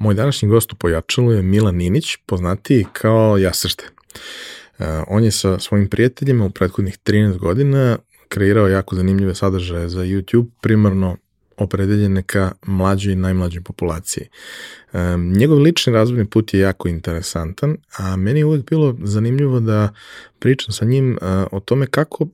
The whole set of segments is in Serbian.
Moj današnji gost u Pojačalu je Milan Ninić, poznatiji kao Jasršte. Uh, on je sa svojim prijateljima u prethodnih 13 godina kreirao jako zanimljive sadržaje za YouTube, primarno opredeljene ka mlađoj i najmlađoj populaciji. Um, njegov lični razvojni put je jako interesantan, a meni je uvek bilo zanimljivo da pričam sa njim uh, o tome kako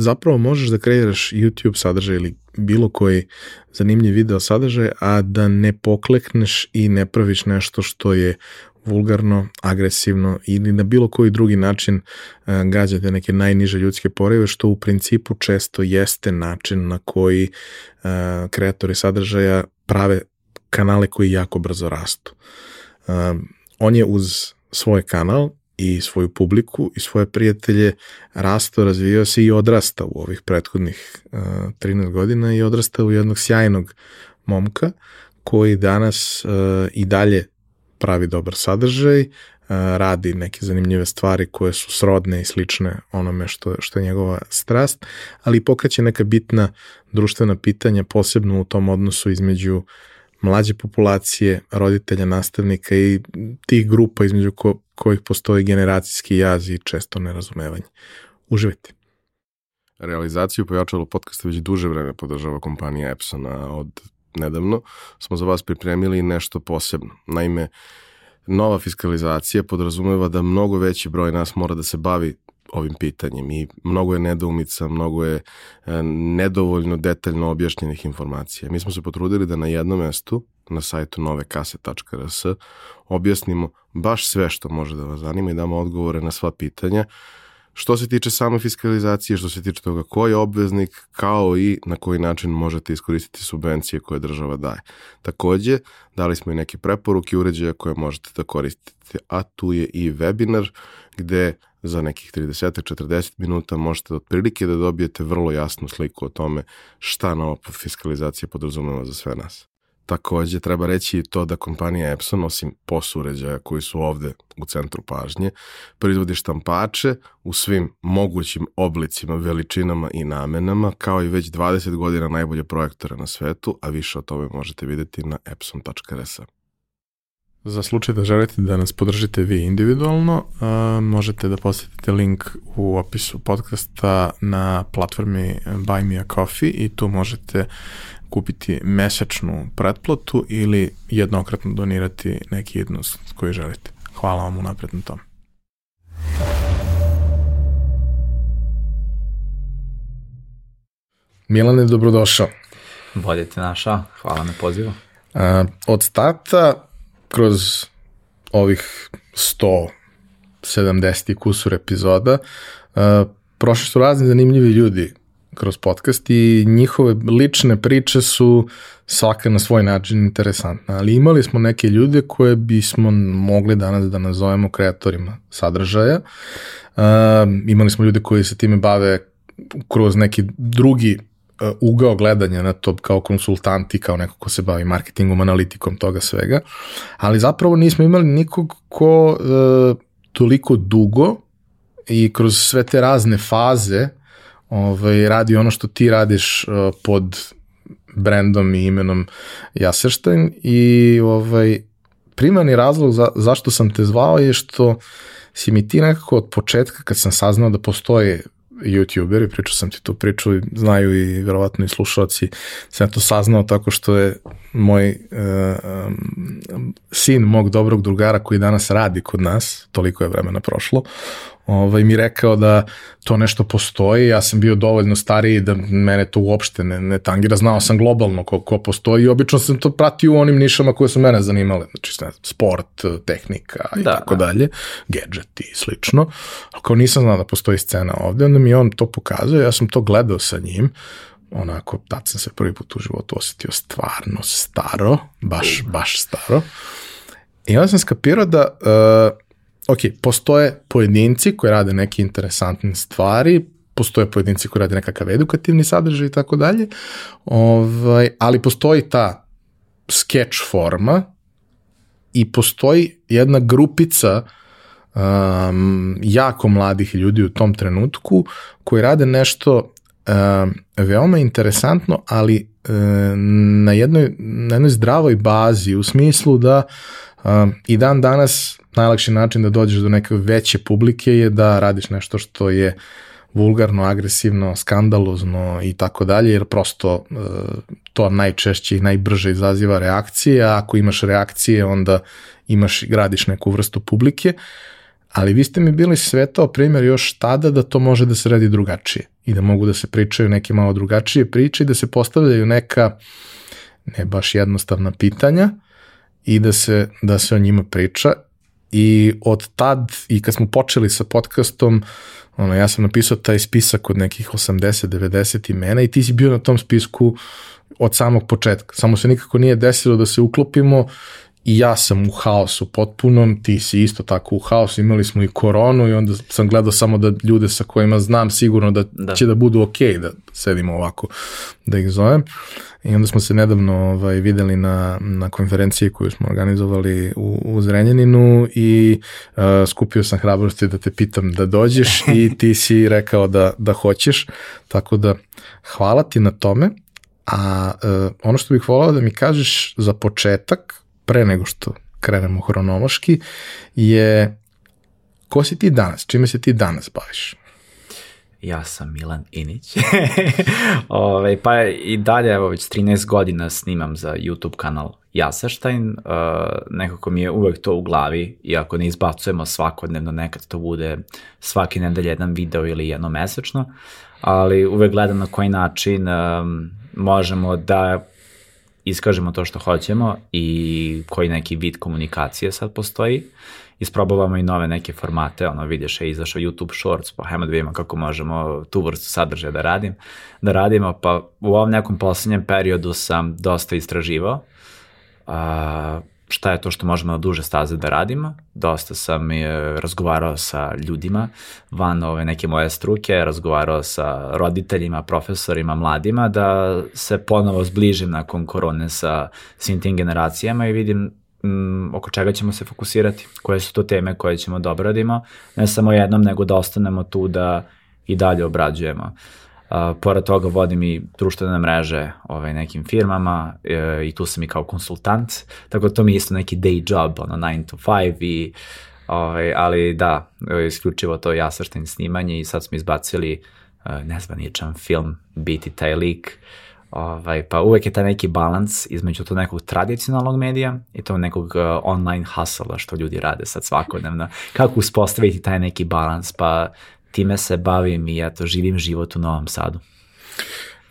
zapravo možeš da kreiraš YouTube sadržaj ili bilo koji zanimljiv video sadržaj, a da ne poklekneš i ne praviš nešto što je vulgarno, agresivno ili na bilo koji drugi način uh, gađate neke najniže ljudske poreve, što u principu često jeste način na koji uh, kreatori sadržaja prave kanale koji jako brzo rastu. Uh, on je uz svoj kanal i svoju publiku i svoje prijatelje rasto, razvijao se i odrastao u ovih prethodnih uh, 13 godina i odrastao u jednog sjajnog momka koji danas uh, i dalje pravi dobar sadržaj, uh, radi neke zanimljive stvari koje su srodne i slične onome što, što je njegova strast, ali pokreće neka bitna društvena pitanja, posebno u tom odnosu između mlađe populacije, roditelja, nastavnika i tih grupa između ko, kojih postoji generacijski jaz i često nerazumevanje. Uživajte. Realizaciju pojačalo podcasta već duže vreme podržava kompanija Epsona od nedavno. Smo za vas pripremili nešto posebno. Naime, nova fiskalizacija podrazumeva da mnogo veći broj nas mora da se bavi ovim pitanjem i mnogo je nedoumica, mnogo je e, nedovoljno detaljno objašnjenih informacija. Mi smo se potrudili da na jednom mestu, na sajtu novekase.rs, objasnimo baš sve što može da vas zanima i damo odgovore na sva pitanja, što se tiče same fiskalizacije, što se tiče toga ko je obveznik, kao i na koji način možete iskoristiti subvencije koje država daje. Takođe, dali smo i neke preporuke uređaja koje možete da koristite, a tu je i webinar gde za nekih 30-40 minuta možete otprilike da dobijete vrlo jasnu sliku o tome šta nova fiskalizacija podrazumeva za sve nas. Takođe, treba reći i to da kompanija Epson, osim POS uređaja koji su ovde u centru pažnje, proizvodi štampače u svim mogućim oblicima, veličinama i namenama, kao i već 20 godina najbolje projektore na svetu, a više o tome možete videti na epson.rs. Za slučaj da želite da nas podržite vi individualno, uh, možete da posetite link u opisu podcasta na platformi Buy Me A Coffee i tu možete kupiti mesečnu pretplatu ili jednokratno donirati neki jednost koji želite. Hvala vam unapred na tom. Milane, dobrodošao. Bolje te našao, hvala na pozivu. Uh, od starta kroz ovih 170 kusur epizoda uh, prošli su razni zanimljivi ljudi kroz podcast i njihove lične priče su svaka na svoj način interesantna, ali imali smo neke ljude koje bismo mogli danas da nazovemo kreatorima sadržaja. Uh, imali smo ljude koji se time bave kroz neki drugi ugao gledanja na to kao konsultanti, kao neko ko se bavi marketingom, analitikom toga svega, ali zapravo nismo imali nikog ko uh, toliko dugo i kroz sve te razne faze ovaj, radi ono što ti radiš uh, pod brendom i imenom Jaserštajn i ovaj, primarni razlog za, zašto sam te zvao je što si mi ti nekako od početka kad sam saznao da postoje youtuberi, pričao sam ti tu priču znaju i verovatno i slušalci, sam to saznao tako što je moj uh, sin mog dobrog drugara koji danas radi kod nas, toliko je vremena prošlo, ovaj, mi rekao da to nešto postoji, ja sam bio dovoljno stariji da mene to uopšte ne, ne tangira, znao sam globalno ko, ko postoji i obično sam to pratio u onim nišama koje su mene zanimale, znači ne, sport, tehnika i da, tako da. dalje, gadgeti i slično, ali kao nisam znao da postoji scena ovde, onda mi on to pokazuje, ja sam to gledao sa njim, onako, tad sam se prvi put u životu osetio stvarno staro, baš, baš staro. I onda sam skapirao da uh, ok, postoje pojedinci koji rade neke interesantne stvari, postoje pojedinci koji rade nekakav edukativni sadržaj i tako dalje, ovaj, ali postoji ta sketch forma i postoji jedna grupica um, jako mladih ljudi u tom trenutku koji rade nešto veoma interesantno, ali uh, na, jednoj, na jednoj zdravoj bazi, u smislu da uh, i dan danas najlakši način da dođeš do neke veće publike je da radiš nešto što je vulgarno, agresivno, skandalozno i tako dalje, jer prosto uh, to najčešće i najbrže izaziva reakcije, a ako imaš reakcije onda imaš, gradiš neku vrstu publike, ali vi ste mi bili svetao primjer još tada da to može da se radi drugačije i da mogu da se pričaju neke malo drugačije priče i da se postavljaju neka ne baš jednostavna pitanja i da se, da se o njima priča i od tad i kad smo počeli sa podcastom ono, ja sam napisao taj spisak od nekih 80-90 imena i ti si bio na tom spisku od samog početka. Samo se nikako nije desilo da se uklopimo i ja sam u haosu potpunom, ti si isto tako u haosu, imali smo i koronu i onda sam gledao samo da ljude sa kojima znam sigurno da, da. će da budu ok da sedimo ovako, da ih zovem. I onda smo se nedavno ovaj, videli na, na konferenciji koju smo organizovali u, u Zrenjaninu i uh, skupio sam hrabrosti da te pitam da dođeš i ti si rekao da, da hoćeš, tako da hvala ti na tome. A uh, ono što bih volao da mi kažeš za početak, pre nego što krenemo hronološki, je ko si ti danas, čime se ti danas baviš? Ja sam Milan Inić. Ove, ovaj, pa i dalje, evo već 13 godina snimam za YouTube kanal Jasaštajn. Uh, nekako mi je uvek to u glavi, iako ne izbacujemo svakodnevno, nekad to bude svaki nedelj jedan video ili jedno mesečno, ali uvek gledam na koji način um, možemo da iskažemo to što hoćemo i koji neki vid komunikacije sad postoji. Isprobavamo i nove neke formate, ono vidiš je izašao YouTube Shorts, pa hajmo da vidimo kako možemo tu vrstu sadržaja da radim, da radimo, pa u ovom nekom poslednjem periodu sam dosta istraživao, a, šta je to što možemo na duže staze da radimo. Dosta sam je razgovarao sa ljudima van ove neke moje struke, razgovarao sa roditeljima, profesorima, mladima, da se ponovo zbližim nakon korone sa svim tim generacijama i vidim m, oko čega ćemo se fokusirati, koje su to teme koje ćemo da obradimo, ne samo jednom, nego da ostanemo tu da i dalje obrađujemo. Uh, pored toga vodim i društvene mreže ovaj, nekim firmama e, i tu sam i kao konsultant, tako da to mi je isto neki day job, ono 9 to 5 i ovaj, ali da, isključivo to jasrštenj snimanje i sad smo izbacili uh, nezvaničan film Biti taj lik, ovaj, pa uvek je taj neki balans između to nekog tradicionalnog medija i to nekog uh, online hustle što ljudi rade sad svakodnevno. Kako uspostaviti taj neki balans, pa time se bavim i eto, živim život u Novom Sadu.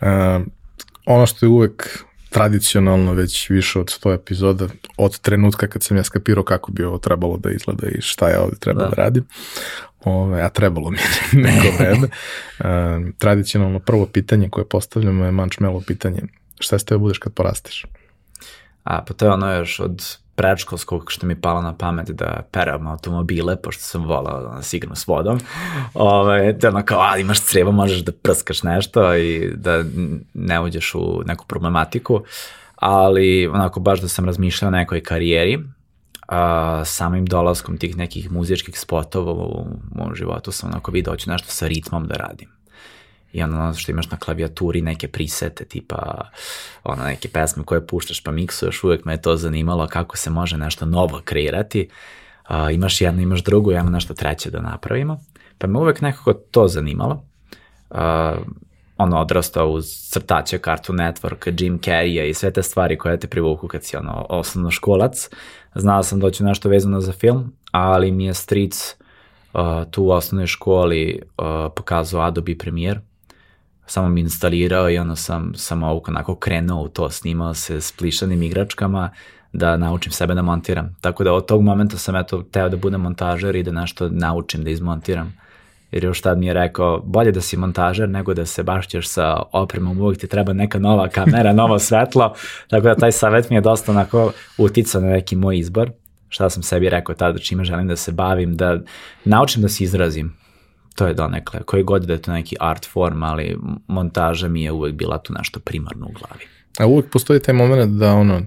Uh, ono što je uvek tradicionalno već više od 100 epizoda od trenutka kad sam ja skapirao kako bi ovo trebalo da izgleda i šta ja ovde treba da, da radim. Ove, a trebalo mi neko vreme. Uh, tradicionalno prvo pitanje koje postavljamo je mančmelo pitanje. Šta ste da budeš kad porasteš? A, pa to je ono još od predškolskog što mi je palo na pamet da peram automobile, pošto sam volao da nas igram s vodom. Ove, te ono kao, a, imaš crevo, možeš da prskaš nešto i da ne uđeš u neku problematiku, ali onako baš da sam razmišljao o nekoj karijeri, a, samim dolaskom tih nekih muzičkih spotova u mom životu sam onako vidio, hoću nešto sa ritmom da radim i onda ono što imaš na klavijaturi neke prisete, tipa ono neke pesme koje puštaš pa miksuješ, uvek me je to zanimalo kako se može nešto novo kreirati. Uh, imaš jedno, imaš drugo, ja nešto treće da napravimo. Pa me uvek nekako to zanimalo. Uh, ono odrastao uz crtače Cartoon Network, Jim Carrey i sve te stvari koje te privuku kad si ono osnovno školac. Znao sam da ću nešto vezano za film, ali mi je stric uh, tu u osnovnoj školi uh, pokazao Adobe Premiere samo mi instalirao i onda sam, sam onako krenuo u to, snimao se s plišanim igračkama da naučim sebe da montiram. Tako da od tog momenta sam eto teo da budem montažer i da nešto naučim da izmontiram. Jer još tad mi je rekao, bolje da si montažer nego da se bašćeš sa opremom, uvijek ti treba neka nova kamera, novo svetlo, tako da taj savjet mi je dosta onako uticao na neki moj izbor šta sam sebi rekao tada čime želim da se bavim, da naučim da se izrazim, to je donekle, koji god da je to neki art form, ali montaža mi je uvek bila tu nešto primarno u glavi. A uvek postoji taj moment da ono,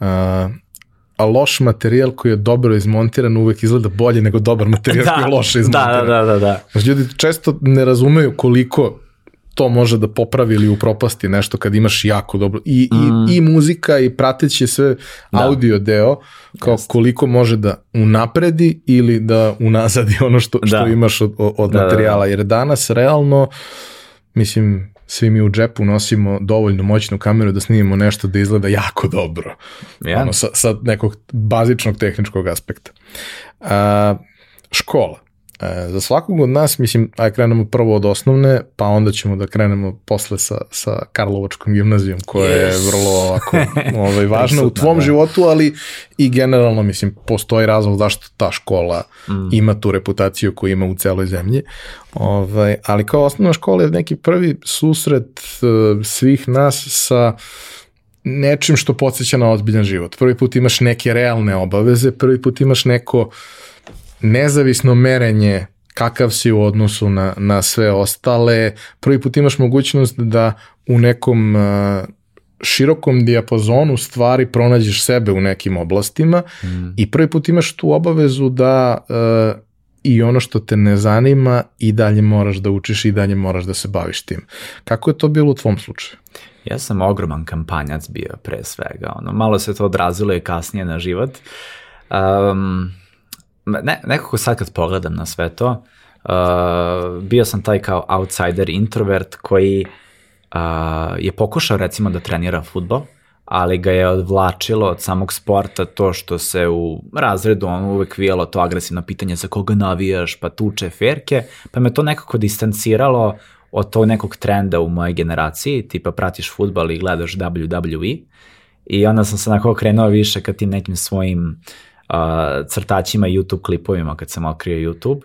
a, a loš materijal koji je dobro izmontiran uvek izgleda bolje nego dobar materijal da, koji je loše izmontiran. Da, da, da, da. Znači, ljudi često ne razumeju koliko to može da popravi ili upropasti nešto kad imaš jako dobro i, mm. i, i muzika i prateći sve da. audio deo kao Just. koliko može da unapredi ili da unazadi ono što, što da. imaš od, od da, materijala da, da. jer danas realno mislim svi mi u džepu nosimo dovoljno moćnu kameru da snimimo nešto da izgleda jako dobro. Ja. Ono, sa, sa nekog bazičnog tehničkog aspekta. A, škola. E, za svakog od nas, mislim, aj krenemo prvo od osnovne, pa onda ćemo da krenemo posle sa, sa Karlovačkom gimnazijom, koja yes. je vrlo ovako, ovaj, važna u tvom da. životu, ali i generalno, mislim, postoji razlog zašto ta škola mm. ima tu reputaciju koju ima u celoj zemlji. Ovaj, ali kao osnovna škola je neki prvi susret uh, svih nas sa nečim što podsjeća na ozbiljan život. Prvi put imaš neke realne obaveze, prvi put imaš neko nezavisno merenje kakav si u odnosu na, na sve ostale. Prvi put imaš mogućnost da u nekom uh, širokom dijapazonu stvari pronađeš sebe u nekim oblastima mm. i prvi put imaš tu obavezu da uh, i ono što te ne zanima i dalje moraš da učiš i dalje moraš da se baviš tim. Kako je to bilo u tvom slučaju? Ja sam ogroman kampanjac bio pre svega. Ono, malo se to odrazilo i kasnije na život. Um, ne, nekako sad kad pogledam na sve to, uh, bio sam taj kao outsider introvert koji uh, je pokušao recimo da trenira futbol, ali ga je odvlačilo od samog sporta to što se u razredu on uvek vijelo to agresivno pitanje za koga navijaš, pa tuče ferke, pa me to nekako distanciralo od tog nekog trenda u mojej generaciji, tipa pratiš futbal i gledaš WWE i onda sam se nekako krenuo više ka tim nekim svojim uh, crtačima YouTube klipovima kad sam otkrio YouTube.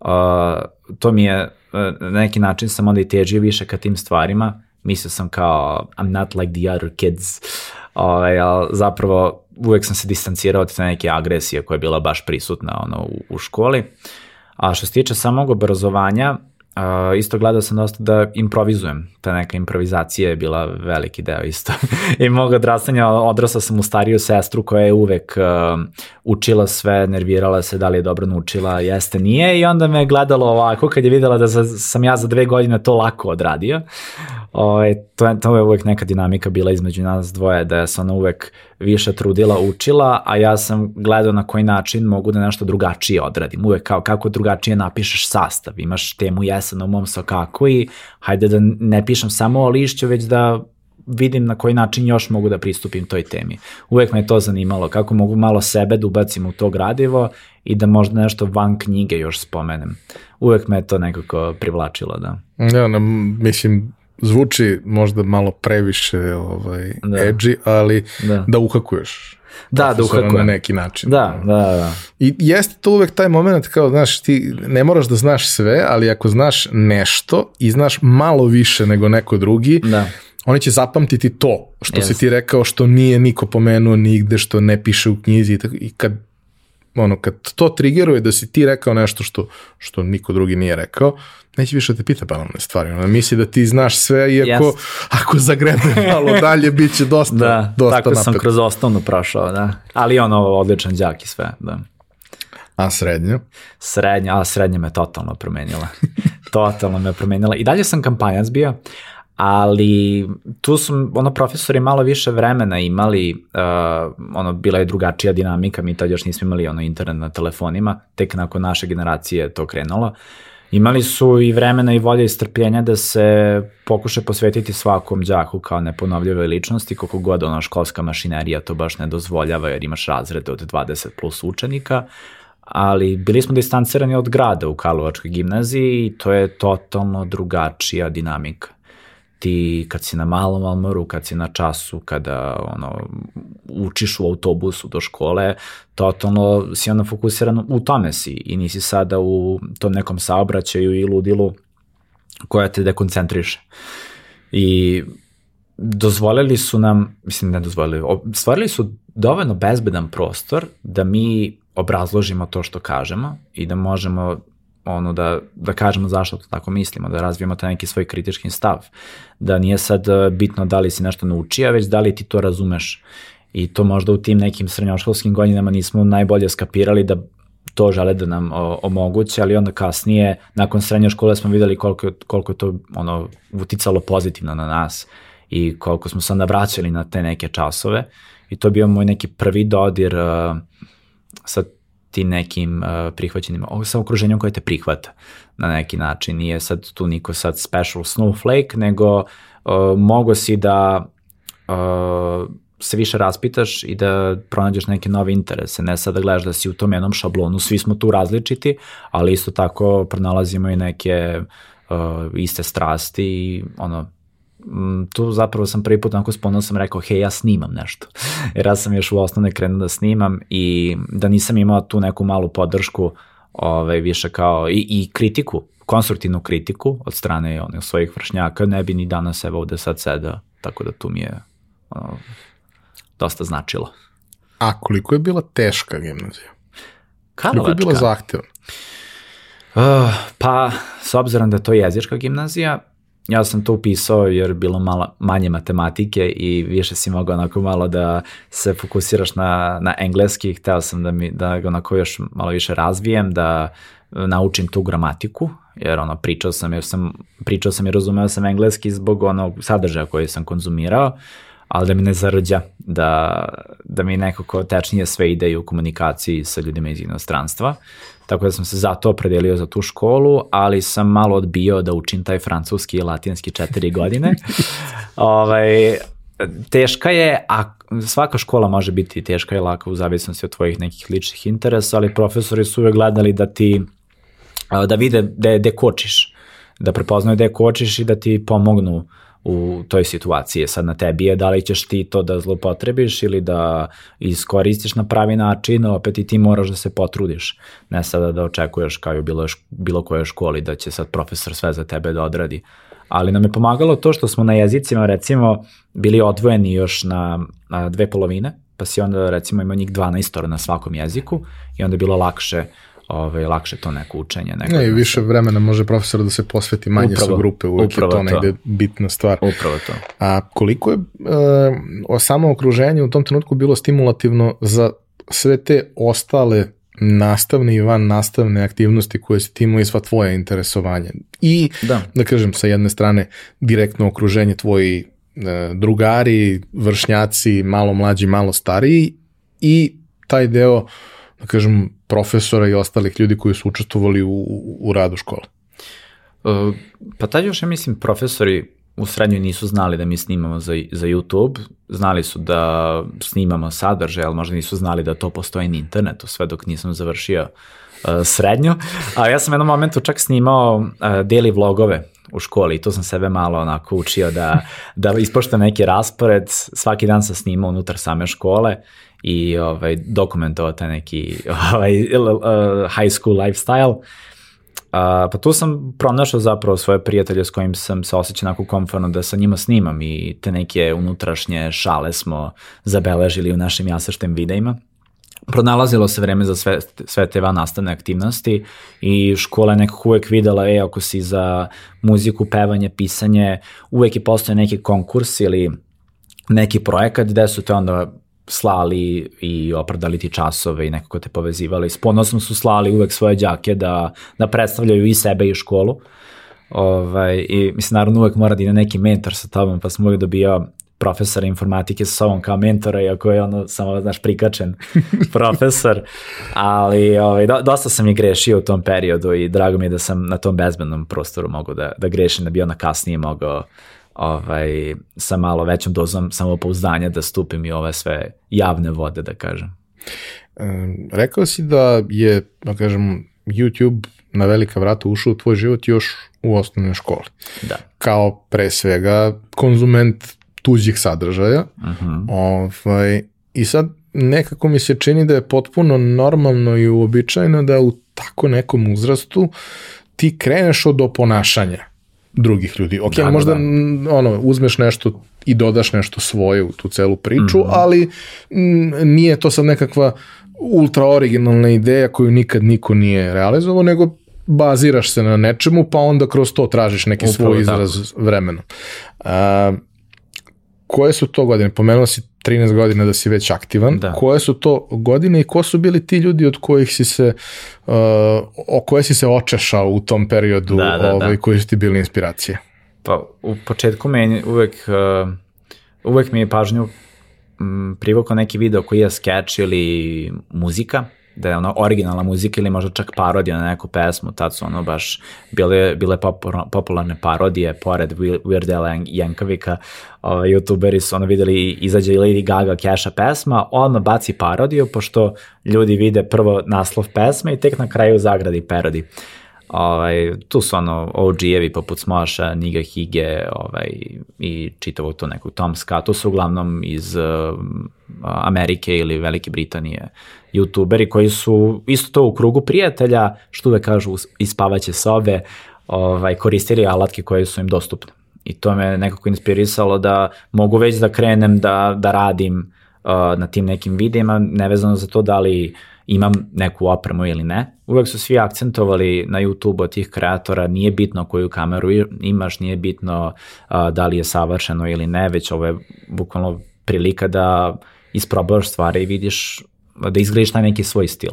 Uh, to mi je, uh, na neki način sam onda i težio više ka tim stvarima. Mislio sam kao, I'm not like the other kids. Ali zapravo uvek sam se distancirao od te neke agresije koja je bila baš prisutna ono, u, u školi. A što se tiče samog obrazovanja, Uh, isto gledao sam dosta da improvizujem, ta neka improvizacija je bila veliki deo isto. I mog odrastanja, odrasla sam u stariju sestru koja je uvek uh, učila sve, nervirala se da li je dobro naučila, jeste, nije i onda me gledalo ovako kad je videla da sam ja za dve godine to lako odradio. Ovaj, to, je, to je uvek neka dinamika bila između nas dvoje, da se ona uvek više trudila, učila, a ja sam gledao na koji način mogu da nešto drugačije odradim. Uvek kao kako drugačije napišeš sastav, imaš temu jesen u mom kako i hajde da ne pišem samo o lišću, već da vidim na koji način još mogu da pristupim toj temi. Uvek me to zanimalo, kako mogu malo sebe da ubacim u to gradivo i da možda nešto van knjige još spomenem. Uvek me to nekako privlačilo, da. Ja, na, mislim, zvuči možda malo previše ovaj, da. edgy, ali da, da uhakuješ. Da, da uhakuje. Na neki način. Da, da, da. I jeste to uvek taj moment kao, znaš, ti ne moraš da znaš sve, ali ako znaš nešto i znaš malo više nego neko drugi, da. oni će zapamtiti to što yes. si ti rekao, što nije niko pomenuo nigde, što ne piše u knjizi i kad ono, kad to trigeruje da si ti rekao nešto što, što niko drugi nije rekao, neće više da te pita banalne stvari. Ona misli da ti znaš sve, iako yes. ako zagrebe malo dalje, bit će dosta, da, dosta tako napet. sam kroz osnovnu prošao, da. Ali ono, odličan đak i sve, da. A srednja? Srednja, a srednja me totalno promenila. totalno me promenila. I dalje sam kampanjac bio, ali tu su ono profesori malo više vremena imali, uh, ono bila je drugačija dinamika, mi tad još nismo imali ono internet na telefonima, tek nakon naše generacije je to krenulo. Imali su i vremena i volje i strpljenja da se pokuše posvetiti svakom đaku kao neponovljivoj ličnosti, koliko god ona školska mašinerija to baš ne dozvoljava jer imaš razrede od 20 plus učenika, ali bili smo distancirani od grada u Karlovačkoj gimnaziji i to je totalno drugačija dinamika ti kad si na malom almoru, kad si na času, kada ono, učiš u autobusu do škole, totalno si ono fokusiran u tome si i nisi sada u tom nekom saobraćaju i ludilu koja te dekoncentriše. I dozvolili su nam, mislim ne dozvolili, stvarili su dovoljno bezbedan prostor da mi obrazložimo to što kažemo i da možemo ono da, da kažemo zašto to tako mislimo, da razvijemo taj neki svoj kritički stav, da nije sad e, bitno da li si nešto naučio, već da li ti to razumeš. I to možda u tim nekim srednjoškolskim godinama nismo najbolje skapirali da to žele da nam omoguće, ali onda kasnije, nakon srednje škole smo videli koliko, koliko je to ono, uticalo pozitivno na nas i koliko smo se onda vraćali na te neke časove i to je bio moj neki prvi dodir uh, sa tim nekim uh, prihvaćenim, sa okruženjem koje te prihvata na neki način. Nije sad tu niko sad special snowflake, nego uh, mogo si da uh, se više raspitaš i da pronađeš neke nove interese, ne sad da gledaš da si u tom jednom šablonu, svi smo tu različiti, ali isto tako pronalazimo i neke uh, iste strasti i ono, tu zapravo sam prvi put onako spomenuo sam rekao, hej, ja snimam nešto. Jer ja sam još u osnovne krenuo da snimam i da nisam imao tu neku malu podršku, ovaj, više kao i, i kritiku, konstruktivnu kritiku od strane onih svojih vršnjaka, ne bi ni danas evo ovde sad sedao, tako da tu mi je ono, dosta značilo. A koliko je bila teška gimnazija? Karlovačka. Koliko je bila zahtevna? Uh, pa, s obzirom da je to jezička gimnazija, ja sam to upisao jer je bilo malo manje matematike i više si mogao onako malo da se fokusiraš na, na engleski, hteo sam da, mi, da ga onako još malo više razvijem, da naučim tu gramatiku, jer ono pričao sam, jer sam, pričao sam i razumeo sam engleski zbog onog sadržaja koji sam konzumirao, ali da mi ne zarađa, da, da mi nekako tečnije sve ide u komunikaciji sa ljudima iz inostranstva. Tako da sam se zato opredelio za tu školu, ali sam malo odbio da učim taj francuski i latinski četiri godine. ovaj, teška je, a svaka škola može biti teška i laka u zavisnosti od tvojih nekih ličnih interesa, ali profesori su uvek gledali da ti, da vide gde kočiš, da prepoznaju gde kočiš i da ti pomognu uh, u toj situaciji. Sad na tebi je da li ćeš ti to da zlopotrebiš ili da iskoristiš na pravi način, opet i ti moraš da se potrudiš. Ne sada da očekuješ kao i u bilo, bilo kojoj školi da će sad profesor sve za tebe da odradi. Ali nam je pomagalo to što smo na jezicima recimo bili odvojeni još na, na dve polovine, pa si onda recimo imao njih 12 na svakom jeziku i onda je bilo lakše uh, ovaj, lakše to neko učenje. Neko ne, i više vremena može profesor da se posveti manje upravo, su grupe, uvek je to, to negde bitna stvar. Upravo to. A koliko je uh, o samo okruženje u tom trenutku bilo stimulativno za sve te ostale nastavne i van nastavne aktivnosti koje si ti imao i sva tvoja interesovanja. I, da. da kažem, sa jedne strane, direktno okruženje tvoji uh, drugari, vršnjaci, malo mlađi, malo stariji i taj deo, da kažem, profesora i ostalih ljudi koji su učestvovali u, u, radu škole? Uh, pa tad još, ja mislim, profesori u srednjoj nisu znali da mi snimamo za, za YouTube, znali su da snimamo sadržaj, ali možda nisu znali da to postoji na internetu, sve dok nisam završio uh, srednju. A ja sam u jednom momentu čak snimao uh, daily vlogove u školi i to sam sebe malo onako učio da, da ispoštam neki raspored, svaki dan sam snimao unutar same škole i ovaj, dokumentovao taj neki ovaj, high school lifestyle. Uh, pa tu sam pronašao zapravo svoje prijatelje s kojim sam se osjećao onako komfortno da sa njima snimam i te neke unutrašnje šale smo zabeležili u našim jasaštem videima. Pronalazilo se vreme za sve, sve te van nastavne aktivnosti i škola je nekako uvek videla, e, ako si za muziku, pevanje, pisanje, uvek je postoje neki konkurs ili neki projekat gde su te onda slali i opravdali ti časove i nekako te povezivali. S ponosom su slali uvek svoje đake da, da predstavljaju i sebe i školu. Ovaj, I mislim, naravno uvek mora da ide neki mentor sa tobom, pa sam uvek dobio profesora informatike sa sobom kao mentora, iako je ono samo, znaš, prikačen profesor, ali ovaj, do, dosta sam i grešio u tom periodu i drago mi je da sam na tom bezbednom prostoru mogu da, da grešim, da bi ona kasnije mogao ovaj, sa malo većom dozom samopouzdanja da stupim i ove sve javne vode, da kažem. E, rekao si da je, da kažem, YouTube na velika vrata ušao u tvoj život još u osnovnoj školi. Da. Kao pre svega konzument tuđih sadržaja. Uh mhm. -huh. ovaj, I sad nekako mi se čini da je potpuno normalno i uobičajeno da u tako nekom uzrastu ti kreneš od oponašanja drugih ljudi. Ok, da, da možda da, da. ono, uzmeš nešto i dodaš nešto svoje u tu celu priču, mm -hmm. ali nije to sad nekakva ultra originalna ideja koju nikad niko nije realizovao, nego baziraš se na nečemu, pa onda kroz to tražiš neki Upravo svoj izraz tako. vremenom. A, koje su to godine? Pomenuo si 13 godina da si već aktivan. Da. Koje su to godine i ko su bili ti ljudi od kojih si se, uh, o koje si se očešao u tom periodu Da, da, ovaj, da. koji su ti bili inspiracije? Pa u početku meni uvek, uh, uvek mi je pažnju m, privukao neki video koji je sketch ili muzika, da je ono originalna muzika ili možda čak parodija na neku pesmu, tad su ono baš bile, bile popularne parodije, pored Weird Al Yan- Jankavika, ovaj, youtuberi su ono videli izađe Lady Gaga keša pesma, odmah baci parodiju, pošto ljudi vide prvo naslov pesme i tek na kraju zagradi parodi. Ovaj, tu su ono OG-evi poput Smoša, Niga Hige ovaj, i čitavog to nekog Tom Scott, to su uglavnom iz uh, Amerike ili Velike Britanije youtuberi koji su isto to u krugu prijatelja, što uvek kažu ispavaće sobe, ovaj, koristili alatke koje su im dostupne. I to me nekako inspirisalo da mogu već da krenem da, da radim uh, na tim nekim videima, nevezano za to da li imam neku opremu ili ne. Uvek su svi akcentovali na YouTube od tih kreatora, nije bitno koju kameru imaš, nije bitno uh, da li je savršeno ili ne, već ovo je bukvalno prilika da isprobaš stvari i vidiš da izgradiš taj neki svoj stil.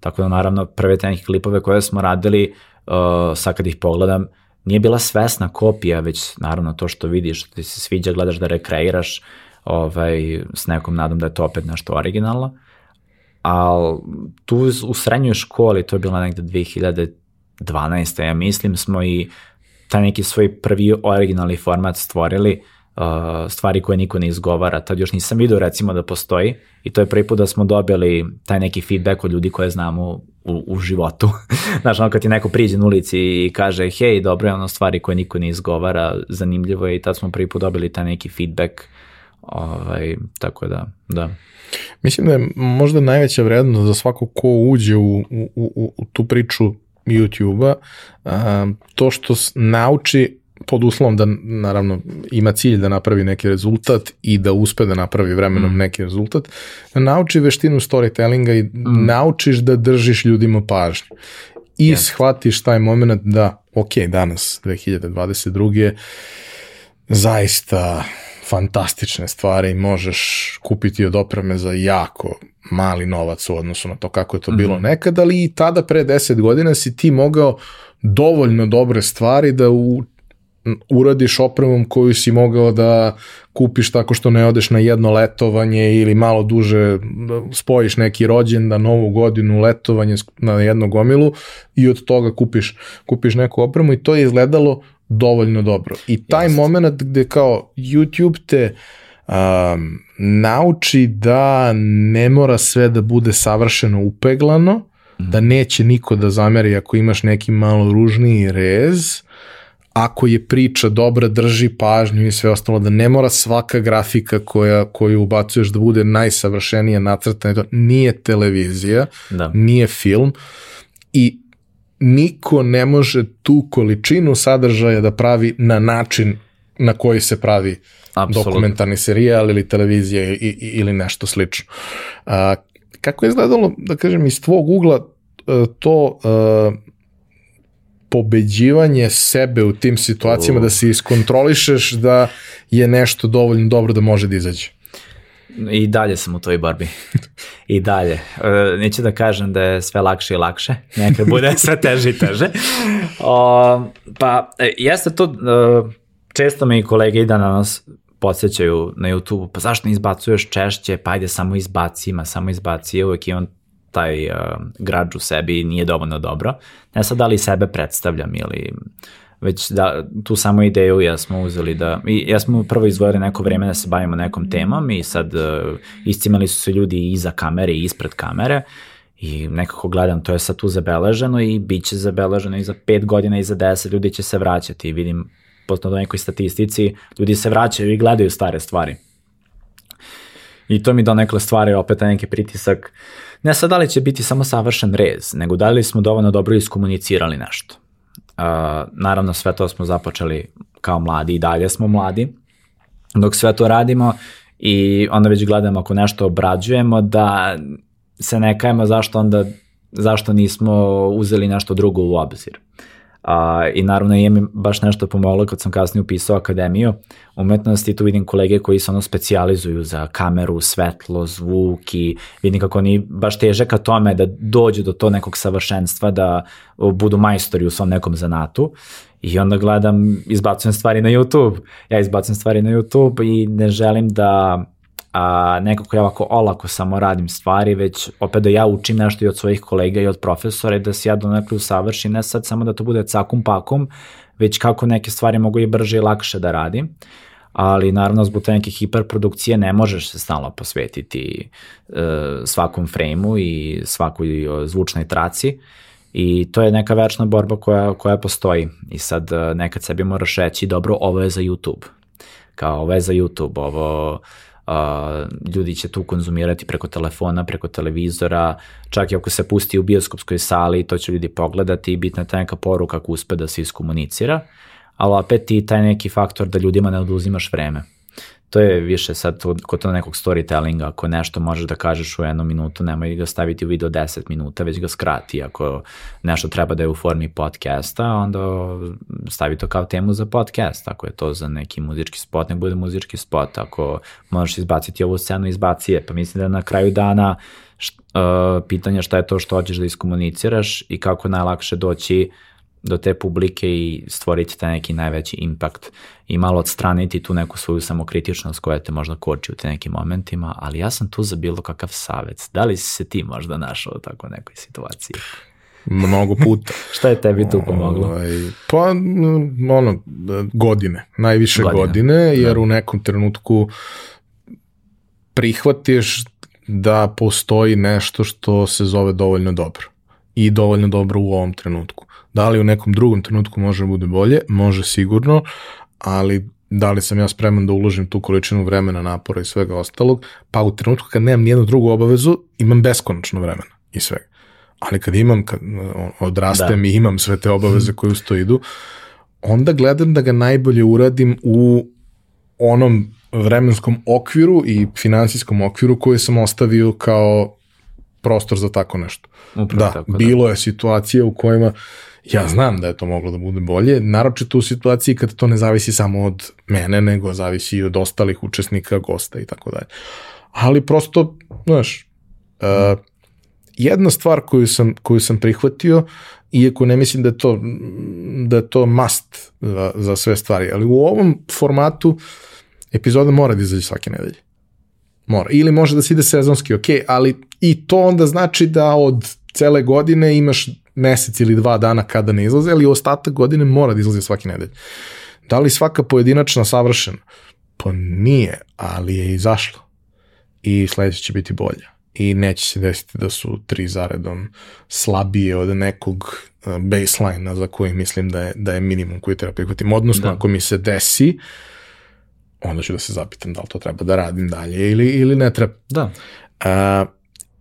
Tako da naravno prve te neke klipove koje smo radili, uh, sad kad ih pogledam, nije bila svesna kopija, već naravno to što vidiš, što ti se sviđa, gledaš da rekreiraš ovaj, s nekom nadom da je to opet nešto originalno. Ali tu u srednjoj školi, to je bila negde 2012. ja mislim, smo i taj neki svoj prvi originalni format stvorili, stvari koje niko ne izgovara. Tad još nisam vidio recimo da postoji i to je prvi put da smo dobili taj neki feedback od ljudi koje znamo u, u životu. Znaš, ono kad ti neko priđe na ulici i kaže, hej, dobro je ono stvari koje niko ne izgovara, zanimljivo je i tad smo prvi put dobili taj neki feedback. Ovaj, tako da, da. Mislim da je možda najveća vrednost za svako ko uđe u, u, u, u tu priču YouTube-a, to što nauči pod uslovom da naravno ima cilj da napravi neki rezultat i da uspe da napravi vremenom mm. neki rezultat, da nauči veštinu storytellinga i mm. naučiš da držiš ljudima pažnju. I yes. shvatiš taj moment da, ok, danas, 2022 zaista fantastične stvari možeš kupiti od opreme za jako mali novac u odnosu na to kako je to bilo nekad, ali i tada pre 10 godina si ti mogao dovoljno dobre stvari da u, uradiš opremom koju si mogao da kupiš tako što ne odeš na jedno letovanje ili malo duže spojiš neki rođendan, novu godinu, letovanje na jednu gomilu i od toga kupiš, kupiš neku opremu i to je izgledalo dovoljno dobro. I taj Jeste. moment gde kao YouTube te um, nauči da ne mora sve da bude savršeno upeglano, da neće niko da zameri ako imaš neki malo ružniji rez, ako je priča dobra, drži pažnju i sve ostalo, da ne mora svaka grafika koja, koju ubacuješ da bude najsavršenija nacrtana, to nije televizija, Da. nije film i niko ne može tu količinu sadržaja da pravi na način na koji se pravi Apsolutno. dokumentarni serijal ili televizija i, i, ili nešto slično. A, kako je izgledalo, da kažem, iz tvog ugla e, to e, pobeđivanje sebe u tim situacijama, da se iskontrolišeš da je nešto dovoljno dobro da može da izađe? I dalje sam u toj borbi. I dalje. E, neću da kažem da je sve lakše i lakše. Nekad bude sve teže i teže. O, pa, e, jeste to, e, često me i kolege i da na nas podsjećaju na YouTube, pa zašto ne izbacuješ češće, pa ajde samo izbaci, ima samo izbaci, uvek imam taj uh, građ u sebi nije dovoljno dobro. Ne sad da li sebe predstavljam ili već da tu samo ideju ja smo uzeli da, i ja smo prvo izvojili neko vreme da se bavimo nekom temom i sad uh, iscimali su se ljudi iza kamere i ispred kamere i nekako gledam, to je sad tu zabeleženo i bit će zabeleženo i za pet godina i za deset ljudi će se vraćati i vidim po nekoj statistici, ljudi se vraćaju i gledaju stare stvari. I to mi donekle stvari opet neki pritisak. Ne sad da li će biti samo savršen rez, nego da li smo dovoljno dobro iskomunicirali nešto. Uh, naravno sve to smo započeli kao mladi i dalje smo mladi. Dok sve to radimo i onda već gledamo ako nešto obrađujemo da se ne kajemo zašto onda zašto nismo uzeli nešto drugo u obzir. A, I naravno je mi baš nešto pomoglo kad sam kasnije upisao akademiju umetnosti, tu vidim kolege koji se ono specializuju za kameru, svetlo, zvuk i vidim kako oni baš teže ka tome da dođu do to nekog savršenstva, da budu majstori u svom nekom zanatu I onda gledam, izbacujem stvari na YouTube. Ja izbacujem stvari na YouTube i ne želim da a, nekako ja ovako olako samo radim stvari, već opet da ja učim nešto i od svojih kolega i od profesora i da se ja donekle usavršim, ne sad samo da to bude cakum pakum, već kako neke stvari mogu i brže i lakše da radim. Ali naravno zbog te neke hiperprodukcije ne možeš se stalno posvetiti e, svakom frejmu i svakoj zvučnoj traci. I to je neka večna borba koja, koja postoji. I sad e, nekad sebi moraš reći dobro ovo je za YouTube. Kao ovo je za YouTube ovo ljudi će tu konzumirati preko telefona, preko televizora, čak i ako se pusti u bioskopskoj sali, to će ljudi pogledati i bitna je ta neka poruka kako uspe da se iskomunicira, ali opet i taj neki faktor da ljudima ne oduzimaš vreme to je više sad kod to nekog storytellinga, ako nešto možeš da kažeš u jednu minutu, nemoj ga staviti u video 10 minuta, već ga skrati. Ako nešto treba da je u formi podcasta, onda stavi to kao temu za podcast. Ako je to za neki muzički spot, nek bude muzički spot. Ako možeš izbaciti ovu scenu, izbaci je. Pa mislim da na kraju dana št, uh, pitanje šta je to što hoćeš da iskomuniciraš i kako najlakše doći uh, do te publike i stvoriti taj neki najveći impact i malo odstraniti tu neku svoju samokritičnost koja te možda koči u te nekim momentima, ali ja sam tu za bilo kakav savjet. Da li si se ti možda našao u tako nekoj situaciji? Mnogo puta. Šta je tebi tu pomoglo? Ovaj, pa, ono, godine. Najviše godine, godine jer da. u nekom trenutku prihvatiš da postoji nešto što se zove dovoljno dobro i dovoljno dobro u ovom trenutku. Da li u nekom drugom trenutku može da bude bolje? Može sigurno, ali da li sam ja spreman da uložim tu količinu vremena, napora i svega ostalog, pa u trenutku kad nemam nijednu drugu obavezu, imam beskonačno vremena i svega. Ali kad imam, kad odrastem da. i imam sve te obaveze koje uz to idu, onda gledam da ga najbolje uradim u onom vremenskom okviru i finansijskom okviru koji sam ostavio kao prostor za tako nešto. Upravo da, tako, da. bilo je situacija u kojima ja znam da je to moglo da bude bolje, naročito u situaciji kad to ne zavisi samo od mene, nego zavisi i od ostalih učesnika, gosta i tako dalje. Ali prosto, znaš, uh, jedna stvar koju sam, koju sam prihvatio, iako ne mislim da je to, da je to must za, za sve stvari, ali u ovom formatu epizoda mora da izađe svake nedelje. Mora. Ili može da se ide sezonski, ok, ali i to onda znači da od cele godine imaš mesec ili dva dana kada ne izlaze, ali ostatak godine mora da izlaze svaki nedelj. Da li svaka pojedinačna savršena? Pa nije, ali je izašlo. I sledeće će biti bolja. I neće se desiti da su tri zaredom slabije od nekog uh, baseline-a za koji mislim da je, da je minimum koji treba prihvatim. Odnosno, da. ako mi se desi, onda ću da se zapitam da li to treba da radim dalje ili, ili ne treba. Da. Uh,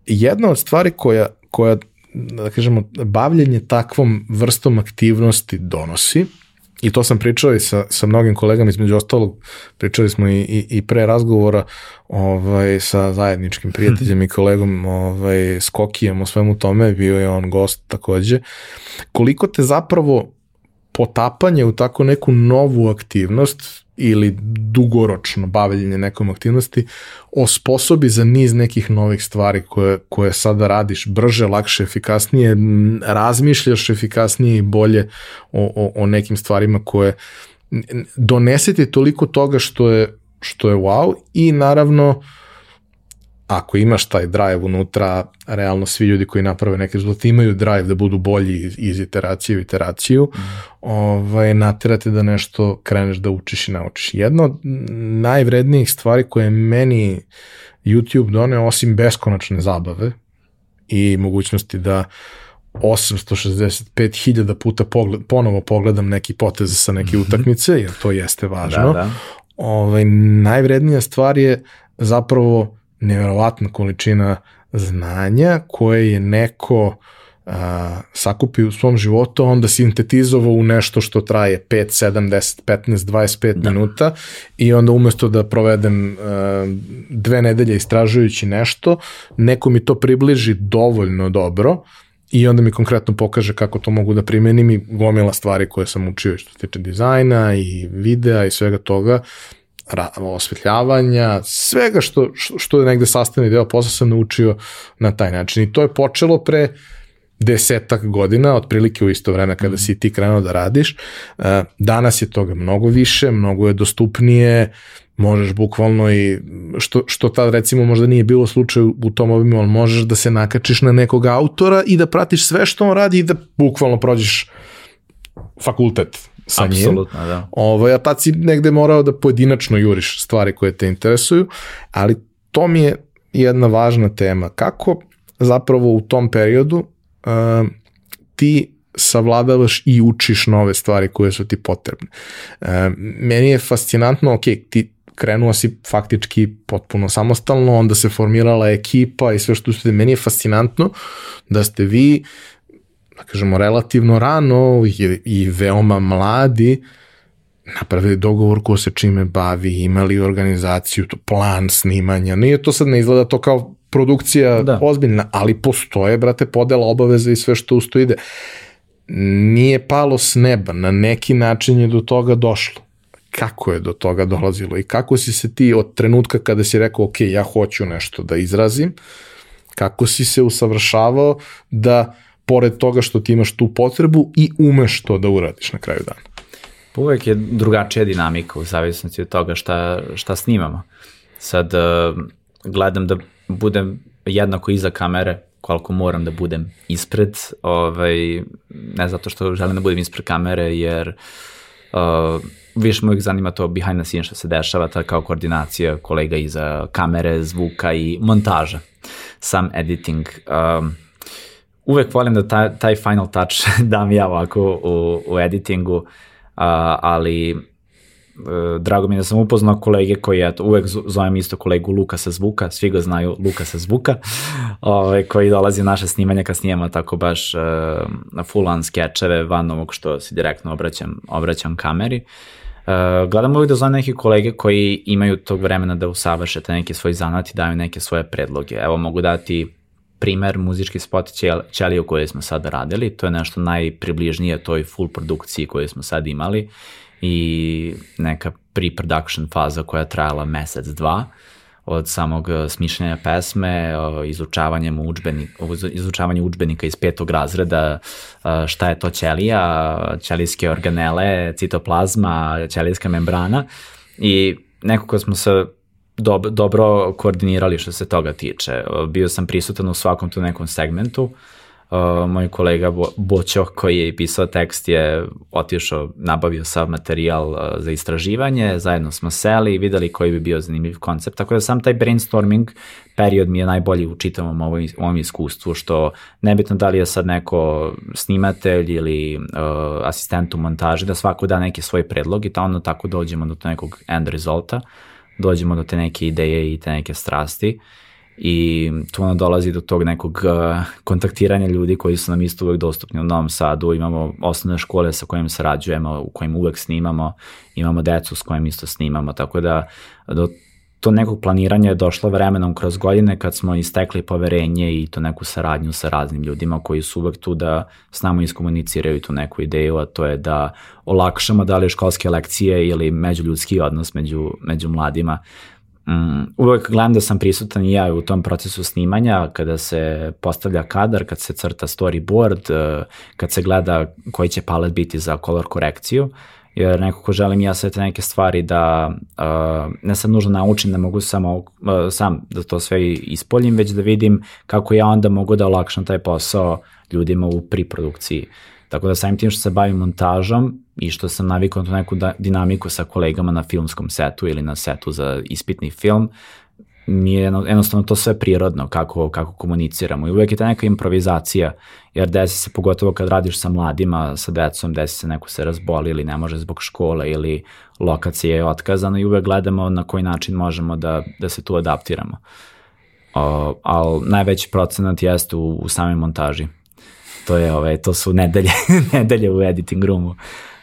jedna od stvari koja, koja da kažemo, bavljenje takvom vrstom aktivnosti donosi, i to sam pričao i sa, sa mnogim kolegama, između ostalog, pričali smo i, i, i pre razgovora ovaj, sa zajedničkim prijateljem i kolegom ovaj, Skokijem o svemu tome, bio je on gost takođe, koliko te zapravo potapanje u tako neku novu aktivnost ili dugoročno bavljenje nekom aktivnosti osposobi za niz nekih novih stvari koje, koje sada radiš brže, lakše, efikasnije, razmišljaš efikasnije i bolje o, o, o nekim stvarima koje donesete toliko toga što je, što je wow i naravno uh, ako imaš taj drive unutra, realno svi ljudi koji naprave neke rezultate imaju drive da budu bolji iz iteracije u iteraciju, mm. ovaj, natirate da nešto kreneš da učiš i naučiš. Jedna od najvrednijih stvari koje meni YouTube doneo, osim beskonačne zabave i mogućnosti da 865.000 puta pogled, ponovo pogledam neki potez sa neke mhm. utakmice, jer to jeste važno. Da, da. Ovaj, najvrednija stvar je zapravo nevjerovatna količina znanja koje je neko a, sakupi u svom životu, onda sintetizovao u nešto što traje 5, 7, 10, 15, 25 da. minuta i onda umesto da provedem a, dve nedelje istražujući nešto, neko mi to približi dovoljno dobro i onda mi konkretno pokaže kako to mogu da primenim i gomila stvari koje sam učio što se tiče dizajna i videa i svega toga, osvetljavanja, svega što, što je negde sastavni deo posla sam naučio na taj način. I to je počelo pre desetak godina, otprilike u isto vreme kada si ti krenuo da radiš. E, danas je toga mnogo više, mnogo je dostupnije, možeš bukvalno i, što, što tad recimo možda nije bilo slučaj u tom obimu, ali možeš da se nakačiš na nekog autora i da pratiš sve što on radi i da bukvalno prođeš fakultet sa njim. Apsolutno, da. Ovaj, a tad si negde morao da pojedinačno juriš stvari koje te interesuju, ali to mi je jedna važna tema. Kako zapravo u tom periodu uh, ti savladavaš i učiš nove stvari koje su ti potrebne. Uh, meni je fascinantno, ok, ti krenuo si faktički potpuno samostalno, onda se formirala ekipa i sve što ste, meni je fascinantno da ste vi da kažemo, relativno rano i, i veoma mladi napravili dogovor ko se čime bavi, imali organizaciju, to plan snimanja. Nije to sad ne izgleda to kao produkcija da. ozbiljna, ali postoje, brate, podela obaveza i sve što usto ide. Nije palo s neba, na neki način je do toga došlo. Kako je do toga dolazilo i kako si se ti od trenutka kada si rekao, ok, ja hoću nešto da izrazim, kako si se usavršavao da pored toga što ti imaš tu potrebu i umeš to da uradiš na kraju dana. Pa uvek je drugačija dinamika u zavisnosti od toga šta, šta snimamo. Sad uh, gledam da budem jednako iza kamere koliko moram da budem ispred, ovaj, ne zato što želim da budem ispred kamere, jer uh, više me zanima to behind the scenes što se dešava, ta kao koordinacija kolega iza kamere, zvuka i montaža, sam editing. Um, uvek volim da taj, taj final touch dam ja ovako u, u editingu, uh, ali uh, drago mi je da sam upoznao kolege koji, eto, uvek zovem isto kolegu Lukasa Zvuka, svi ga znaju Lukasa Zvuka, ovaj, koji dolazi u naše snimanje kad snijemo tako baš uh, full on skečeve van ovog što se direktno obraćam, obraćam kameri. Uh, gledam uvijek da zovem neke kolege koji imaju tog vremena da usavršete neki svoj zanat i daju neke svoje predloge. Evo mogu dati primer muzički spot Ćeliju koje smo sad radili, to je nešto najpribližnije toj full produkciji koju smo sad imali i neka pre-production faza koja je trajala mesec, dva, od samog e, smišljanja pesme, izučavanjem učbenika, izučavanje učbenika iz petog razreda, e, šta je to ćelija, ćelijske organele, citoplazma, ćelijska membrana i nekako smo se dob, dobro koordinirali što se toga tiče. Bio sam prisutan u svakom tu nekom segmentu. Uh, moj kolega Bo, Boćo koji je pisao tekst je otišao, nabavio sav materijal uh, za istraživanje, zajedno smo seli i videli koji bi bio zanimljiv koncept, tako da sam taj brainstorming period mi je najbolji u čitavom ovom, ovom iskustvu, što nebitno da li je sad neko snimatelj ili uh, asistent u montaži, da svako da neki svoj predlog i da onda tako dođemo do nekog end rezulta. Uh, dođemo do te neke ideje i te neke strasti i tu onda dolazi do tog nekog uh, kontaktiranja ljudi koji su nam isto uvek dostupni u Novom Sadu, imamo osnovne škole sa kojim sarađujemo, u kojim uvek snimamo, imamo decu s kojim isto snimamo, tako da do to nekog planiranja je došlo vremenom kroz godine kad smo istekli poverenje i to neku saradnju sa raznim ljudima koji su uvek tu da s nama iskomuniciraju tu neku ideju, a to je da olakšamo da li školske lekcije ili međuljudski odnos među, među mladima. Um, uvek gledam da sam prisutan i ja u tom procesu snimanja, kada se postavlja kadar, kad se crta storyboard, uh, kad se gleda koji će palet biti za color korekciju, jer nekako želim ja sve te neke stvari da uh, ne sam nužno naučim da mogu samo, uh, sam da to sve ispoljim, već da vidim kako ja onda mogu da olakšam taj posao ljudima u priprodukciji. Tako da samim tim što se bavim montažom i što sam navikao na neku da, dinamiku sa kolegama na filmskom setu ili na setu za ispitni film, mi je jednostavno to sve prirodno kako, kako komuniciramo i uvek je ta neka improvizacija jer desi se pogotovo kad radiš sa mladima, sa decom, desi se neko se razboli ili ne može zbog škole ili lokacija je otkazana i uvek gledamo na koji način možemo da, da se tu adaptiramo. O, ali najveći procenat jeste u, u samoj montaži. To je ove, to su nedelje, nedelje u editing roomu.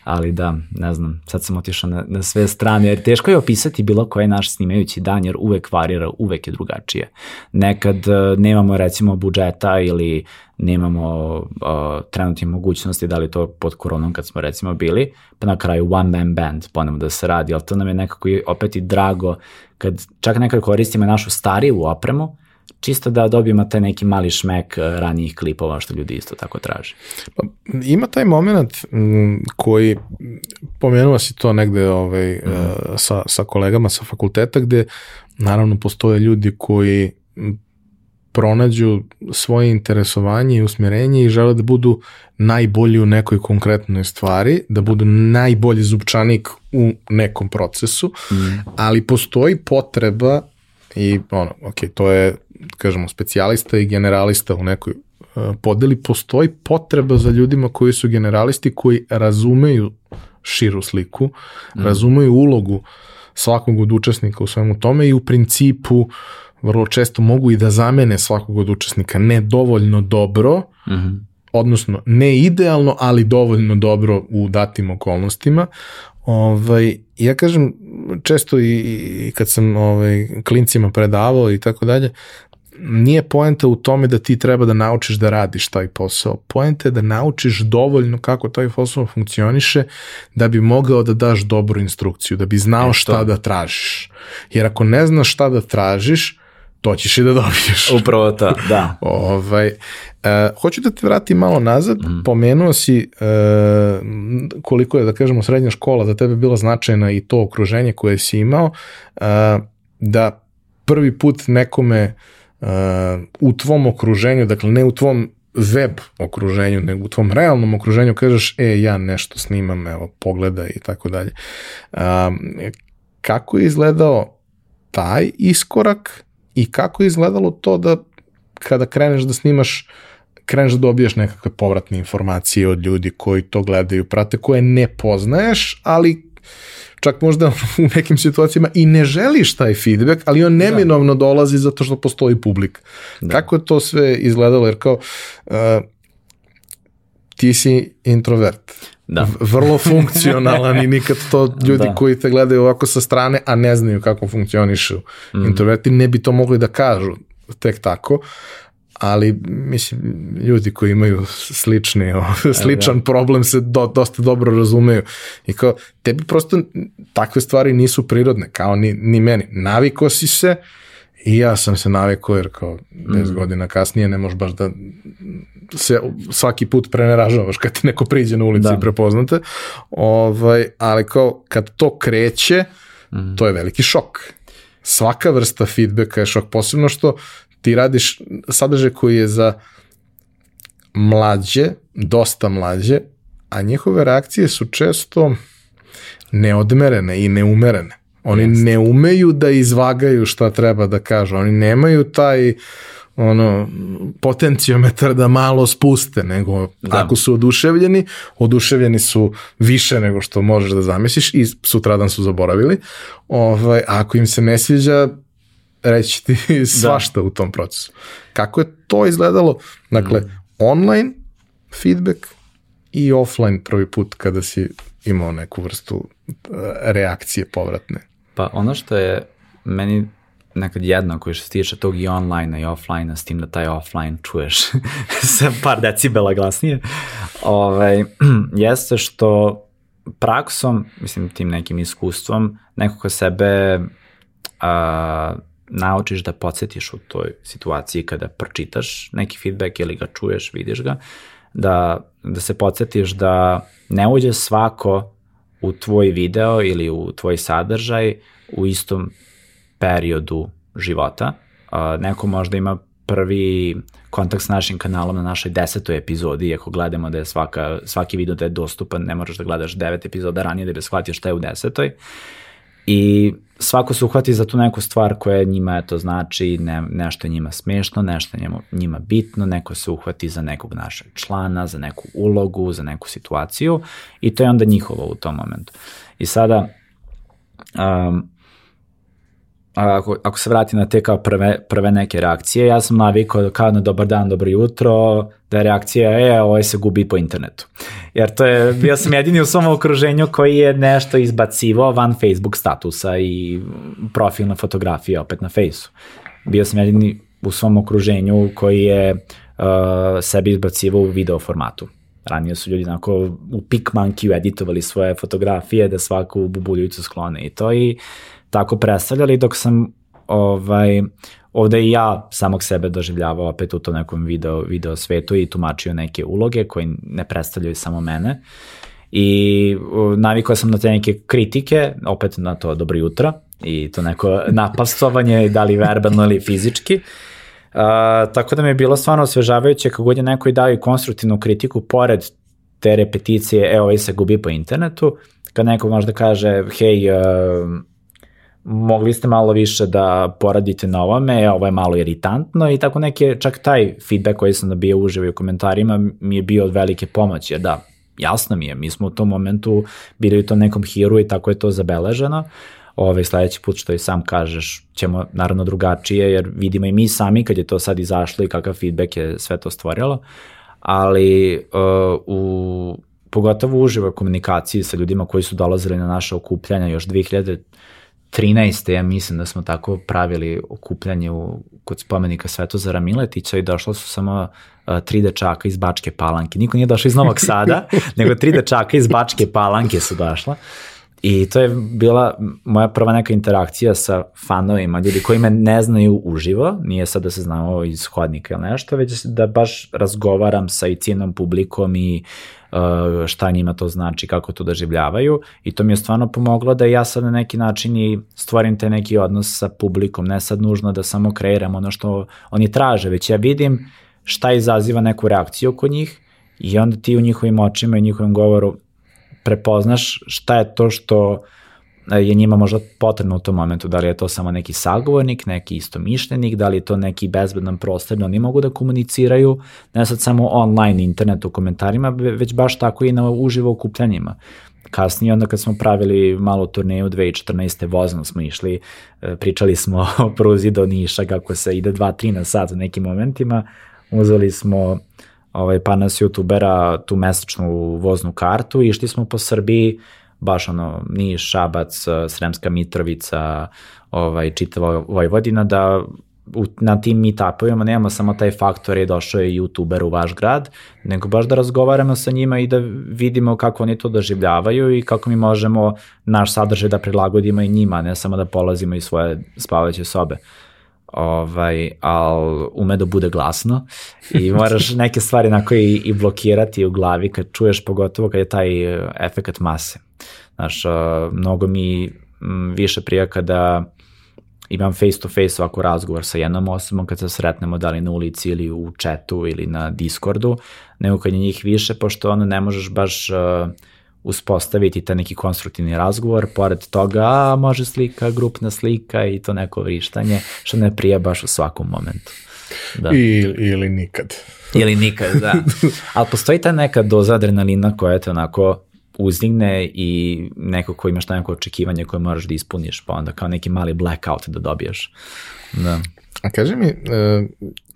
Ali da, ne znam, sad sam otišao na, na sve strane, jer teško je opisati bilo koji naš snimajući dan, jer uvek varira, uvek je drugačije. Nekad uh, nemamo recimo budžeta ili nemamo uh, trenutne mogućnosti, da li to pod koronom kad smo recimo bili, pa na kraju one man band ponovno da se radi, ali to nam je nekako i opet i drago kad čak nekad koristimo našu stariju opremu, čisto da dobijemo taj neki mali šmek uh, ranijih klipova što ljudi isto tako traže. Pa, ima taj moment m, koji, pomenuo si to negde ovaj, mm. sa, sa kolegama sa fakulteta, gde naravno postoje ljudi koji pronađu svoje interesovanje i usmjerenje i žele da budu najbolji u nekoj konkretnoj stvari, da budu najbolji zupčanik u nekom procesu, mm. ali postoji potreba i ono, ok, to je, kažemo, specijalista i generalista u nekoj uh, podeli, postoji potreba za ljudima koji su generalisti, koji razumeju širu sliku, mm. razumeju ulogu svakog od učesnika u svemu tome i u principu vrlo često mogu i da zamene svakog od učesnika ne dovoljno dobro, mm -hmm. Odnosno ne idealno, ali dovoljno dobro u datim okolnostima. Ovaj, ja kažem često i, i kad sam ovaj, klincima predavao i tako dalje, nije poenta u tome da ti treba da naučiš da radiš taj posao. Poenta je da naučiš dovoljno kako taj posao funkcioniše da bi mogao da daš dobru instrukciju, da bi znao e, šta da tražiš. Jer ako ne znaš šta da tražiš, to ćeš i da dobiješ. Upravo to, da. ovaj, uh, hoću da te vratim malo nazad, mm. pomenuo si uh, koliko je, da kažemo, srednja škola za tebe bila značajna i to okruženje koje si imao, uh, da prvi put nekome uh, u tvom okruženju, dakle ne u tvom web okruženju, nego u tvom realnom okruženju kažeš, e, ja nešto snimam, evo, pogledaj i tako dalje. Kako je izgledao taj iskorak i kako je izgledalo to da kada kreneš da snimaš kreneš da dobijaš nekakve povratne informacije od ljudi koji to gledaju, prate, koje ne poznaješ, ali čak možda u nekim situacijama i ne želiš taj feedback, ali on da. neminovno da. dolazi zato što postoji publik. Da. Kako je to sve izgledalo? Jer kao, uh, ti si introvert da. vrlo funkcionalan i nikad to ljudi da. koji te gledaju ovako sa strane, a ne znaju kako funkcionišu mm. introverti, ne bi to mogli da kažu tek tako, ali mislim ljudi koji imaju slični e, sličan da. problem se do, dosta dobro razumeju i kao tebi prosto takve stvari nisu prirodne kao ni, ni meni naviko si se I ja sam se navikao jer kao 10 mm. godina kasnije ne možeš baš da se svaki put preneražavaš kad ti neko priđe na ulici da. i prepoznate. Ovaj, ali kao kad to kreće, mm. to je veliki šok. Svaka vrsta feedbacka je šok, posebno što ti radiš sadržaj koji je za mlađe, dosta mlađe, a njihove reakcije su često neodmerene i neumerene. Oni Jeste. ne umeju da izvagaju šta treba da kažu. Oni nemaju taj ono potencijometar da malo spuste, nego da. ako su oduševljeni, oduševljeni su više nego što možeš da zamisliš i sutradan su zaboravili. Ovaj, ako im se ne sviđa, reći ti da. svašta da. u tom procesu. Kako je to izgledalo? Dakle, mm. online feedback i offline prvi put kada si imao neku vrstu eh, reakcije povratne. Pa ono što je meni nekad jedno koji što se tiče tog i online i offline s tim da taj offline čuješ sa par decibela glasnije, ovaj, jeste što praksom, mislim tim nekim iskustvom, nekako sebe a, naučiš da podsjetiš u toj situaciji kada pročitaš neki feedback ili ga čuješ, vidiš ga, da, da se podsjetiš da ne uđe svako u tvoj video ili u tvoj sadržaj u istom periodu života. Uh, neko možda ima prvi kontakt s našim kanalom na našoj desetoj epizodi, iako gledamo da je svaka, svaki video da je dostupan, ne moraš da gledaš devet epizoda ranije da bi shvatio šta je u desetoj. I svako se uhvati za tu neku stvar koja njima eto znači, ne, nešto je njima smešno, nešto je njima, njima bitno, neko se uhvati za nekog našeg člana, za neku ulogu, za neku situaciju i to je onda njihovo u tom momentu. I sada um, ako, ako se vrati na te kao prve, prve neke reakcije, ja sam navikao kao na dobar dan, dobro jutro, da je reakcija, e, ovo se gubi po internetu. Jer to je, bio sam jedini u svom okruženju koji je nešto izbacivao van Facebook statusa i profilna fotografija opet na fejsu. Bio sam jedini u svom okruženju koji je uh, sebi izbacivao u video formatu. Ranije su ljudi onako u PicMonkey editovali svoje fotografije da svaku bubuljicu sklone i to i tako predstavljali dok sam ovaj, ovde i ja samog sebe doživljavao opet u to nekom video, video svetu i tumačio neke uloge koje ne predstavljaju samo mene. I navikao sam na te neke kritike, opet na to dobro jutra i to neko napastovanje, da li verbalno ili fizički. Uh, tako da mi je bilo stvarno osvežavajuće kako god je neko i dao i konstruktivnu kritiku pored te repeticije, e, ovaj se gubi po internetu, kad neko možda kaže, hej, uh, mogli ste malo više da poradite na ovome, ovo je malo iritantno i tako neke, čak taj feedback koji sam dobio uživo u komentarima mi je bio od velike pomoći, jer da, jasno mi je, mi smo u tom momentu bili u tom nekom hiru i tako je to zabeleženo, ovaj, sledeći put što i sam kažeš ćemo naravno drugačije, jer vidimo i mi sami kad je to sad izašlo i kakav feedback je sve to stvorilo, ali uh, u pogotovo uživo komunikaciji sa ljudima koji su dolazili na naše okupljanja još 2000 13. ja mislim da smo tako pravili okupljanje u, kod spomenika Svetozara Miletića i došlo su samo uh, tri dečaka iz Bačke Palanke. Niko nije došao iz Novog Sada, nego tri dečaka iz Bačke Palanke su došla. I to je bila moja prva neka interakcija sa fanovima, ljudi koji me ne znaju uživo, nije sad da se znamo iz hodnika ili nešto, već da baš razgovaram sa i cijenom publikom i uh, šta njima to znači, kako to doživljavaju. I to mi je stvarno pomoglo da ja sad na neki način i stvorim te neki odnos sa publikom, ne sad nužno da samo kreiram ono što oni traže, već ja vidim šta izaziva neku reakciju kod njih i onda ti u njihovim očima i njihovim govoru prepoznaš šta je to što e, je njima možda potrebno u tom momentu, da li je to samo neki sagovornik, neki istomišljenik, da li je to neki bezbedan prostor da oni mogu da komuniciraju, ne sad samo online internet u komentarima, već baš tako i na uživo okupljanjima. Kasnije, onda kad smo pravili malo turneju 2014. vozno smo išli, e, pričali smo o pruzi do Niša, kako se ide 2-3 na sat u nekim momentima, uzeli smo ovaj, pa nas youtubera tu mesečnu voznu kartu išli smo po Srbiji, baš ono, Niš, Šabac, Sremska Mitrovica, ovaj, čitava Vojvodina, da u, na tim meetupovima nemamo samo taj faktor je došao je youtuber u vaš grad, nego baš da razgovaramo sa njima i da vidimo kako oni to doživljavaju i kako mi možemo naš sadržaj da prilagodimo i njima, ne samo da polazimo iz svoje spavaće sobe ovaj, ali ume da bude glasno i moraš neke stvari onako i, i blokirati u glavi kad čuješ, pogotovo kad je taj e, efekt mase. Znaš, uh, mnogo mi m, više prija kada imam face to face ovako razgovor sa jednom osobom kad se sretnemo da li na ulici ili u chatu ili na Discordu, nego kad je njih više, pošto ono ne možeš baš uh, uspostaviti ta neki konstruktivni razgovor, pored toga a, može slika, grupna slika i to neko vrištanje, što ne prija baš u svakom momentu. Da. I, ili nikad. Ili nikad, da. Ali postoji ta neka doza adrenalina koja te onako uzdigne i neko ko imaš neko očekivanje koje moraš da ispuniš, pa onda kao neki mali blackout da dobiješ. Da. A kaži mi, e,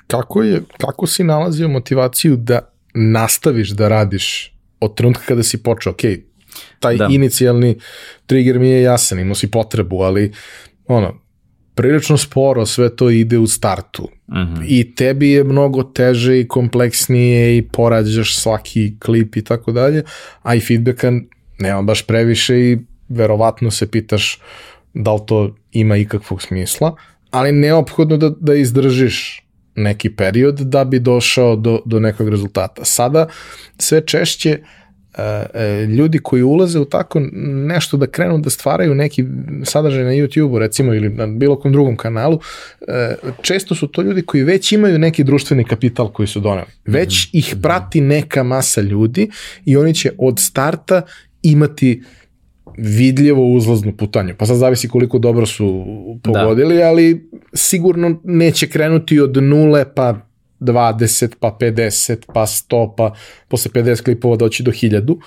kako, je, kako si nalazio motivaciju da nastaviš da radiš od trenutka kada si počeo, ok, taj da. inicijalni trigger mi je jasan, imao si potrebu, ali ono, prilično sporo sve to ide u startu. Uh mhm. -huh. I tebi je mnogo teže i kompleksnije i porađaš svaki klip i tako dalje, a i feedbacka nema baš previše i verovatno se pitaš da li to ima ikakvog smisla, ali neophodno da, da izdržiš neki period da bi došao do, do nekog rezultata. Sada sve češće uh, ljudi koji ulaze u tako nešto da krenu da stvaraju neki sadržaj na YouTube-u recimo ili na bilo kom drugom kanalu, uh, često su to ljudi koji već imaju neki društveni kapital koji su doneli. Već -hmm. ih prati neka masa ljudi i oni će od starta imati uh, vidljivo uzlaznu putanju. Pa sad zavisi koliko dobro su pogodili, da. ali sigurno neće krenuti od nule pa 20, pa 50, pa 100, pa posle 50 klipova doći do 1000.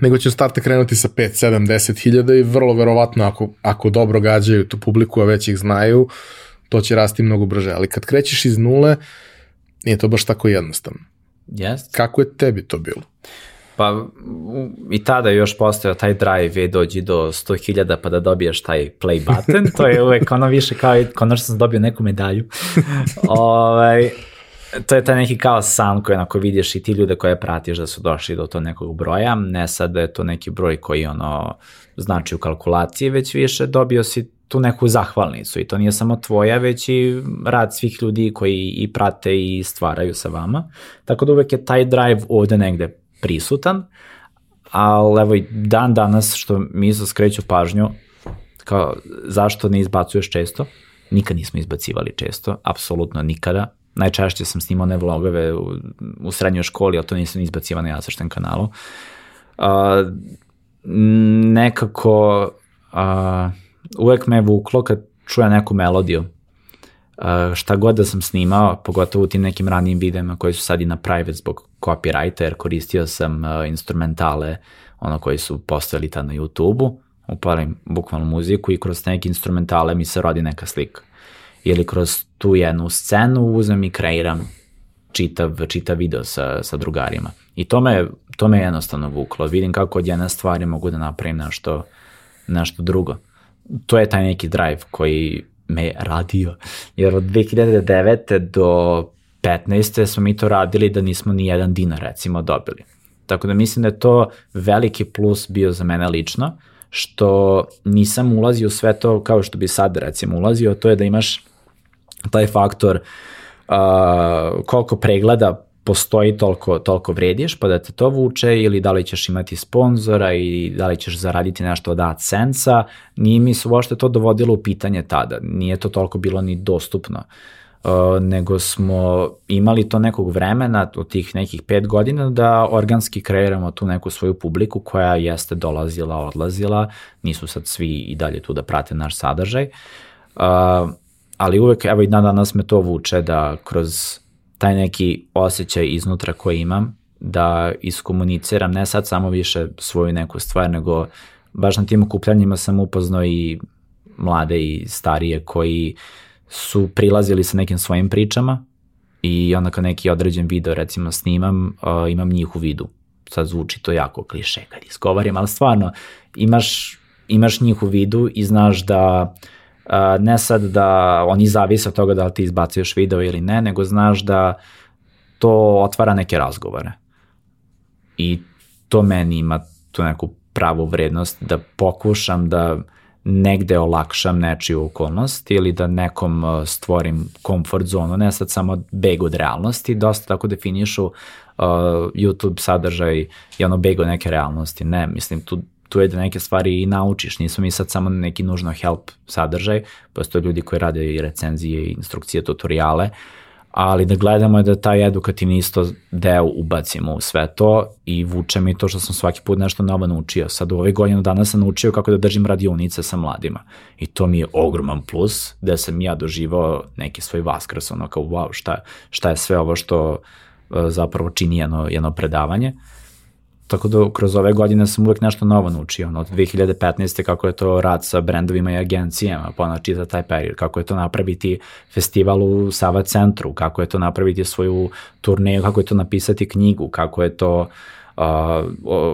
nego će starte krenuti sa 5, 7, 10 hiljada i vrlo verovatno ako, ako dobro gađaju tu publiku, a već ih znaju, to će rasti mnogo brže. Ali kad krećeš iz nule, nije to baš tako jednostavno. Yes. Kako je tebi to bilo? Pa i tada je još postojao taj drive je dođi do 100.000 pa da dobiješ taj play button, to je uvek ono više kao i konačno sam dobio neku medalju. ovaj, to je taj neki kao san koji onako vidiš i ti ljude koje pratiš da su došli do to nekog broja, ne sad da je to neki broj koji ono znači u kalkulaciji, već više dobio si tu neku zahvalnicu i to nije samo tvoja, već i rad svih ljudi koji i prate i stvaraju sa vama. Tako da uvek je taj drive ovde negde prisutan, ali evo i dan danas što mi isto skreću pažnju, kao zašto ne izbacuješ često, nikad nismo izbacivali često, apsolutno nikada, najčešće sam snimao ne vlogove u, u srednjoj školi, ali to nisam izbacivao na jasašten kanalu. Uh, nekako uh, uvek me vuklo kad čujem neku melodiju. Šta god da sam snimao, pogotovo u tim nekim ranijim videima koji su sad i na private zbog copyrighta, jer koristio sam uh, instrumentale, ono koji su postavili tad na YouTube-u, upalim bukvalno muziku i kroz neke instrumentale mi se rodi neka slika ili kroz tu jednu scenu uzem i kreiram čitav, čitav video sa, sa drugarima. I to me, to me jednostavno vuklo. Vidim kako od jedne stvari mogu da napravim nešto, nešto drugo. To je taj neki drive koji me radio. Jer od 2009. do 15. smo mi to radili da nismo ni jedan dinar recimo dobili. Tako da mislim da je to veliki plus bio za mene lično, što nisam ulazio u sve to kao što bi sad recimo ulazio, to je da imaš taj faktor uh, koliko pregleda postoji, toliko, toliko vrediš, pa da te to vuče ili da li ćeš imati sponzora i da li ćeš zaraditi nešto od AdSense-a, nije mi se uopšte to dovodilo u pitanje tada, nije to toliko bilo ni dostupno. Uh, nego smo imali to nekog vremena od tih nekih pet godina da organski kreiramo tu neku svoju publiku koja jeste dolazila, odlazila, nisu sad svi i dalje tu da prate naš sadržaj. Uh, ali uvek, evo i dan danas me to vuče da kroz taj neki osjećaj iznutra koji imam, da iskomuniciram ne sad samo više svoju neku stvar, nego baš na tim okupljanjima sam upoznao i mlade i starije koji su prilazili sa nekim svojim pričama i onda kad neki određen video recimo snimam, uh, imam njih u vidu. Sad zvuči to jako kliše kad izgovarim, ali stvarno imaš, imaš njih u vidu i znaš da uh, ne sad da oni zavise od toga da li ti izbacuješ video ili ne, nego znaš da to otvara neke razgovore. I to meni ima tu neku pravu vrednost da pokušam da negde olakšam nečiju okolnost ili da nekom stvorim komfort zonu, ne sad samo beg od realnosti, dosta tako definišu uh, YouTube sadržaj i ono beg od neke realnosti, ne, mislim tu tu je da neke stvari i naučiš, nismo mi sad samo neki nužno help sadržaj, postoje ljudi koji rade i recenzije, i instrukcije, tutoriale, ali da gledamo da taj edukativni isto deo ubacimo u sve to i vuče mi to što sam svaki put nešto novo naučio. Sad u ovoj godinu dana sam naučio kako da držim radionice sa mladima i to mi je ogroman plus da sam ja doživao neki svoj vaskrs, ono kao wow šta, šta je sve ovo što e, zapravo čini jedno, jedno predavanje. Uh, Tako da kroz ove godine sam uvek nešto novo naučio, ono, od 2015. kako je to rad sa brendovima i agencijama, pa znači za taj period, kako je to napraviti festival u Sava centru, kako je to napraviti svoju turneju, kako je to napisati knjigu, kako je to uh,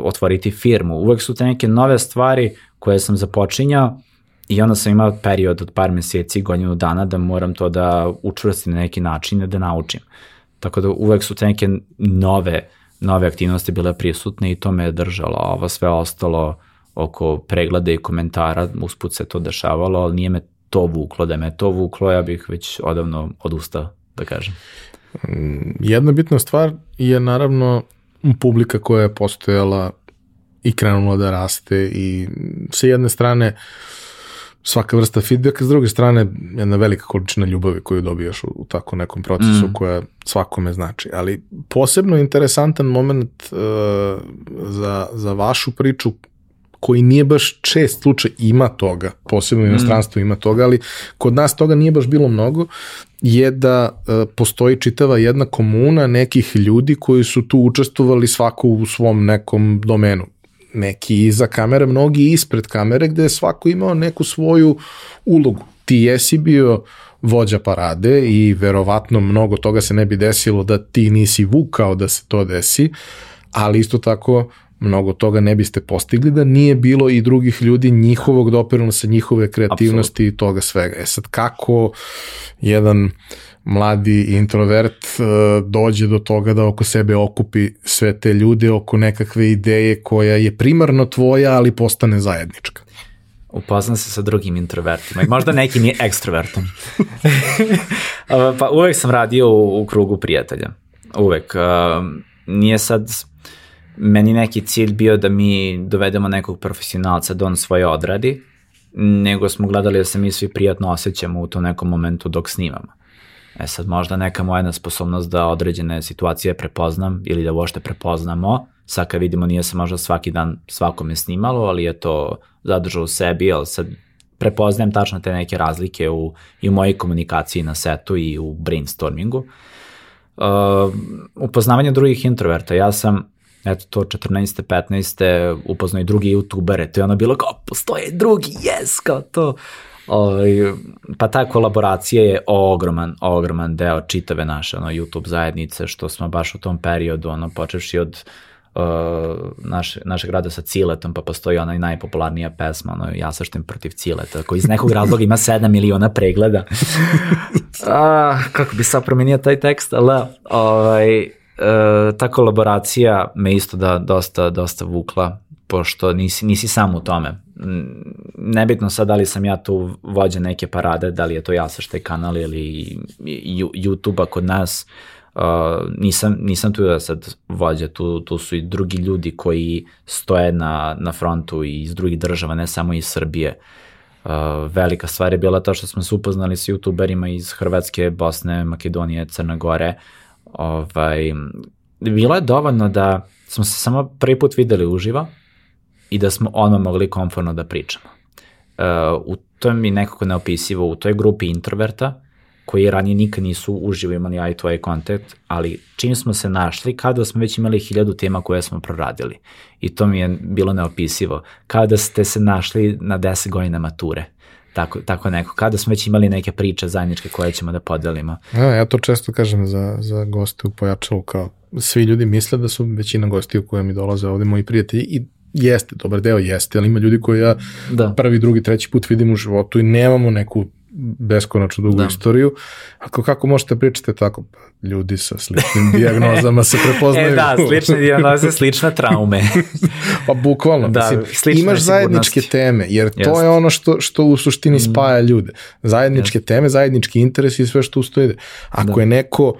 otvoriti firmu. Uvek su te neke nove stvari koje sam započinjao i onda sam imao period od par meseci, godinu dana da moram to da učvrstim na neki način da naučim. Tako da uvek su te neke nove uh, nove aktivnosti bile prisutne i to me je držalo, a ovo sve ostalo oko pregleda i komentara, usput se to dešavalo, ali nije me to vuklo, da me to vuklo, ja bih već odavno odustao, da kažem. Jedna bitna stvar je naravno publika koja je postojala i krenula da raste i sa jedne strane uh, svaka vrsta feedbacka, s druge strane jedna velika količina ljubavi koju dobijaš u, u tako nekom procesu mm. koja svakome znači. Ali posebno interesantan moment uh, za, za vašu priču koji nije baš čest slučaj ima toga, posebno u mm. inostranstvu ima toga, ali kod nas toga nije baš bilo mnogo, je da uh, postoji čitava jedna komuna nekih ljudi koji su tu učestvovali svako u svom nekom domenu neki iza kamere, mnogi ispred kamere, gde je svako imao neku svoju ulogu. Ti jesi bio vođa parade i verovatno mnogo toga se ne bi desilo da ti nisi vukao da se to desi, ali isto tako mnogo toga ne biste postigli da nije bilo i drugih ljudi njihovog doprinosa, njihove kreativnosti Absolut. i toga svega. E sad kako jedan mladi introvert uh, dođe do toga da oko sebe okupi sve te ljude oko nekakve ideje koja je primarno tvoja, ali postane zajednička. Upoznam se sa drugim introvertima i možda nekim je ekstrovertom. pa uvek sam radio u, u krugu prijatelja. Uvek. Nije sad meni neki cilj bio da mi dovedemo nekog profesionalca da on svoje odradi, nego smo gledali da se mi svi prijatno osjećamo u tom nekom momentu dok snimamo. E sad, možda neka moja nesposobnost da određene situacije prepoznam ili da uošte prepoznamo, sad kad vidimo nije se možda svaki dan svakome snimalo, ali je to zadržao u sebi, ali sad prepoznajem tačno te neke razlike u, i u mojej komunikaciji na setu i u brainstormingu. Uh, upoznavanje drugih introverta, ja sam eto to 14. 15. upoznao i drugi youtubere, to je ono bilo kao postoje drugi, yes, kao to. Ovaj, pa ta kolaboracija je ogroman, ogroman deo čitave naše ono, YouTube zajednice, što smo baš u tom periodu, ono, počevši od uh, naše, našeg rada sa Ciletom, pa postoji ona i najpopularnija pesma, ono, Ja saštem protiv Cileta, koji iz nekog razloga ima 7 miliona pregleda. A, kako bi sad promenio taj tekst, ali ovaj, uh, ta kolaboracija me isto da dosta, dosta vukla, pošto nisi, nisi sam u tome. Nebitno sad da li sam ja tu vođa neke parade, da li je to ja sa štaj kanal ili YouTube-a kod nas, uh, nisam, nisam tu da sad vođa, tu, tu su i drugi ljudi koji stoje na, na frontu iz drugih država, ne samo iz Srbije. Uh, velika stvar je bila to što smo se upoznali s youtuberima iz Hrvatske, Bosne, Makedonije, Crne Gore, ovaj, bilo je dovoljno da smo se samo prvi put videli uživo i da smo odmah mogli komfortno da pričamo. Uh, u to mi nekako neopisivo, u toj grupi introverta, koji ranije nikad nisu uživo imali eye to eye kontakt, ali čim smo se našli, kada smo već imali hiljadu tema koje smo proradili. I to mi je bilo neopisivo. Kada ste se našli na 10 godina mature tako, tako neko. Kada smo već imali neke priče zajedničke koje ćemo da podelimo. Ja, ja to često kažem za, za goste u Pojačalu, kao svi ljudi misle da su većina gosti u koje mi dolaze ovde moji prijatelji i jeste, dobar deo jeste, ali ima ljudi koji ja da. prvi, drugi, treći put vidim u životu i nemamo neku beskonačno dugu da. istoriju. Ako kako možete pričati tako? Pa, ljudi sa sličnim dijagnozama se prepoznaju. e da, slične dijagnoze, slične traume. pa bukvalno, da, mislim, imaš zajedničke teme, jer to Just. je ono što, što u suštini mm. spaja ljude. Zajedničke Just. teme, zajednički interes i sve što ustoji. Ako da. je neko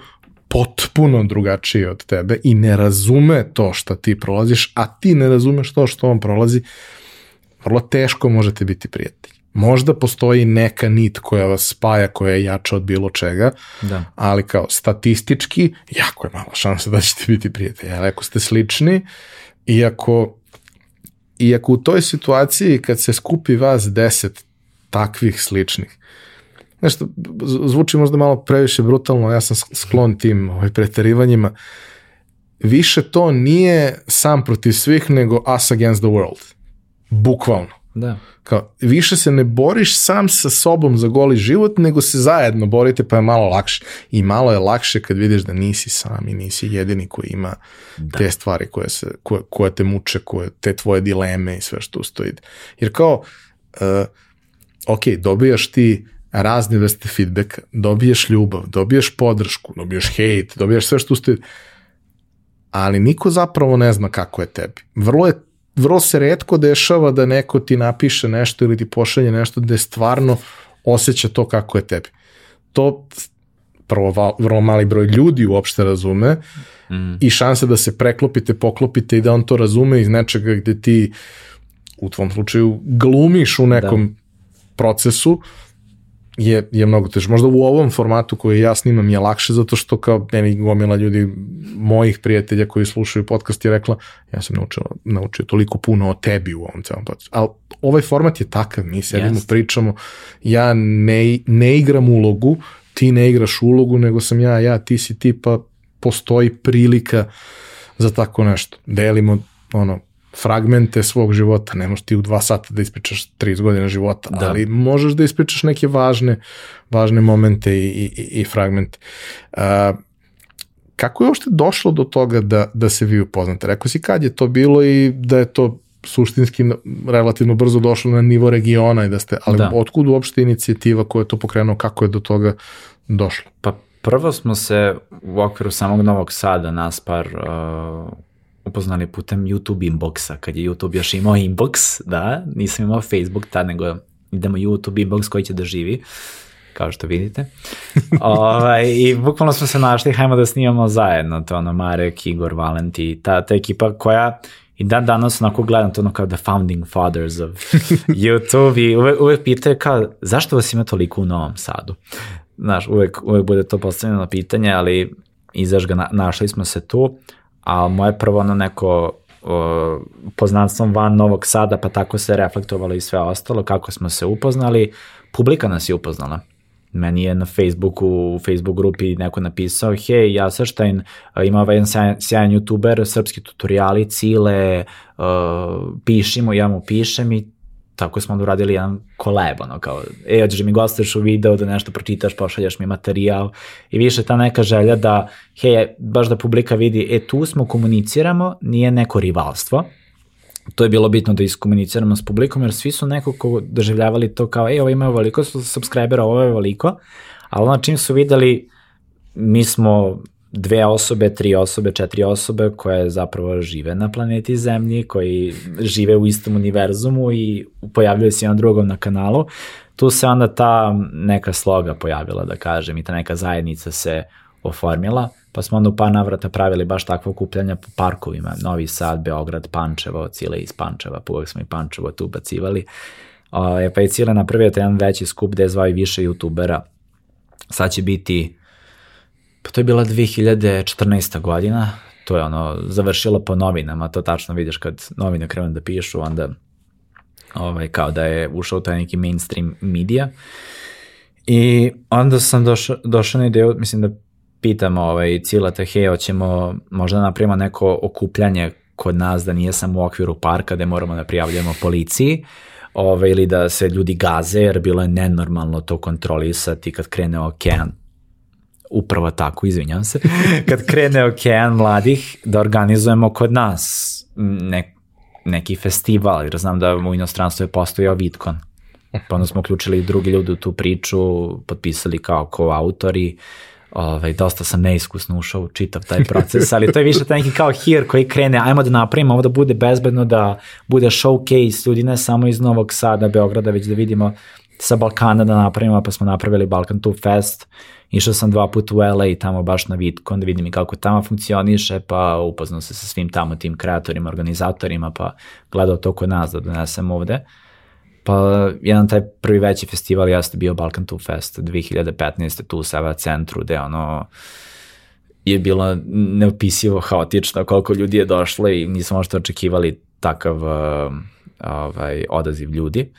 potpuno drugačiji od tebe i ne razume to što ti prolaziš, a ti ne razumeš to što on prolazi, vrlo teško možete biti prijatelji. Možda postoji neka nit koja vas spaja, koja je jača od bilo čega, da. ali kao statistički, jako je mala šansa da ćete biti prijatelji. Ali ako ste slični, iako, iako u toj situaciji kad se skupi vas deset takvih sličnih, nešto, zvuči možda malo previše brutalno, ja sam sklon tim ovaj, preterivanjima, više to nije sam protiv svih, nego us against the world. Bukvalno. Da. Kao, više se ne boriš sam sa sobom za goli život, nego se zajedno borite, pa je malo lakše. I malo je lakše kad vidiš da nisi sam i nisi jedini koji ima da. te stvari koje, se, koje, koje te muče, koje, te tvoje dileme i sve što ustoji. Jer kao, uh, ok, dobijaš ti razne vrste feedbacka, dobiješ ljubav, dobiješ podršku, dobiješ hejt, dobiješ sve što ustoji, ali niko zapravo ne zna kako je tebi. Vrlo je vrlo se redko dešava da neko ti napiše nešto ili ti pošalje nešto da je stvarno osjeća to kako je tebi. To prvo vrlo mali broj ljudi uopšte razume mm. i šanse da se preklopite, poklopite i da on to razume iz nečega gde ti u tvom slučaju glumiš u nekom da. procesu, je, je mnogo teže. Možda u ovom formatu koji ja snimam je lakše zato što kao meni gomila ljudi mojih prijatelja koji slušaju podcast je rekla ja sam naučio, naučio toliko puno o tebi u ovom celom podcastu. Ali ovaj format je takav, mi sedimo, yes. pričamo, ja ne, ne igram ulogu, ti ne igraš ulogu, nego sam ja, ja, ti si ti, pa postoji prilika za tako nešto. Delimo ono, fragmente svog života, ne možeš ti u dva sata da ispričaš 30 godina života, Da. ali možeš da ispričaš neke važne, važne momente i, i, i fragmente. A, kako je uopšte došlo do toga da, da se vi upoznate? Rekao si kad je to bilo i da je to suštinski relativno brzo došlo na nivo regiona i da ste, ali Da. otkud uopšte inicijativa koja je to pokrenuo, kako je do toga došlo? Pa prvo smo se u okviru samog Novog Sada nas par uh, upoznali putem YouTube inboxa, kad je YouTube još imao inbox, da, nisam imao Facebook tad, nego idemo YouTube inbox koji će da živi, kao što vidite. ovaj, I bukvalno smo se našli, hajmo da snimamo zajedno, to ono Marek, Igor, Valenti, ta, ta ekipa koja i dan danas onako gledam to ono kao the founding fathers of YouTube i uvek, uvek pitaju kao zašto vas ima toliko u Novom Sadu? Znaš, uvek, uvek bude to postavljeno pitanje, ali izaš ga, na, našli smo se tu, a moje prvo ono neko o, poznanstvom van Novog Sada, pa tako se reflektovalo i sve ostalo, kako smo se upoznali, publika nas je upoznala. Meni je na Facebooku, u Facebook grupi neko napisao, hej, ja Saštajn, ima ovaj sjajan, sjajan youtuber, srpski tutoriali, cile, uh, pišimo, ja mu pišem i tako smo onda uradili jedan koleb, ono kao, e, hoćeš da mi gostuješ u video, da nešto pročitaš, pošalješ mi materijal. I više ta neka želja da, hej, baš da publika vidi, e, tu smo, komuniciramo, nije neko rivalstvo, to je bilo bitno da iskomuniciramo s publikom, jer svi su nekako doživljavali to kao, e, ovo ima ovoliko subscribera, ovo je ovoliko, ali ono čim su videli, mi smo dve osobe, tri osobe, četiri osobe koje zapravo žive na planeti Zemlji, koji žive u istom univerzumu i pojavljaju se jedan drugom na kanalu, tu se onda ta neka sloga pojavila, da kažem, i ta neka zajednica se oformila, pa smo onda u par navrata pravili baš takvo okupljanja po parkovima, Novi Sad, Beograd, Pančevo, Cile iz Pančeva, pa uvek smo i Pančevo tu bacivali, o, pa je Cile napravio jedan veći skup gde je zvao i više youtubera, sad će biti Pa to je bila 2014. godina, to je ono, završilo po novinama, to tačno vidiš kad novine krenu da pišu, onda ovaj, kao da je ušao u taj neki mainstream media. I onda sam došao, došao na ideju, mislim da pitam ovaj, Cilata, hej, hoćemo možda da napravimo neko okupljanje kod nas da nije samo u okviru parka gde moramo da prijavljamo policiji, ovaj, ili da se ljudi gaze, jer bilo je nenormalno to kontrolisati kad krene okean upravo tako, izvinjam se, kad krene okean mladih, da organizujemo kod nas ne, neki festival, jer znam da u inostranstvu je postojao Vitkon. Pa onda smo uključili i drugi ljudi u tu priču, potpisali kao ko-autori, ovaj, dosta sam neiskusno ušao u čitav taj proces, ali to je više taj neki kao hir koji krene, ajmo da napravimo ovo da bude bezbedno, da bude showcase ljudi ne samo iz Novog Sada, Beograda, već da vidimo sa Balkana da napravimo, pa smo napravili Balkan 2 Fest, išao sam dva puta u LA i tamo baš na Vitkon da vidim i kako tamo funkcioniše, pa upoznao se sa svim tamo tim kreatorima, organizatorima, pa gledao to kod nas da donesem ovde. Pa jedan taj prvi veći festival jeste bio Balkan 2 Fest 2015. tu u Seva centru, gde ono je bilo neopisivo haotično koliko ljudi je došlo i nismo možda očekivali takav uh, ovaj, odaziv ljudi.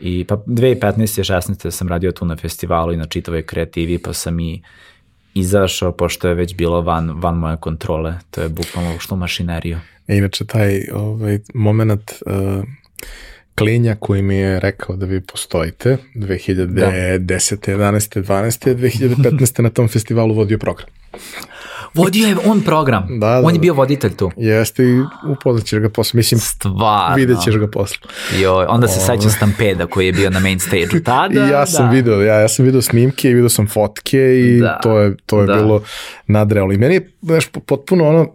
I pa 2015. i 16. sam radio tu na festivalu i na čitavoj kreativi, pa sam i izašao, pošto je već bilo van, van moje kontrole. To je bukvalno ušlo mašineriju. E, inače, taj ovaj, moment uh, klinja koji mi je rekao da vi postojite 2010. Da. 11. 12. 2015. na tom festivalu vodio program. Vodio je on program. Da, da, on je da. bio voditelj tu. Jeste i upoznat ćeš ga posle. Mislim, Stvarno. vidjet ćeš ga posle. Joj, onda se sećam Stampeda koji je bio na main stage-u tada. I ja sam da. video, ja, ja sam video snimke i video sam fotke i Da, to je, to je da. bilo nadrealno. I meni je, znaš, potpuno ono,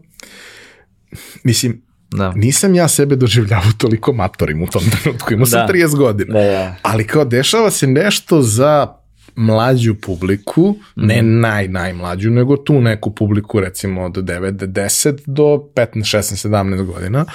mislim, Da. nisam ja sebe doživljavao toliko matorim u tom trenutku, imao sam Da. 30 godina. Da, da. Ali kao dešava se nešto za mlađu publiku, ne Mhm. naj, najmlađu, nego tu neku publiku recimo od 9 do 10 do 15, 16, 17 godina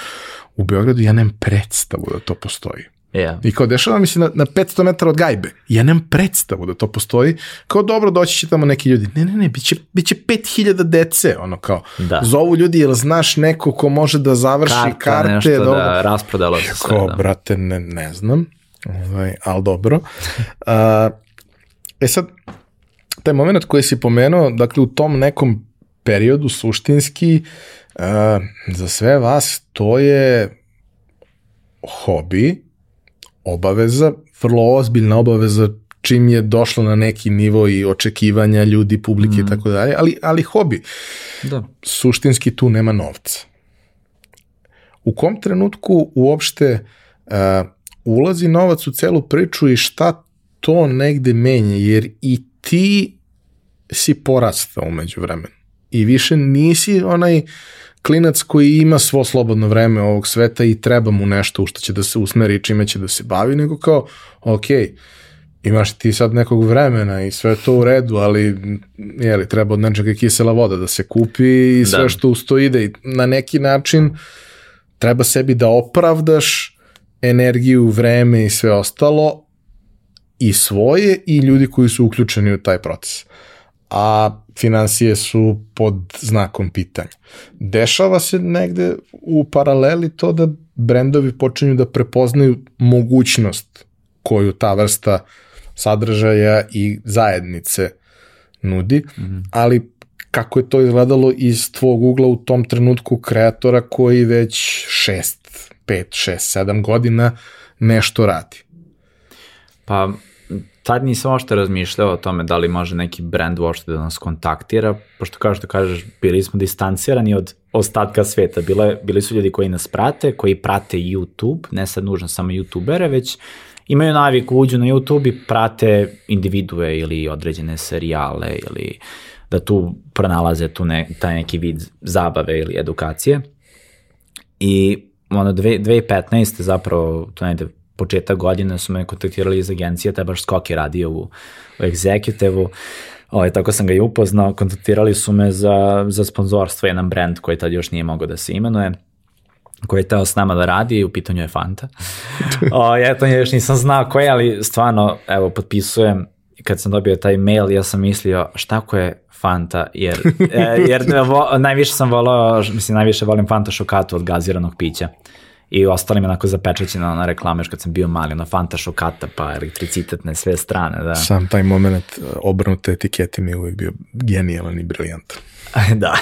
u Beogradu ja nemam predstavu da to postoji. Yeah. I kao dešava mi se na, na 500 metara od gajbe. Ja nemam predstavu da to postoji. Kao dobro, doći će tamo neki ljudi. Ne, ne, ne, bit će, bit će 5000 dece. Ono kao, Da. zovu ljudi, jel znaš neko ko može da završi Karta, karte? nešto, dobro. da, rasprodalo se sve. Kao, Da. brate, ne, ne znam. Ovaj, ali dobro. Uh, e sad, taj moment koji si pomenuo, dakle u tom nekom periodu suštinski, uh, za sve vas to je hobi, obaveza, vrlo ozbiljna obaveza čim je došla na neki nivo i očekivanja ljudi, publike i mm. tako dalje, ali, ali hobi. Da. Suštinski tu nema novca. U kom trenutku uopšte uh, ulazi novac u celu priču i šta to negde menja, jer i ti si porastao umeđu vremenu. I više nisi onaj klinac koji ima svo slobodno vreme ovog sveta i treba mu nešto u što će da se usmeri i čime će da se bavi, nego kao, ok, imaš ti sad nekog vremena i sve to u redu, ali jeli, treba od nečega kisela voda da se kupi i sve da. što uz to ide i na neki način treba sebi da opravdaš energiju, vreme i sve ostalo i svoje i ljudi koji su uključeni u taj proces. A financije su pod znakom pitanja. Dešava se negde u paraleli to da brendovi počinju da prepoznaju mogućnost koju ta vrsta sadržaja i zajednice nudi, mm -hmm. ali kako je to izgledalo iz tvog ugla u tom trenutku kreatora koji već 6, 5, 6, 7 godina nešto radi? Pa tad nisam ošte razmišljao o tome da li može neki brand uopšte da nas kontaktira, pošto kao što kažeš, bili smo distancirani od ostatka sveta. Bile, bili su ljudi koji nas prate, koji prate YouTube, ne sad nužno samo YouTubere, već imaju naviku, uđu na YouTube i prate individue ili određene serijale ili da tu pronalaze tu ne, taj neki vid zabave ili edukacije. I ono, 2015. zapravo, to najde početak godine su me kontaktirali iz agencije, taj baš Skok je radio u, u Executive-u, Ovaj, tako sam ga i upoznao, kontaktirali su me za, za sponzorstvo, jedan brand koji tad još nije mogao da se imenuje, koji je teo s nama da radi i u pitanju je Fanta. o, ja to još nisam znao koje, ali stvarno, evo, potpisujem, kad sam dobio taj mail, ja sam mislio šta ko je Fanta, jer, e, jer vo, najviše sam volao, mislim, najviše volim Fanta šokatu od gaziranog pića i ostali mi onako zapečećeno na reklame još kad sam bio mali, ono Fanta šokata, pa elektricitet na sve strane, da. Sam taj moment e, obrnute etikete mi je uvijek bio genijalan i briljantan. da.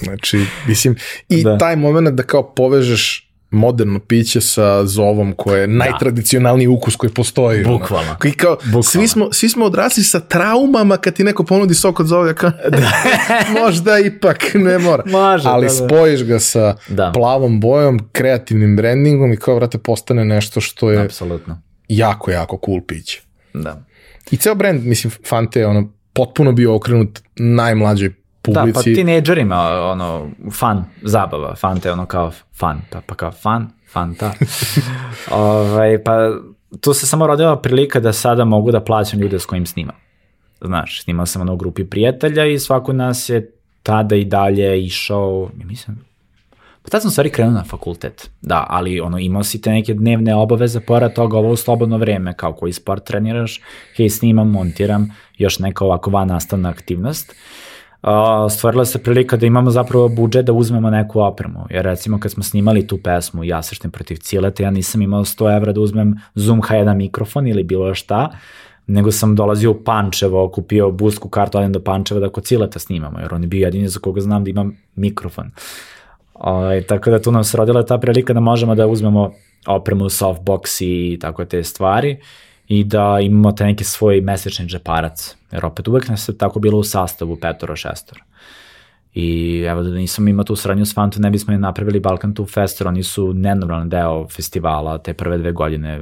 znači, mislim, i da. taj moment da kao povežeš moderno piće sa zovom koje je da. najtradicionalniji ukus koji postoji. Bukvalno. I kao, Bukvalno. Svi, smo, svi smo odrasli sa traumama kad ti neko ponudi sok od zove, kao, da. možda ipak ne mora. Može, Ali da, da. spojiš ga sa da. plavom bojom, kreativnim brandingom i kao, vrate, postane nešto što je Apsolutno. jako, jako cool piće. Da. I ceo brand, mislim, Fante je ono, potpuno bio okrenut najmlađoj publici. Da, pa tinejdžerima, ono, fan, zabava, fan te ono kao fan, pa, pa kao fan, fanta. ovaj, pa tu se samo rodila prilika da sada mogu da plaćam ljude s kojim snimam. Znaš, snimao sam ono u grupi prijatelja i svako nas je tada i dalje išao, ja mislim, Pa tad sam stvari krenuo na fakultet, da, ali ono, imao si te neke dnevne obaveze, pored toga ovo u slobodno vreme, kao koji sport treniraš, hej, snimam, montiram, još neka ovako van nastavna aktivnost stvorila se prilika da imamo zapravo budžet da uzmemo neku opremu. Jer recimo kad smo snimali tu pesmu Ja srštim protiv Cileta, ja nisam imao 100 evra da uzmem Zoom H1 mikrofon ili bilo šta, nego sam dolazio u Pančevo, kupio busku kartu, odem do Pančeva da kod Cileta snimamo, jer on je bio jedini za koga znam da imam mikrofon. O, ovaj, tako da tu nam se rodila ta prilika da možemo da uzmemo opremu, softbox i tako te stvari i da imamo te neki svoj mesečni džeparac. Jer opet uvek nas je tako bilo u sastavu petoro, šestor. I evo da nisam imao tu sradnju s Fantom, ne bismo napravili Balkan Two Fest, oni su nenormalan deo festivala, te prve dve godine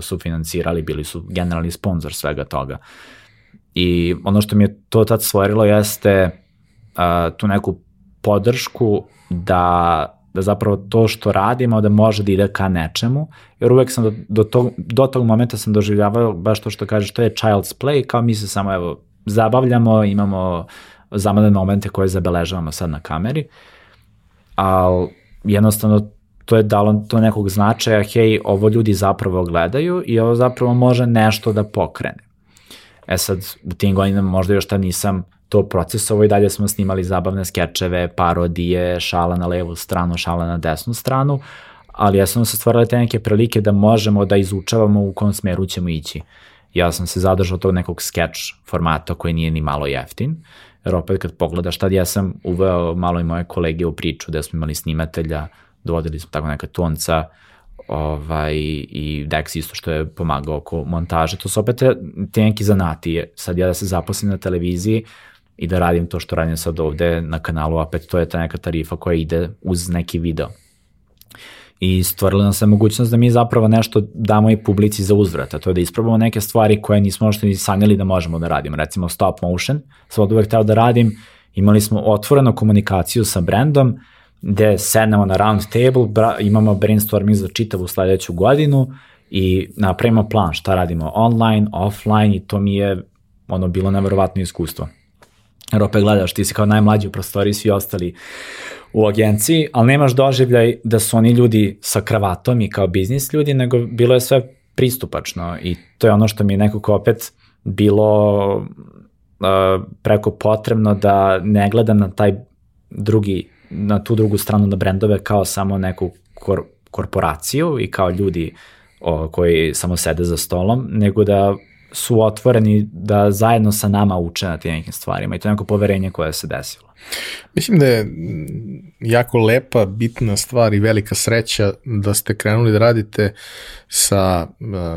su financirali, bili su generalni sponsor svega toga. I ono što mi je to tad stvorilo jeste uh, tu neku podršku da da zapravo to što radimo da može da ide ka nečemu, jer uvek sam do, do, tog, do tog momenta sam doživljavao baš to što kažeš, to je child's play, kao mi se samo evo zabavljamo, imamo zamane momente koje zabeležavamo sad na kameri, ali jednostavno to je dalo to nekog značaja, hej, ovo ljudi zapravo gledaju i ovo zapravo može nešto da pokrene. E sad, u tim godinama možda još tad nisam to procesovo i dalje smo snimali zabavne skečeve, parodije, šala na levu stranu, šala na desnu stranu, ali ja sam se stvarali te neke prilike da možemo da izučavamo u kom smeru ćemo ići. Ja sam se zadržao tog nekog skeč formata koji nije ni malo jeftin, jer opet kad pogledaš, tad ja sam uveo malo i moje kolege u priču da smo imali snimatelja, dovodili smo tako neka tonca, ovaj, i Dex isto što je pomagao oko montaže. To su opet te, te neki zanati. Sad ja da se zaposlim na televiziji i da radim to što radim sad ovde na kanalu, opet to je ta neka tarifa koja ide uz neki video i stvorila nam se mogućnost da mi zapravo nešto damo i publici za uzvrat, a to je da isprobamo neke stvari koje nismo možda ni sanjali da možemo da radimo. Recimo stop motion, sam od uvek teo da radim, imali smo otvorenu komunikaciju sa brendom, gde sednemo na round table, bra, imamo brainstorming za čitavu sledeću godinu i napravimo plan šta radimo online, offline i to mi je ono bilo neverovatno iskustvo. Jer opet gledaš, ti si kao najmlađi u prostoriji, svi ostali u agenciji, ali nemaš doživljaj da su oni ljudi sa kravatom i kao biznis ljudi, nego bilo je sve pristupačno i to je ono što mi je nekako opet bilo uh, preko potrebno da ne gledam na taj drugi, na tu drugu stranu na brendove kao samo neku kor korporaciju i kao ljudi o, koji samo sede za stolom, nego da su otvoreni da zajedno sa nama uče na tim nekim stvarima i to je neko poverenje koje se desilo. Mislim da je jako lepa, bitna stvar i velika sreća da ste krenuli da radite sa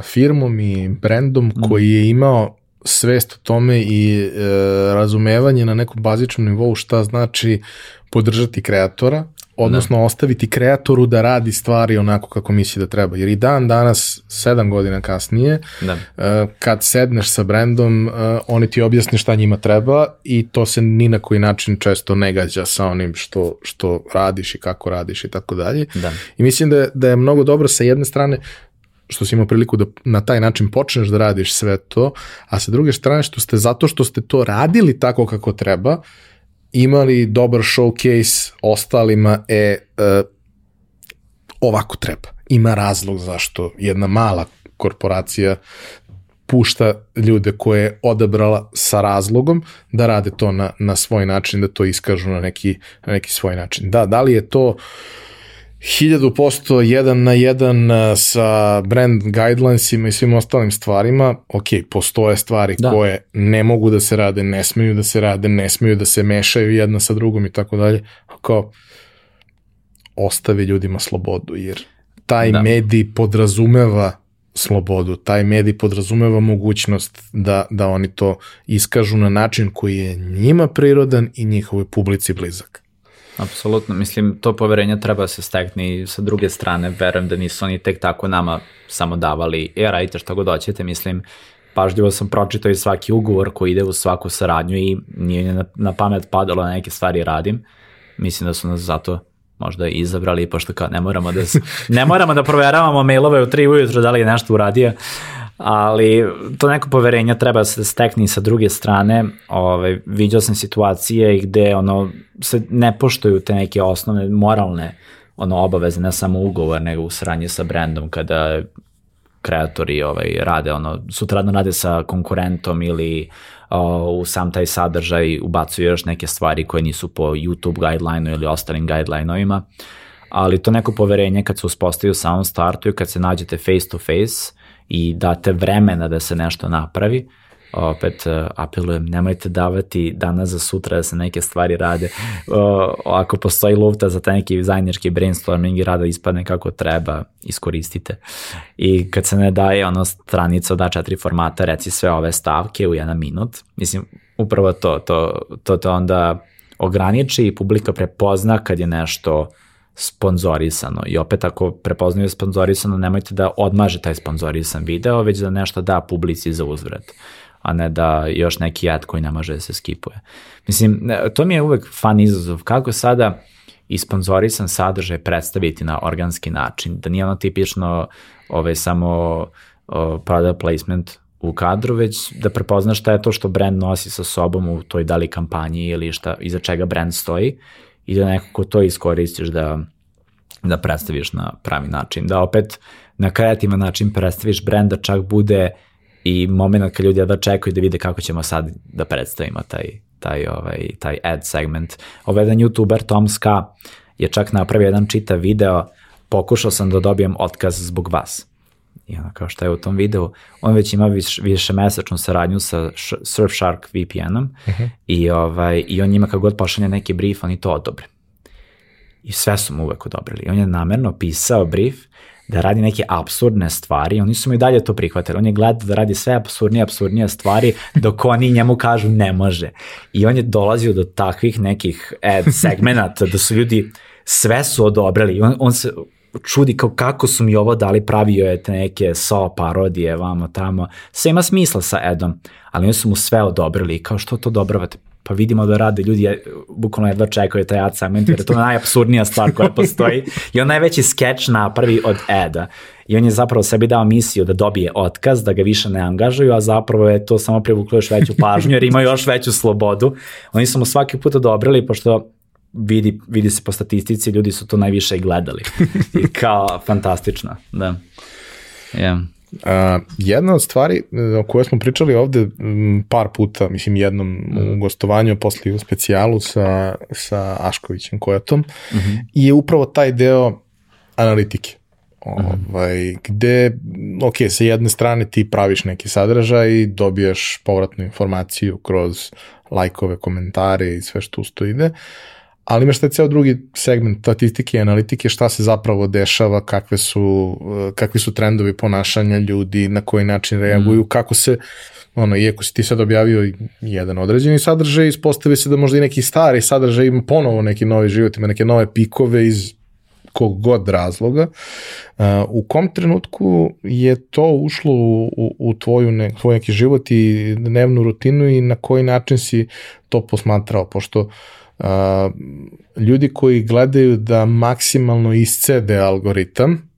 firmom i brendom mm. koji je imao svest o tome i e, razumevanje na nekom bazičnom nivou šta znači podržati kreatora, odnosno da. ostaviti kreatoru da radi stvari onako kako misli da treba. Jer i dan danas, sedam godina kasnije, da. Uh, kad sedneš sa brendom, uh, oni ti objasne šta njima treba i to se ni na koji način često ne gađa sa onim što, što radiš i kako radiš i tako dalje. Da. I mislim da je, da je mnogo dobro sa jedne strane što si imao priliku da na taj način počneš da radiš sve to, a sa druge strane što ste zato što ste to radili tako kako treba, uh, imali dobar showcase ostalima, e, e ovako treba. Ima razlog zašto jedna mala korporacija pušta ljude koje je odabrala sa razlogom da rade to na, na svoj način, da to iskažu na neki, na neki svoj način. Da, da li je to uh, hiljadu posto jedan na jedan uh, sa brand guidelinesima i svim ostalim stvarima, ok, postoje stvari da. koje ne mogu da se rade, ne smeju da se rade, ne smeju da se mešaju jedna sa drugom i tako dalje, kao ostavi ljudima slobodu, jer taj da. medij podrazumeva slobodu, taj medij podrazumeva mogućnost da, da oni to iskažu na način koji je njima prirodan i njihovoj publici blizak. Apsolutno, mislim, to poverenje treba se stekne i sa druge strane, verujem da nisu oni tek tako nama samo davali, e, radite šta god hoćete, mislim, pažljivo sam pročitao i svaki ugovor koji ide u svaku saradnju i nije na, na pamet padalo na neke stvari radim. Mislim da su nas zato možda izabrali, pošto kao ne moramo da, ne moramo da proveravamo mailove u tri ujutro da li je nešto uradio, ali to neko poverenje treba da se stekne sa druge strane. Ovaj, vidio sam situacije gde ono, se ne poštuju te neke osnovne moralne ono, obaveze, ne samo ugovor, nego u sranje sa brendom, kada kreatori ovaj, rade, ono, sutradno rade sa konkurentom ili o, u sam taj sadržaj ubacuju još neke stvari koje nisu po YouTube guideline-u ili ostalim guideline-ovima, ali to neko poverenje kad se uspostavi u samom startu i kad se nađete face to face, i date vremena da se nešto napravi, opet apelujem, nemojte davati danas za sutra da se neke stvari rade. Ako postoji lufta za taj neki zajednički brainstorming i rada ispadne kako treba, iskoristite. I kad se ne daje ono stranica od A4 formata, reci sve ove stavke u jedan minut, mislim, upravo to, to, to, to onda ograniči i publika prepozna kad je nešto uh, sponzorisano i opet ako prepoznaju sponzorisano nemojte da odmaže taj sponzorisan video, već da nešto da publici za uzvrat a ne da još neki ad koji ne može da se skipuje. Mislim, to mi je uvek fan izazov, kako sada i sponzorisan sadržaj predstaviti na organski način, da nije ono tipično ove, samo o, product placement u kadru, već da prepoznaš šta je to što brand nosi sa sobom u toj dali kampanji ili šta, iza čega brand stoji i da nekako to iskoristiš da, da predstaviš na pravi način. Da opet na kreativan način predstaviš brend da čak bude i moment kad ljudi da čekaju da vide kako ćemo sad da predstavimo taj, taj, ovaj, taj ad segment. Ovaj jedan youtuber Tom Ska je čak napravio jedan čitav video, pokušao sam da dobijem otkaz zbog vas. I ono kao što je u tom videu, on već ima viš, više mesečnu saradnju sa Surfshark VPN-om uh mhm. -huh. i, ovaj, i on njima kad god pošalje neki brief, oni to odobre. I sve su mu uvek odobrili. I on je namerno pisao brief da radi neke absurdne stvari, oni su mu i dalje to prihvatili. On je gledao da radi sve absurdnije, absurdnije stvari, dok oni njemu kažu ne može. I on je dolazio do takvih nekih ad segmenata da su ljudi sve su odobrili. On, on se čudi kao kako su mi ovo dali, pravio je te neke so parodije vamo tamo. Sve ima smisla sa Edom, ali oni su mu sve odobrili kao što to odobravate? pa vidimo da rade ljudi, bukvalno jedva čekaju taj ad segment, jer je to najabsurdnija stvar koja postoji. I on najveći skeč napravi od Eda. I on je zapravo sebi dao misiju da dobije otkaz, da ga više ne angažuju, a zapravo je to samo privuklo još veću pažnju, jer ima još veću slobodu. Oni su mu svaki put odobrili, pošto vidi, vidi se po statistici, ljudi su to najviše i gledali. I kao, fantastično, da. Yeah. A, jedna od stvari e, o kojoj smo pričali ovde par puta, mislim jednom mm. u mhm. gostovanju, posle u specijalu sa, sa Aškovićem Kojatom, mm -hmm. je upravo taj deo analitike. Mhm. Ovaj, gde, ok, sa jedne strane ti praviš neki sadržaj i dobijaš povratnu informaciju kroz lajkove, komentare i sve što usto ide, ali imaš taj ceo drugi segment statistike i analitike, šta se zapravo dešava, kakve su, kakvi su trendovi ponašanja ljudi, na koji način reaguju, mm. kako se, ono, iako si ti sad objavio jedan određeni sadržaj, ispostavi se da možda i neki stari sadržaj ima ponovo neki novi život, ima neke nove pikove iz kog god razloga. Uh, u kom trenutku je to ušlo u, u, u tvoju ne, tvoj neki život i dnevnu rutinu i na koji način si to posmatrao, pošto uh, ljudi koji gledaju da maksimalno iscede algoritam,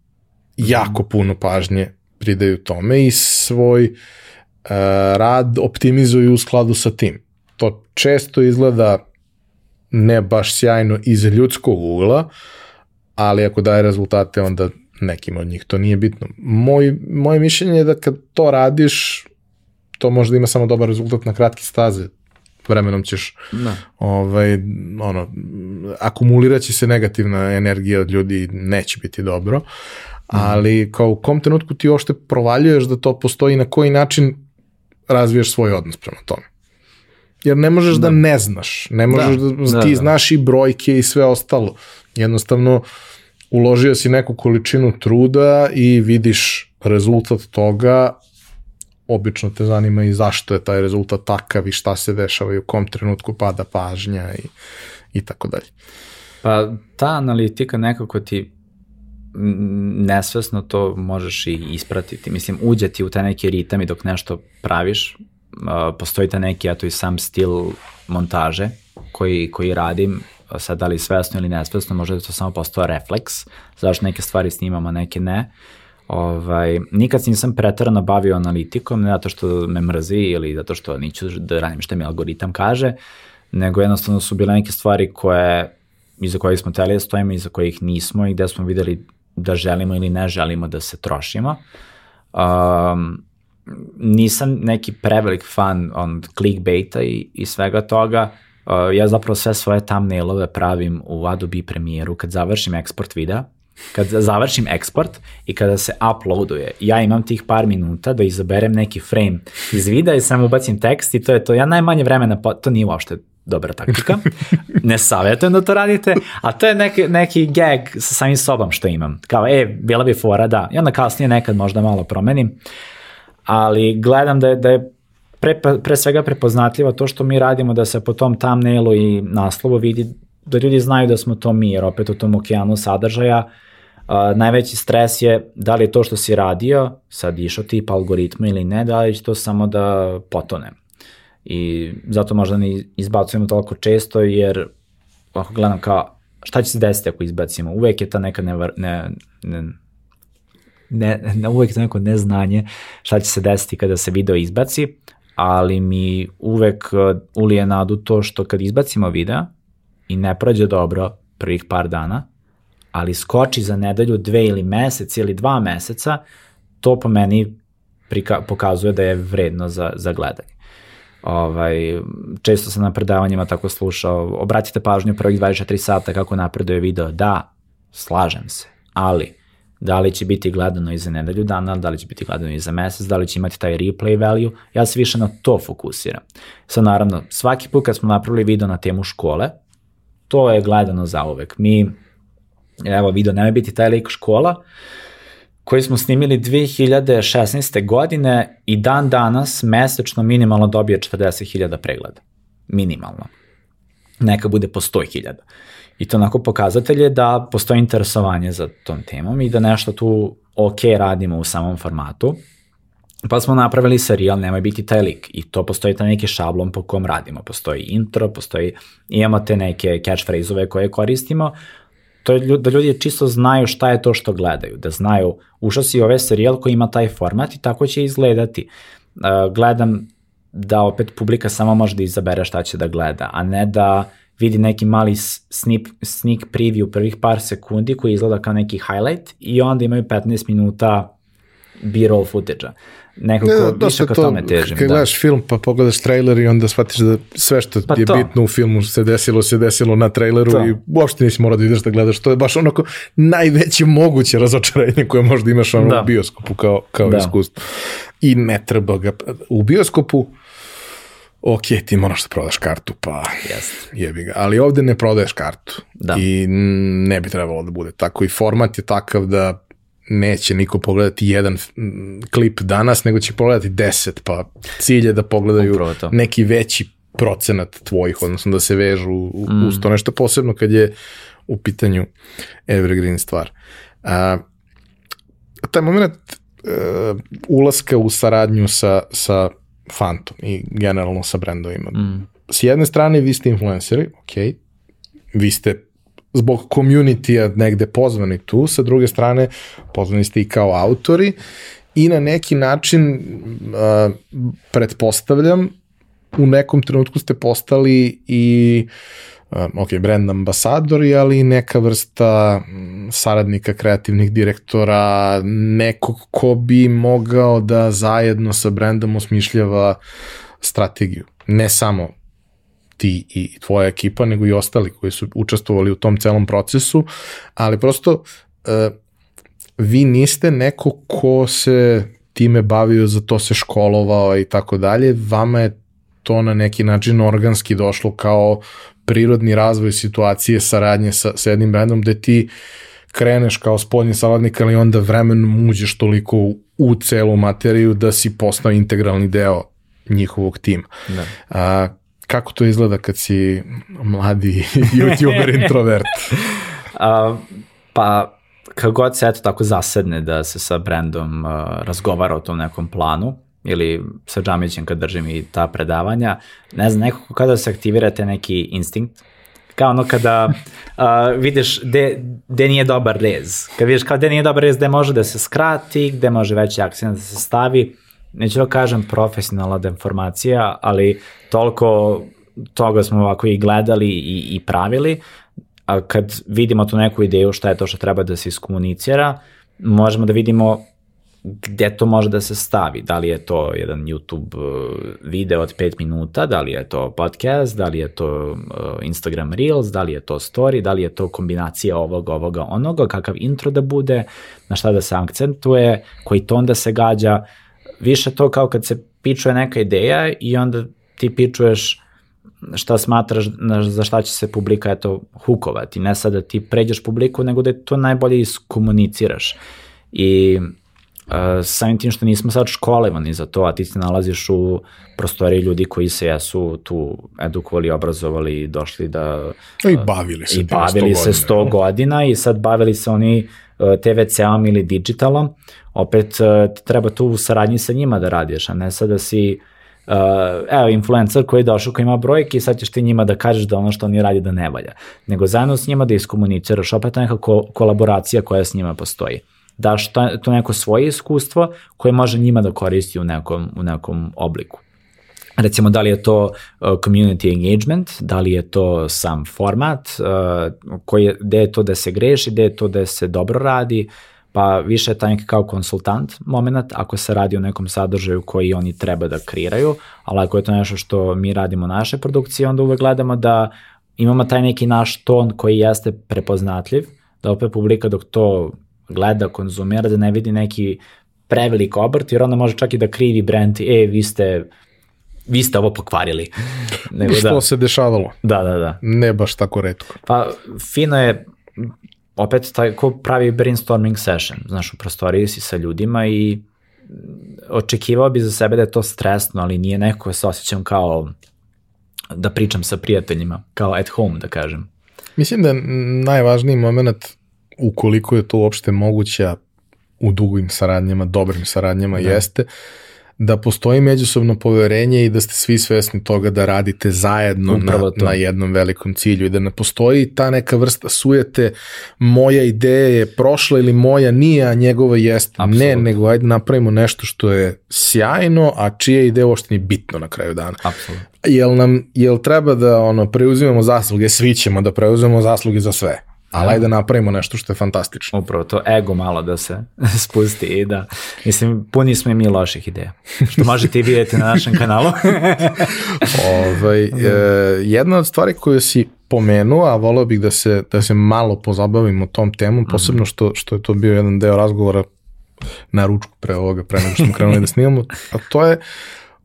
jako puno pažnje pridaju tome i svoj uh, rad optimizuju u skladu sa tim. To često izgleda ne baš sjajno iz ljudskog ugla, ali ako daje rezultate, onda nekim od njih to nije bitno. Moj, moje mišljenje je da kad to radiš, to možda ima samo dobar rezultat na kratke staze vremenom ćeš da. ovaj, ono, akumulirat će se negativna energija od ljudi neće biti dobro, ali kao u kom trenutku ti ošte provaljuješ da to postoji i na koji način razviješ svoj odnos prema tome. Jer ne možeš da, da ne znaš, ne možeš da, da, da ti da. znaš i brojke i sve ostalo. Jednostavno, uložio si neku količinu truda i vidiš rezultat toga, obično te zanima i zašto je taj rezultat takav i šta se dešava i u kom trenutku pada pažnja i, i tako dalje. Pa ta analitika nekako ti nesvesno to možeš i ispratiti. Mislim, uđe ti u taj neki ritam i dok nešto praviš, postoji ta neki, eto i sam stil montaže koji, koji radim, sad da li svesno ili nesvesno, možda je to samo postao refleks, zašto neke stvari snimamo, neke ne. Uh, Ovaj, nikad se nisam pretarano bavio analitikom, ne zato što me mrzi ili zato što niću da radim što mi algoritam kaže, nego jednostavno su bile neke stvari koje, iza kojih smo teli da stojimo, iza kojih nismo i gde smo videli da želimo ili ne želimo da se trošimo. Um, nisam neki prevelik fan on clickbaita i, i svega toga. Uh, ja zapravo sve svoje thumbnailove pravim u Adobe Premiere-u kad završim eksport videa kad završim eksport i kada se uploaduje, ja imam tih par minuta da izaberem neki frame iz videa i samo ubacim tekst i to je to. Ja najmanje vremena, to nije uopšte dobra taktika, ne savjetujem da to radite, a to je neki, neki gag sa samim sobom što imam. Kao, e, bila bi fora, da. I onda kasnije nekad možda malo promenim, ali gledam da je, da je pre, pre svega prepoznatljivo to što mi radimo, da se po tom thumbnailu i naslovu vidi da ljudi znaju da smo to mi, jer opet u tom okeanu sadržaja Uh, najveći stres je da li je to što si radio, sad išao tip algoritma ili ne, da li će to samo da potone. I zato možda ne izbacujemo toliko često, jer ako gledam kao šta će se desiti ako izbacimo, uvek je ta neka ne, ne, ne, ne, ne uvek je neko neznanje šta će se desiti kada se video izbaci, ali mi uvek ulije nadu to što kad izbacimo video i ne prođe dobro prvih par dana, ali skoči za nedelju, dve ili mesec ili dva meseca, to po meni prika, pokazuje da je vredno za, za gledanje. Ovaj, često sam na predavanjima tako slušao, obratite pažnju prvih 24 sata kako napreduje video, da, slažem se, ali da li će biti gledano i za nedelju dana, da li će biti gledano i za mesec, da li će imati taj replay value, ja se više na to fokusiram. Sad naravno, svaki put kad smo napravili video na temu škole, to je gledano za uvek. Mi evo video, nema biti taj lik škola, koji smo snimili 2016. godine i dan danas mesečno minimalno dobije 40.000 pregleda. Minimalno. Neka bude po 100.000. I to onako pokazatelj je da postoji interesovanje za tom temom i da nešto tu ok radimo u samom formatu. Pa smo napravili serijal Nemoj biti taj lik i to postoji taj neki šablon po kom radimo. Postoji intro, postoji, imamo te neke catchphrase-ove koje koristimo, to je da ljudi čisto znaju šta je to što gledaju, da znaju, ušao si ovaj serijal koji ima taj format i tako će izgledati. Uh, gledam da opet publika samo može da izabere šta će da gleda, a ne da vidi neki mali snip, sneak preview prvih par sekundi koji izgleda kao neki highlight i onda imaju 15 minuta b-roll footage-a nekako ne, više ka tome težim. Kad da. gledaš film pa pogledaš trailer i onda shvatiš da sve što pa je to. bitno u filmu se desilo, se desilo na traileru to. i uopšte nisi morao da ideš da gledaš. To je baš onako najveće moguće razočarenje koje možda imaš ono da. u bioskopu kao, kao da. iskustvo. I ne treba ga... U bioskopu ok, ti moraš da prodaš kartu, pa yes. jebi ga. Ali ovde ne prodaješ kartu. Da. I ne bi trebalo da bude tako. I format je takav da neće niko pogledati jedan klip danas, nego će pogledati deset, pa cilj je da pogledaju neki veći procenat tvojih, odnosno da se vežu mm. uz to nešto posebno kad je u pitanju evergreen stvar. A, taj moment uh, ulaska u saradnju sa, sa Fantom i generalno sa brendovima. Mm. S jedne strane vi ste influenceri, ok, vi ste zbog community-a negde pozvani tu, sa druge strane pozvani ste i kao autori i na neki način uh, pretpostavljam u nekom trenutku ste postali i uh, ok, brand ambasadori, ali neka vrsta saradnika kreativnih direktora, nekog ko bi mogao da zajedno sa brandom osmišljava strategiju. Ne samo ti i tvoja ekipa, nego i ostali koji su učestvovali u tom celom procesu, ali prosto uh, vi niste neko ko se time bavio, za to se školovao i tako dalje, vama je to na neki način organski došlo kao prirodni razvoj situacije saradnje sa, sa jednim brandom gde ti kreneš kao spoljni saladnik, ali onda vremenom uđeš toliko u, u celu materiju da si postao integralni deo njihovog tima. Da. A, kako to izgleda kad si mladi youtuber introvert? A, pa, kako god se eto tako zasedne da se sa brandom uh, razgovara o tom nekom planu, ili sa Džamićem kad držim i ta predavanja, ne znam, nekako kada se aktivirate neki instinkt, kao ono kada uh, vidiš gde, gde nije dobar rez, kad vidiš kao gde nije dobar rez, gde može da se skrati, gde može veći akcent da se stavi, neću da kažem profesionalna deformacija, ali toliko toga smo ovako i gledali i, i pravili, a kad vidimo tu neku ideju šta je to što treba da se iskomunicira, možemo da vidimo gde to može da se stavi, da li je to jedan YouTube uh, video od 5 minuta, da li je to podcast, da li je to uh, Instagram Reels, da li je to story, da li je to kombinacija ovoga, ovoga, onoga, kakav intro da bude, na šta da se akcentuje, koji ton da se gađa, više to kao kad se pičuje neka ideja i onda ti pičuješ šta smatraš za šta će se publika eto hukovati, ne sad da ti pređeš publiku, nego da to najbolje iskomuniciraš. I samim tim što nismo sad školevani za to, a ti se nalaziš u prostoriji ljudi koji se jesu tu edukovali, obrazovali i došli da... I bavili se. I bavili se 100 godina, godina i sad bavili se oni uh, TVC-om ili digitalom, opet uh, treba tu u saradnji sa njima da radiš, a ne sad da si uh, evo, influencer koji je došao, koji ima brojke i sad ćeš ti njima da kažeš da ono što oni radi da ne valja. Nego zajedno s njima da iskomuniciraš, opet neka ko kolaboracija koja s njima postoji. Daš to, to neko svoje iskustvo koje može njima da koristi u nekom, u nekom obliku. Recimo da li je to uh, community engagement, da li je to sam format, uh, koji je, gde je to da se greši, gde je to da se dobro radi, pa više je taj neki kao konsultant moment ako se radi o nekom sadržaju koji oni treba da kreiraju, ali ako je to nešto što mi radimo naše produkcije, onda uvek gledamo da imamo taj neki naš ton koji jeste prepoznatljiv, da opet publika dok to gleda, konzumira, da ne vidi neki prevelik obrt, jer onda može čak i da krivi brand, e, vi ste vi ste ovo pokvarili. Nego Što da, se dešavalo. Da, da, da. Ne baš tako redko. Pa, fino je opet taj ko pravi brainstorming session, znaš, u prostoriji si sa ljudima i očekivao bi za sebe da je to stresno, ali nije neko se osjećam kao da pričam sa prijateljima, kao at home, da kažem. Mislim da je najvažniji moment, ukoliko je to uopšte moguće, u dugim saradnjama, dobrim saradnjama da. jeste, da postoji međusobno poverenje i da ste svi svesni toga da radite zajedno na, na jednom velikom cilju i da ne postoji ta neka vrsta sujete moja ideja je prošla ili moja nije, a njegova jeste. Absolutno. Ne, nego ajde napravimo nešto što je sjajno, a čija ideja uopšte nije bitno na kraju dana. Apsolutno. Jel nam, jel treba da ono, preuzimamo zasluge, svi ćemo da preuzimamo zasluge za sve ali ajde da napravimo nešto što je fantastično. Upravo to ego malo da se spusti i da, mislim, puni smo i mi loših ideja, što možete i vidjeti na našem kanalu. ovaj, e, jedna od stvari koju si pomenuo, a voleo bih da se, da se malo pozabavimo tom temom, mhm. posebno što, što je to bio jedan deo razgovora na ručku pre ovoga, pre nego što smo krenuli da snimamo, a to je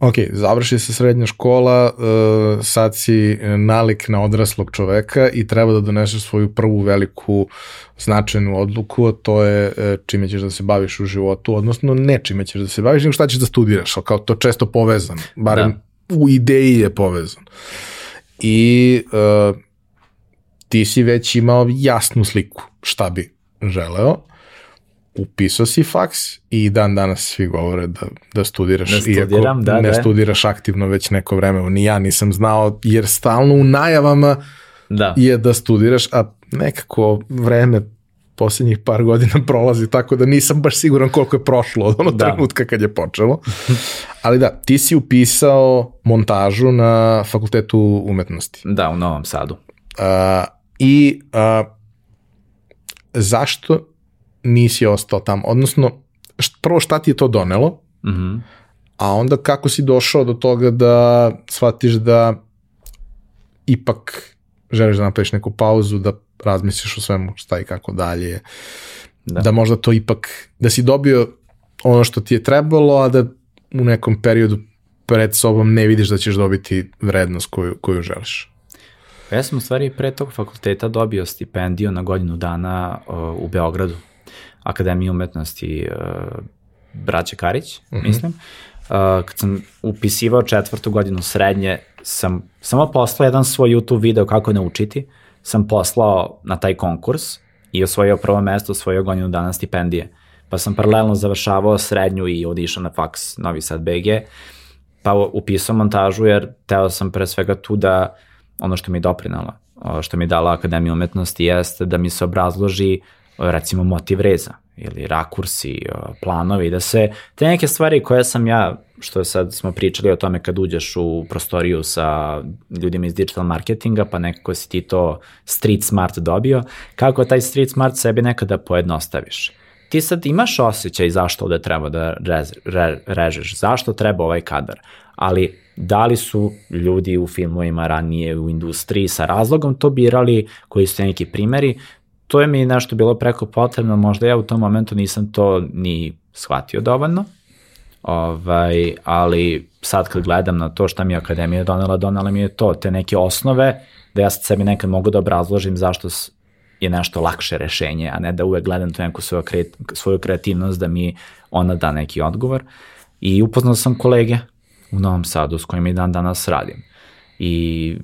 Ok, završi se srednja škola, uh, sad si nalik na odraslog čoveka i treba da doneseš svoju prvu veliku značajnu odluku, a to je uh, čime ćeš da se baviš u životu, odnosno ne čime ćeš da se baviš, nego šta ćeš da studiraš, ali kao to često povezano, barem da. u ideji je povezano. I uh, ti si već imao jasnu sliku šta bi želeo, upisao si faks i dan danas svi govore da, da studiraš, ne studiram, iako da, ne da. studiraš aktivno već neko vreme, ni ja nisam znao, jer stalno u najavama da. je da studiraš, a nekako vreme poslednjih par godina prolazi, tako da nisam baš siguran koliko je prošlo od onog da. trenutka kad je počelo. Ali da, ti si upisao montažu na fakultetu umetnosti. Da, u Novom Sadu. Uh, I uh, zašto nisi ostao tamo. Odnosno, prvo šta ti je to donelo, mm -hmm. a onda kako si došao do toga da shvatiš da ipak želiš da napraviš neku pauzu, da razmisliš o svemu šta i kako dalje, da. da možda to ipak, da si dobio ono što ti je trebalo, a da u nekom periodu pred sobom ne vidiš da ćeš dobiti vrednost koju, koju želiš. Ja sam u stvari pre tog fakulteta dobio stipendiju na godinu dana uh, u Beogradu Akademije umetnosti uh, Braće Karić, mm -hmm. mislim. Uh, kad sam upisivao četvrtu godinu srednje, sam samo poslao jedan svoj YouTube video kako naučiti, sam poslao na taj konkurs i osvojio prvo mesto, osvojio godinu dana stipendije. Pa sam paralelno završavao srednju i odišao na faks Novi Sad BG, pa upisao montažu jer teo sam pre svega tu da ono što mi je doprinala, što mi je dala Akademija umetnosti jeste da mi se obrazloži recimo motiv reza ili rakursi, planovi, da se te neke stvari koje sam ja, što sad smo pričali o tome kad uđeš u prostoriju sa ljudima iz digital marketinga, pa nekako si ti to street smart dobio, kako taj street smart sebi nekada pojednostaviš. Ti sad imaš osjećaj zašto ovde treba da rez, re, režeš, zašto treba ovaj kadar, ali da li su ljudi u filmovima ranije u industriji sa razlogom to birali, koji su neki primeri, to je mi nešto bilo preko potrebno, možda ja u tom momentu nisam to ni shvatio dovoljno, ovaj, ali sad kad gledam na to šta mi je Akademija donela, donela mi je to, te neke osnove, da ja sad sebi nekad mogu da obrazložim zašto je nešto lakše rešenje, a ne da uvek gledam tu neku svoju, kreat, svoju kreativnost da mi ona da neki odgovor. I upoznao sam kolege u Novom Sadu s kojima i dan danas radim. I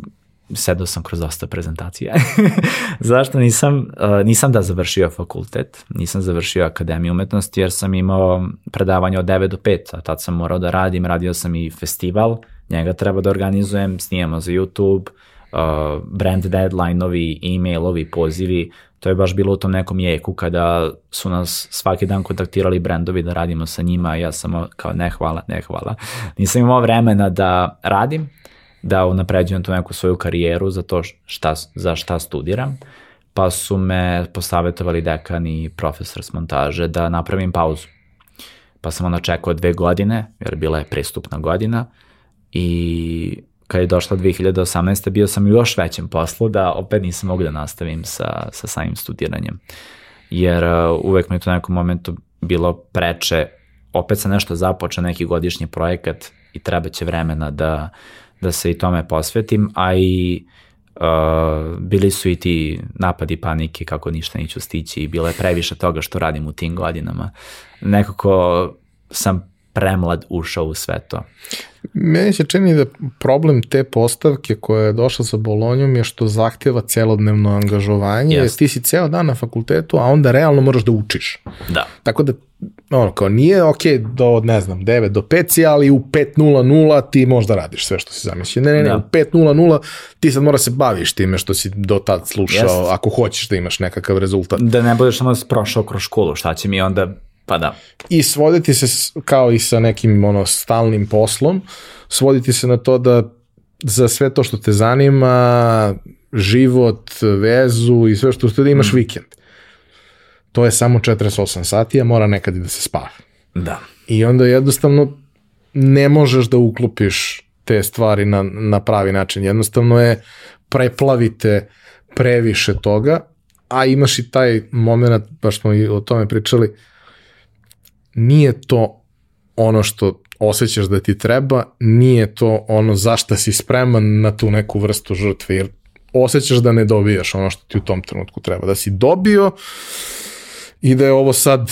sedao sam kroz dosta prezentacija. Zašto nisam, uh, nisam da završio fakultet, nisam završio akademiju umetnosti jer sam imao predavanje od 9 do 5, a tad sam morao da radim, radio sam i festival, njega treba da organizujem, snijemo za YouTube, uh, brand deadline-ovi, e-mailovi, pozivi, to je baš bilo u tom nekom jeku kada su nas svaki dan kontaktirali brendovi da radimo sa njima, ja sam kao ne hvala, ne hvala. Nisam imao vremena da radim, da unapređujem tu neku svoju karijeru za to šta, za šta studiram, pa su me posavetovali dekan i profesor s montaže da napravim pauzu. Pa sam onda čekao dve godine, jer bila je pristupna godina i kad je došla 2018. bio sam u još većem poslu da opet nisam mogu da nastavim sa, sa samim studiranjem. Jer uh, uvek mi je to nekom momentu bilo preče, opet sam nešto započeo, neki godišnji projekat i treba će vremena da, da se i tome posvetim, a i Uh, bili su i ti napadi panike kako ništa neću stići i bilo je previše toga što radim u tim godinama. Nekako sam premlad ušao u sve to. Meni se čini da problem te postavke koja je došla sa Bolonjom je što zahtjeva celodnevno angažovanje, yes. ti si ceo dan na fakultetu, a onda realno moraš da učiš. Da. Tako da, ono, kao nije ok do, ne znam, 9 do 5 si, ali u 5.00 ti možda radiš sve što si zamislio. Ne, ne, ne, da. u 5.00 ti sad mora se baviš time što si do tad slušao, yes. ako hoćeš da imaš nekakav rezultat. Da ne budeš samo prošao kroz školu, šta će mi onda Pa da. I svoditi se, kao i sa nekim ono, stalnim poslom, svoditi se na to da za sve to što te zanima, život, vezu i sve što ste da imaš mm. vikend. To je samo 48 sati, a mora nekad i da se spava. Da. I onda jednostavno ne možeš da uklopiš te stvari na, na pravi način. Jednostavno je preplavite previše toga, a imaš i taj moment, baš smo i o tome pričali, uh, nije to ono što osjećaš da ti treba, nije to ono zašta si spreman na tu neku vrstu žrtve, jer osjećaš da ne dobijaš ono što ti u tom trenutku treba. Da si dobio i da je ovo sad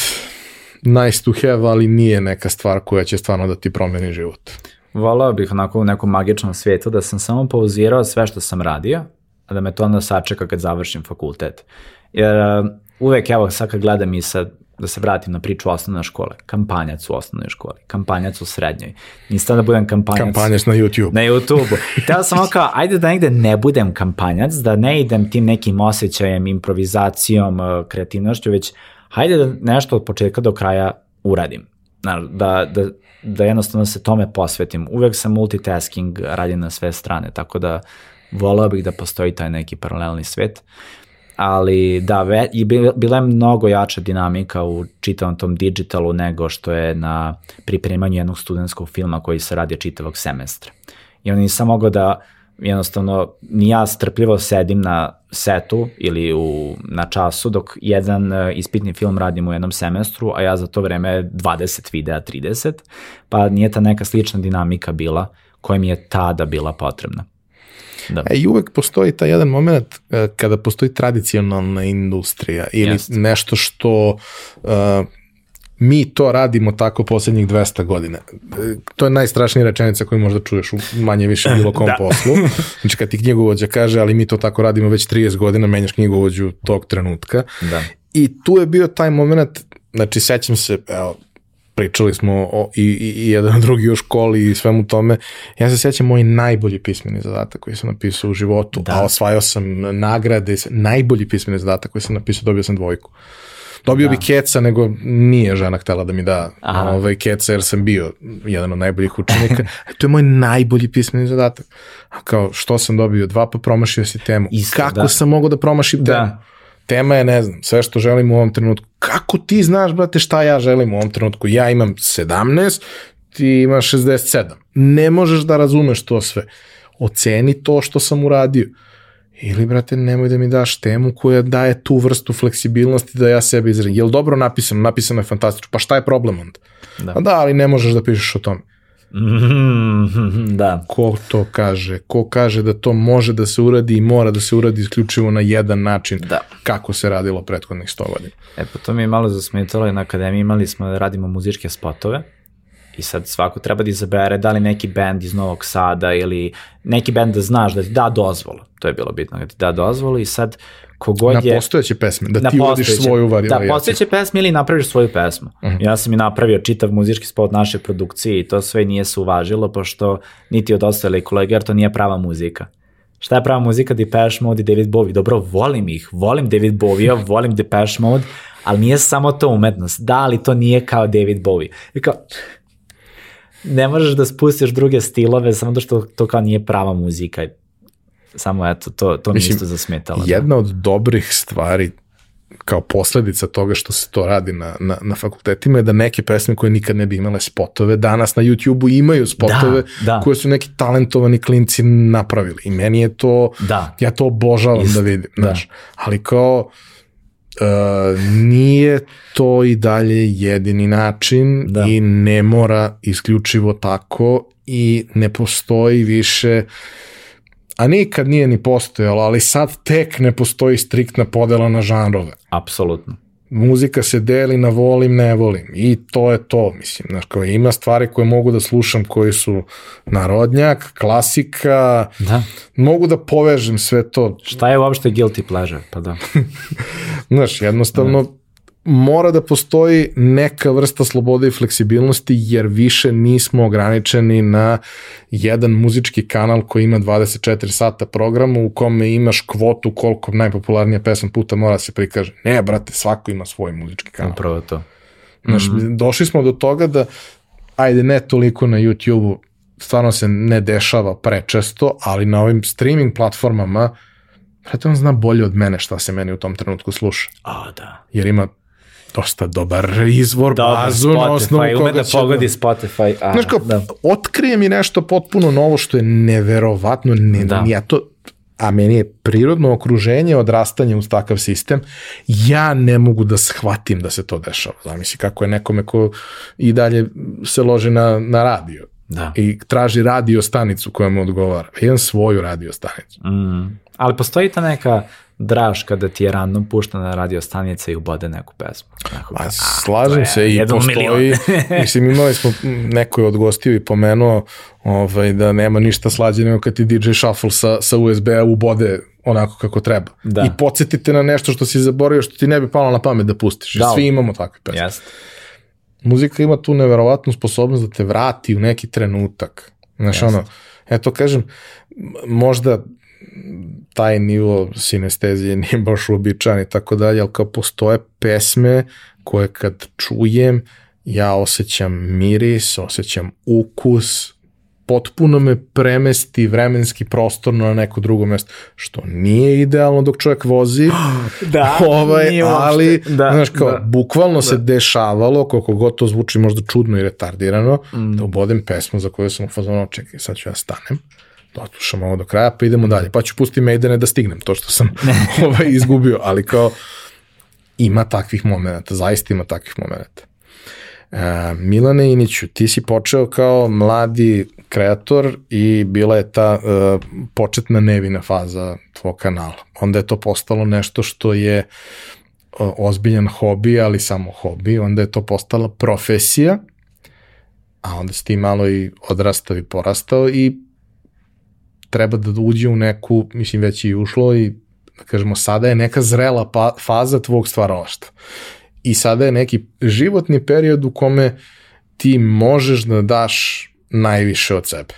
nice to have, ali nije neka stvar koja će stvarno da ti promeni život. Volao bih onako u nekom magičnom svijetu da sam samo pauzirao sve što sam radio, a da me to onda sačeka kad završim fakultet. Jer uh, uvek, evo, sad kad gledam i sa da se vratim na priču osnovne škole, kampanjac u osnovnoj školi, kampanjac u srednjoj. Nisam da budem kampanjac. Kampanjac na YouTube. Na YouTube-u. Teo sam kao, ajde da negde ne budem kampanjac, da ne idem tim nekim osjećajem, improvizacijom, uh, kreativnošću, već hajde da nešto od početka do kraja uradim. Da, da, da jednostavno se tome posvetim. Uvek sam multitasking, radim na sve strane, tako da volao bih da postoji taj neki paralelni svet. Uh, ali da, ve, i bila je mnogo jača dinamika u čitavom tom digitalu nego što je na pripremanju jednog studentskog filma koji se radi čitavog semestra. I on nisam mogao da jednostavno ni ja strpljivo sedim na setu ili u, na času dok jedan e, ispitni film radim u jednom semestru, a ja za to vreme 20 videa, 30, pa nije ta neka slična dinamika bila koja mi je tada bila potrebna. Da. E, I uvek postoji taj jedan moment uh, kada postoji tradicionalna industrija ili Jest. nešto što uh, mi to radimo tako poslednjih 200 godina. E, to je najstrašnija rečenica koju možda čuješ u manje više bilo kom da. poslu. Znači kad ti knjigovođa kaže, ali mi to tako radimo već 30 godina, menjaš knjigovođu tog trenutka. Da. I tu je bio taj moment, znači sećam se, evo, pričali smo o, i, i, i jedan drugi u školi i svemu tome. Ja se sjećam moj najbolji pismeni zadatak koji sam napisao u životu, da. a osvajao sam nagrade, najbolji pismeni zadatak koji sam napisao, dobio sam dvojku. Dobio da. bi keca, nego nije žena htela da mi da ovaj, keca, jer sam bio jedan od najboljih učenika. E, to je moj najbolji pismeni zadatak. A kao, što sam dobio? Dva, pa promašio si temu. Isto, Kako da. sam mogao da promašim da. temu? Tema je, ne znam, sve što želim u ovom trenutku. Kako ti znaš, brate, šta ja želim u ovom trenutku? Ja imam 17, ti imaš 67. Ne možeš da razumeš to sve. Oceni to što sam uradio. Ili, brate, nemoj da mi daš temu koja daje tu vrstu fleksibilnosti da ja sebi izradim. Jel dobro napisano? Napisano je fantastično. Pa šta je problem onda? Da. Pa da, ali ne možeš da pišeš o tome. Mm, da. Ko to kaže? Ko kaže da to može da se uradi i mora da se uradi isključivo na jedan način da. kako se radilo prethodnih 100 godina? E pa to mi je malo zasmetalo i na akademiji imali smo da radimo muzičke spotove i sad svako treba da izabere da li neki band iz Novog Sada ili neki band da znaš da ti da dozvolu. To je bilo bitno da ti da dozvolu i sad kogod je... Na postojeće pesme, da ti uradiš svoju varijaciju. Da, postojeće pesme ili napraviš svoju pesmu. Uh mhm. -huh. Ja sam i napravio čitav muzički spot naše produkcije i to sve nije se uvažilo, pošto niti od ostale kolege, jer to nije prava muzika. Šta je prava muzika? Depeche Mode i David Bowie. Dobro, volim ih, volim David Bowie, volim Depeche Mode, ali nije samo to umetnost. Da, ali to nije kao David Bowie. I kao, ne možeš da spustiš druge stilove samo što to kao nije prava muzika. Samo eto, to, to mi Mislim, isto zasmetalo. Da. Jedna da. od dobrih stvari kao posledica toga što se to radi na, na, na fakultetima je da neke pesme koje nikad ne bi imale spotove, danas na YouTube-u imaju spotove da, da. koje su neki talentovani klinci napravili. I meni je to, da. ja to obožavam Ist, da vidim. Da. Znaš, ali kao, Uh, nije to i dalje jedini način da. i ne mora isključivo tako i ne postoji više a nikad nije ni postojalo, ali sad tek ne postoji striktna podela na žanrove. Apsolutno. Muzika se deli na volim, ne volim i to je to, mislim, znaš, kao ima stvari koje mogu da slušam koji su narodnjak, klasika, Da. mogu da povežem sve to, Šta je uopšte guilty pleasure? Pa da. Znaš, jednostavno mora da postoji neka vrsta slobode i fleksibilnosti jer više nismo ograničeni na jedan muzički kanal koji ima 24 sata programa u kome imaš kvotu koliko najpopularnija pesma puta mora da se prikaže. Ne, brate, svako ima svoj muzički kanal. Upravo to. Znaš, došli smo do toga da, ajde ne toliko na YouTube-u, stvarno se ne dešava prečesto, ali na ovim streaming platformama, brate, on zna bolje od mene šta se meni u tom trenutku sluša A, da. jer ima dosta dobar izvor, Dobar, bazu na osnovu Spotify, ume koga da će... pogodi Spotify. A, Znaš kao, da. otkrije mi nešto potpuno novo što je neverovatno, ne, Da. ja to, a meni je prirodno okruženje odrastanje uz takav sistem, ja ne mogu da shvatim da se to dešava. Zamisli kako je nekome ko i dalje se loži na, na radio Da. i traži radio stanicu koja mu odgovara. Ja imam svoju radio stanicu. Mm. Ali postoji ta neka draž kada ti je random pušta na radio stanice i ubode neku pesmu. Pa a, to slažem je se i postoji, mislim imali smo, neko je od gostiju i pomenuo ovaj, da nema ništa slađe nego kad ti DJ Shuffle sa, sa USB-a ubode onako kako treba. Da. I podsjetite na nešto što si zaboravio što ti ne bi palo na pamet da pustiš. Da. Da. Svi imamo takve pesme. Jeste. Muzika ima tu neverovatnu sposobnost da te vrati u neki trenutak. Znaš, Jeste. ono, eto kažem, možda taj nivo sinestezije nije baš uobičajan i tako dalje, ali kao postoje pesme koje kad čujem, ja osjećam miris, osjećam ukus, potpuno me premesti vremenski prostorno na neko drugo mesto, što nije idealno dok čovjek vozi, Da, ovaj, nije ali, Da, znaš, kao, da. bukvalno se dešavalo, koliko god to zvuči možda čudno i retardirano, Mm. da ubodem pesmu za koju sam u fazonu, čekaj, sad ću ja stanem, da odslušam ovo do kraja, pa idemo dalje, pa ću pustiti Maidene da stignem, to što sam ovaj, izgubio, ali kao, ima takvih momenta, zaista ima takvih momenta. E, Milane Iniću, ti si počeo kao mladi kreator i bila je ta e, početna nevina faza tvog kanala. Onda je to postalo nešto što je o, ozbiljan hobi, ali samo hobi. Onda je to postala profesija, a onda si ti malo i odrastao i porastao i treba da uđe u neku, mislim već i ušlo i da kažemo sada je neka zrela pa, faza tvog stvaralaštva. I sada je neki životni period u kome ti možeš da daš najviše od sebe.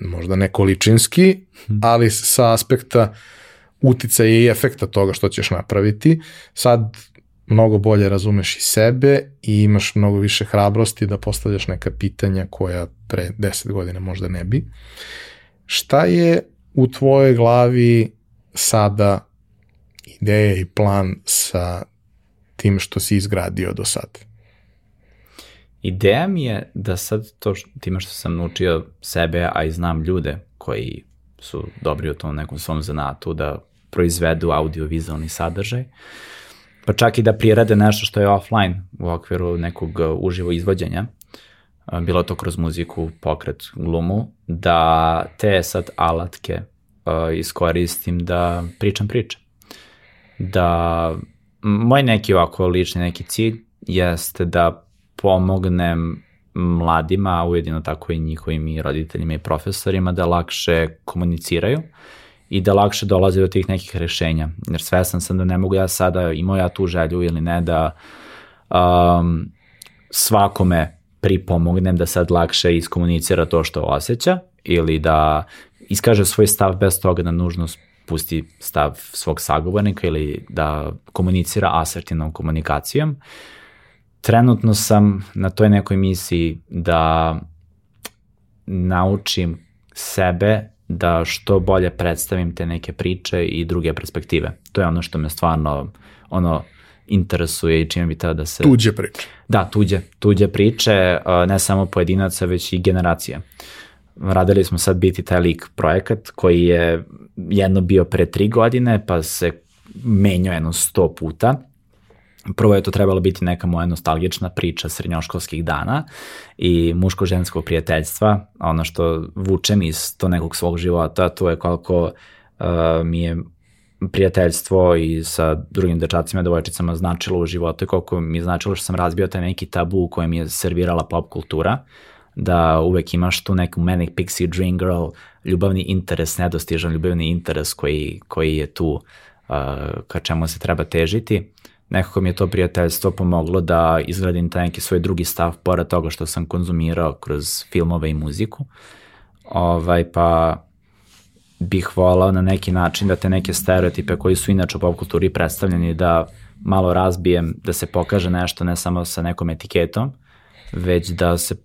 Možda ne količinski, ali sa aspekta uticaja i efekta toga što ćeš napraviti. Sad mnogo bolje razumeš i sebe i imaš mnogo više hrabrosti da postavljaš neka pitanja koja pre 10 godina možda ne bi. Šta je u tvojoj glavi sada ideja i plan sa tim što si izgradio do sad? Ideja mi je da sad to š- time što sam naučio sebe, a i znam ljude koji su dobri u tom nekom svom zanatu, da proizvedu audiovizualni sadržaj, pa čak i da prirade nešto što je offline u okviru nekog uh, uživo izvođenja, bilo to kroz muziku, pokret, glumu, da te sad alatke uh, iskoristim da pričam priče. Da moj neki ovako lični neki cilj jeste da pomognem mladima, a ujedino tako i njihovim i roditeljima i profesorima da lakše komuniciraju i da lakše dolaze do tih nekih rešenja. Jer svesan sam da ne mogu ja sada, imao ja tu želju ili ne, da um, svakome pripomognem da sad lakše iskomunicira to što osjeća ili da iskaže svoj stav bez toga da nužno pusti stav svog sagovornika ili da komunicira asertivnom komunikacijom. Trenutno sam na toj nekoj misiji da naučim sebe da što bolje predstavim te neke priče i druge perspektive. To je ono što me stvarno ono interesuje i čime bi tada da se... Tuđe priče. Da, tuđe, tuđe priče, ne samo pojedinaca, već i generacije. Radili smo sad biti taj lik projekat koji je jedno bio pre tri godine, pa se menjao jedno sto puta prvo je to trebalo biti neka moja nostalgična priča srednjoškolskih dana i muško-ženskog prijateljstva. Ono što vučem iz to nekog svog života, to je koliko uh, mi je prijateljstvo i sa drugim dečacima devojčicama značilo u životu i koliko mi je značilo što sam razbio taj neki tabu u kojem je servirala pop kultura, da uvek imaš tu neku manic pixie dream girl, ljubavni interes, nedostižan ljubavni interes koji, koji je tu uh, ka čemu se treba težiti. Nekako mi je to prijateljstvo pomoglo da izgradim taj neki svoj drugi stav, pored toga što sam konzumirao kroz filmove i muziku. Ovaj, pa bih volao na neki način da te neke stereotipe koji su inače u pop kulturi predstavljeni da malo razbijem, da se pokaže nešto ne samo sa nekom etiketom, već da se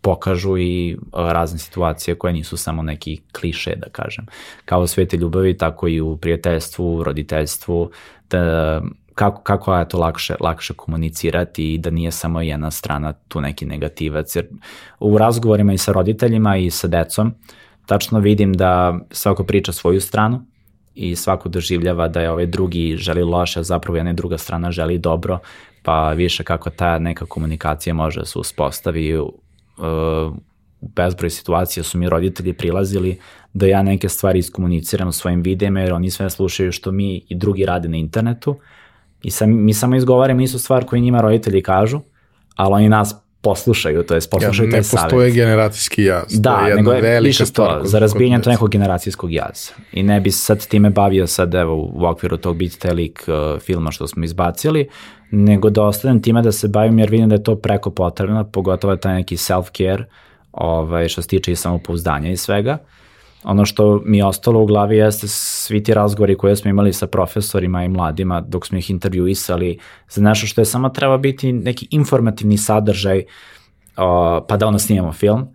pokažu i razne situacije koje nisu samo neki kliše, da kažem. Kao u svete ljubavi, tako i u prijateljstvu, roditeljstvu, da kako, kako je to lakše, lakše komunicirati i da nije samo jedna strana tu neki negativac. Jer u razgovorima i sa roditeljima i sa decom, uh, tačno vidim da svako priča svoju stranu i svako doživljava da je ovaj drugi želi loše, a zapravo jedna druga strana želi dobro, pa više kako ta neka komunikacija može da se uspostavi u uh, bezbroj situacija su mi roditelji prilazili da ja neke stvari iskomuniciram svojim videima jer oni sve slušaju što mi i drugi rade na internetu i sam, mi samo izgovaramo istu stvar koju njima roditelji kažu, ali oni nas poslušaju, to jest poslušaju ja, taj savjet. Ne postoje generacijski jaz. Da, to je nego je više to, za razbijenje to nekog generacijskog jaza. I ne bi sad time bavio sad, evo, u okviru tog Beat Telik uh, filma što smo izbacili, nego da ostanem time da se bavim jer vidim da je to preko potrebno, pogotovo taj neki self-care, ovaj, što se tiče i samopouzdanja i svega. Uh, ono što mi je ostalo u glavi jeste svi ti razgovori koje smo imali sa profesorima i mladima dok smo ih intervjuisali za nešto što je samo treba biti neki informativni sadržaj uh, pa da ono snimamo film.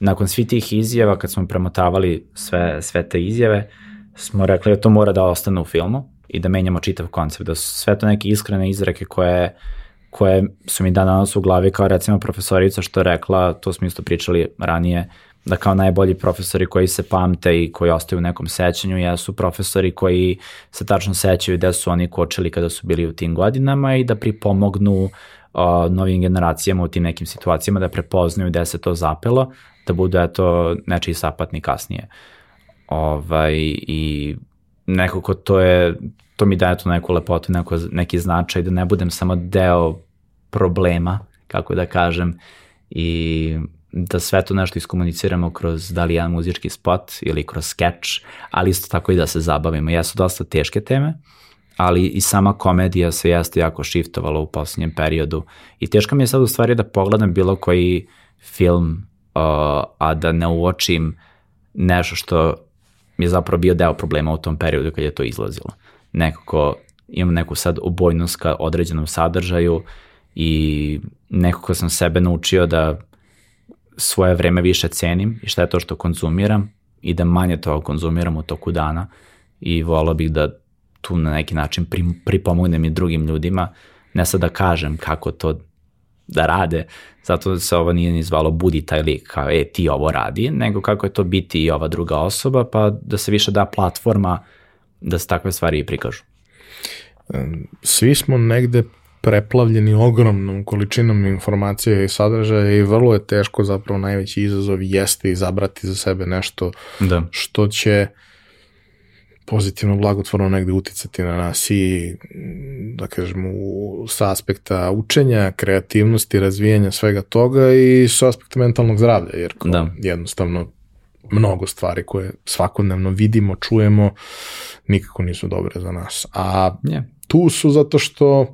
Nakon svih tih izjava, kad smo premotavali sve, sve te izjave, smo rekli da to mora da ostane u filmu i da menjamo čitav koncept, da su sve to neke iskrene izreke koje koje su mi danas u glavi kao recimo profesorica što je rekla, to smo isto pričali ranije, da kao najbolji profesori koji se pamte i koji ostaju u nekom sećanju jesu profesori koji se tačno sećaju gde su oni kočili kada su bili u tim godinama i da pripomognu uh, novim generacijama u tim nekim situacijama da prepoznaju gde se to zapelo, da budu eto nečiji sapatni kasnije. Ovaj, I nekako to je, to mi daje tu neku lepotu, neko, neki značaj da ne budem samo deo problema, kako da kažem, i da sve to nešto iskomuniciramo kroz da li jedan muzički spot ili kroz sketch, ali isto tako i da se zabavimo. Jesu dosta teške teme, ali i sama komedija se jeste jako shiftovala u posljednjem periodu i teško mi je sad u stvari da pogledam bilo koji film, uh, a da ne uočim nešto što je zapravo bio deo problema u tom periodu kad je to izlazilo. Nekako imam neku sad obojnost ka određenom sadržaju i nekako sam sebe naučio da svoje vreme više cenim i šta je to što konzumiram i da manje toga konzumiram u toku dana i volao bih da tu na neki način pripomognem i drugim ljudima, ne sad da kažem kako to da rade, zato se ovo nije ni zvalo budi taj lik kao e ti ovo radi, nego kako je to biti i ova druga osoba, pa da se više da platforma da se takve stvari i prikažu. Svi smo negde preplavljeni ogromnom količinom informacija i sadržaja i vrlo je teško zapravo najveći izazov jeste izabrati za sebe nešto da. što će pozitivno blagotvorno negde uticati na nas i da kažem u, sa aspekta učenja, kreativnosti, razvijanja svega toga i sa aspekta mentalnog zdravlja jer da. jednostavno mnogo stvari koje svakodnevno vidimo, čujemo nikako nisu dobre za nas. A yeah. tu su zato što uh,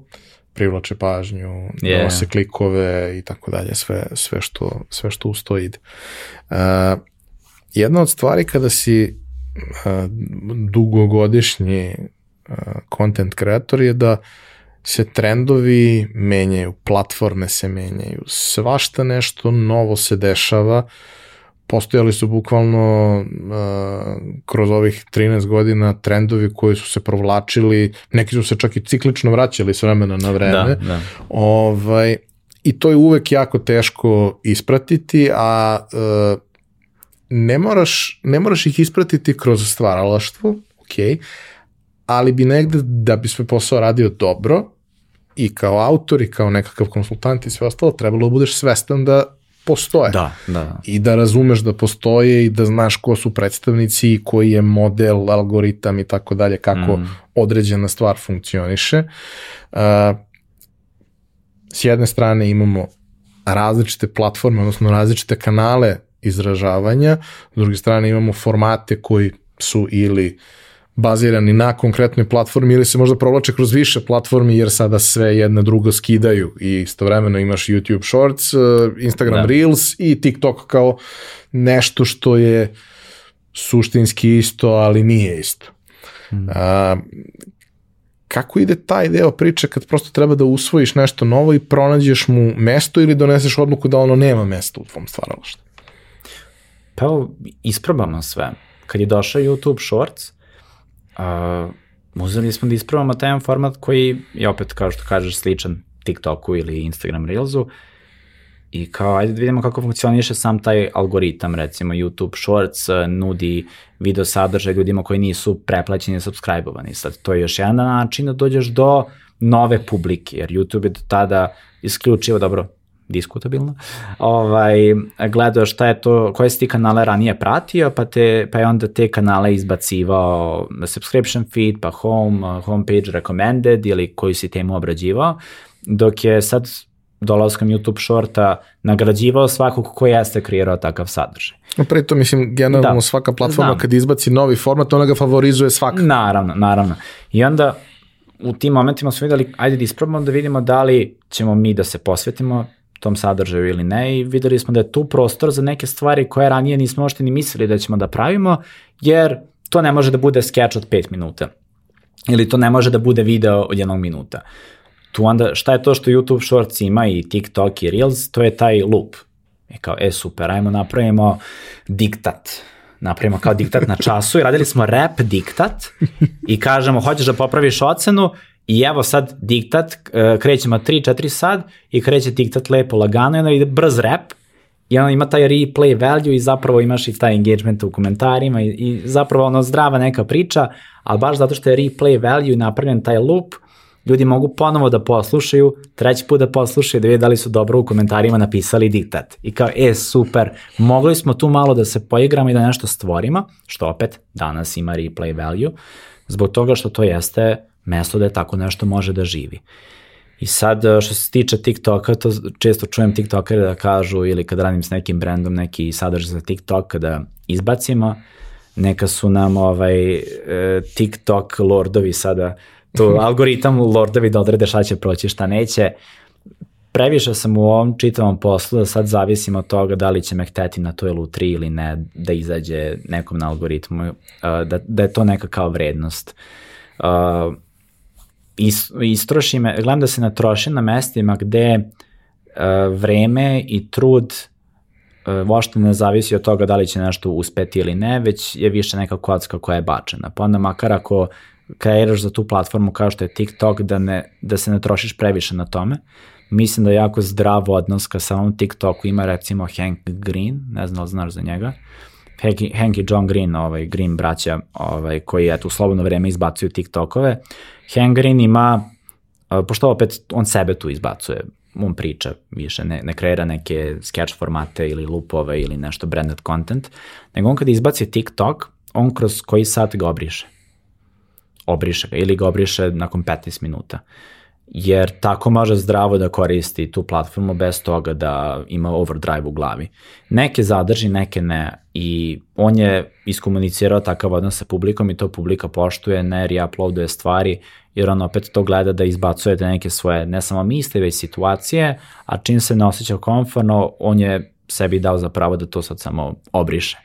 privlače pažnju, yeah. nose klikove i tako dalje, sve, sve, što, sve što uz to ide. Uh, jedna od stvari kada si uh, dugogodišnji uh, content kreator je da se trendovi menjaju, platforme se menjaju, svašta nešto novo se dešava, uh, postojali su bukvalno uh, kroz ovih 13 godina trendovi koji su se provlačili, neki su se čak i ciklično vraćali s vremena na vreme. Da, da. Ovaj, I to je uvek jako teško ispratiti, a uh, ne, moraš, ne moraš ih ispratiti kroz stvaralaštvo, ok, ali bi negde da bi sve posao radio dobro, i kao autor i kao nekakav konsultant i sve ostalo, trebalo da budeš svestan da postoje. Da, da. I da razumeš da postoje i da znaš ko su predstavnici i koji je model, algoritam i tako dalje, kako mm. određena stvar funkcioniše. Uh, s jedne strane imamo različite platforme, odnosno različite kanale izražavanja, s druge strane imamo formate koji su ili bazirani na konkretnoj platformi ili se možda provlače kroz više platformi jer sada sve jedna drugo skidaju i istovremeno imaš YouTube Shorts, uh, Instagram da. Reels i TikTok kao nešto što je suštinski isto, ali nije isto. Hmm. A, kako ide taj deo priče kad prosto treba da usvojiš nešto novo i pronađeš mu mesto ili doneseš odluku da ono nema mesta u tvom stvaralaštu? Pa isprobamo sve. Kad je došao YouTube Shorts, uh, uzeli smo da isprobamo taj format koji je opet, kao što kažeš, sličan TikToku ili Instagram Reelsu, I kao, ajde da vidimo kako funkcioniše sam taj algoritam, recimo YouTube Shorts nudi video sadržaj ljudima koji nisu preplaćeni i subscribe-ovani. Sad, to je još jedan način da dođeš do nove publike, jer YouTube je do tada isključivo, dobro, diskutabilno, ovaj, gledao šta je to, koje si ti kanale ranije pratio, pa, te, pa je onda te kanale izbacivao subscription feed, pa home, homepage recommended ili koju si temu obrađivao, dok je sad dolaskom YouTube shorta nagrađivao svakog ko jeste kreirao takav sadržaj. Pre to mislim, generalno da, svaka platforma znam. kad izbaci novi format, ona ga favorizuje svaka. Naravno, naravno. I onda u tim momentima smo videli, ajde da isprobamo da vidimo da li ćemo mi da se posvetimo tom sadržaju ili ne i videli smo da je tu prostor za neke stvari koje ranije nismo ošte ni mislili da ćemo da pravimo, jer to ne može da bude skeč od 5 minuta ili to ne može da bude video od jednog minuta. Tu onda, šta je to što YouTube Shorts ima i TikTok i Reels, to je taj loop. I kao, e super, ajmo napravimo diktat. Napravimo kao diktat na času i radili smo rap diktat i kažemo, hoćeš da popraviš ocenu I evo sad diktat, e, krećemo 3-4 sad i kreće diktat lepo lagano i onda ide brz rap i onda ima taj replay value i zapravo imaš i taj engagement u komentarima i, i zapravo ono zdrava neka priča, ali baš zato što je replay value napravljen taj loop, ljudi mogu ponovo da poslušaju, treći put da poslušaju, da vide da li su dobro u komentarima napisali diktat. I kao, e, super, mogli smo tu malo da se poigramo i da nešto stvorimo, što opet danas ima replay value, zbog toga što to jeste mesto da je tako nešto može da živi. I sad, e, što se tiče TikToka, to često čujem TikTokere da kažu, ili kad radim s nekim brendom neki sadržaj za TikTok, kada izbacimo, neka su nam ovaj, e, TikTok lordovi sada, to algoritam lordovi da odrede šta će proći, šta neće. Previše sam u ovom čitavom poslu da sad zavisim od toga da li će me hteti na toj lutri ili ne, da izađe nekom na algoritmu, e, da, da je to neka kao vrednost. Uh, istrošim, gledam da se natrošim na mestima gde uh, vreme i trud uh, vošte ne zavisi od toga da li će nešto uspeti ili ne, već je više neka kocka koja je bačena. Pa onda makar ako kreiraš za tu platformu kao što je TikTok, da, ne, da se ne trošiš previše na tome. Mislim da je jako zdrav odnos ka samom TikToku ima recimo Hank Green, ne znam da li znaš za njega. Hank, Hank i John Green, ovaj, Green braća, ovaj, koji eto, u slobodno vreme izbacuju TikTokove Hengrin ima, pošto opet on sebe tu izbacuje, on priča više, ne, ne kreira neke sketch formate ili loopove ili nešto branded content, nego on kada izbaci TikTok, on kroz koji sat ga obriše. Obriše ga ili ga obriše nakon 15 minuta. Jer tako može zdravo da koristi tu platformu bez toga da ima overdrive u glavi. Neke zadrži, neke ne. I on je iskomunicirao takav odnos sa publikom i to publika poštuje, ne reuploaduje stvari, jer on opet to gleda da izbacujete neke svoje, ne samo misle, već situacije, a čim se ne osjeća konforno, on je sebi dao za pravo da to sad samo obriše.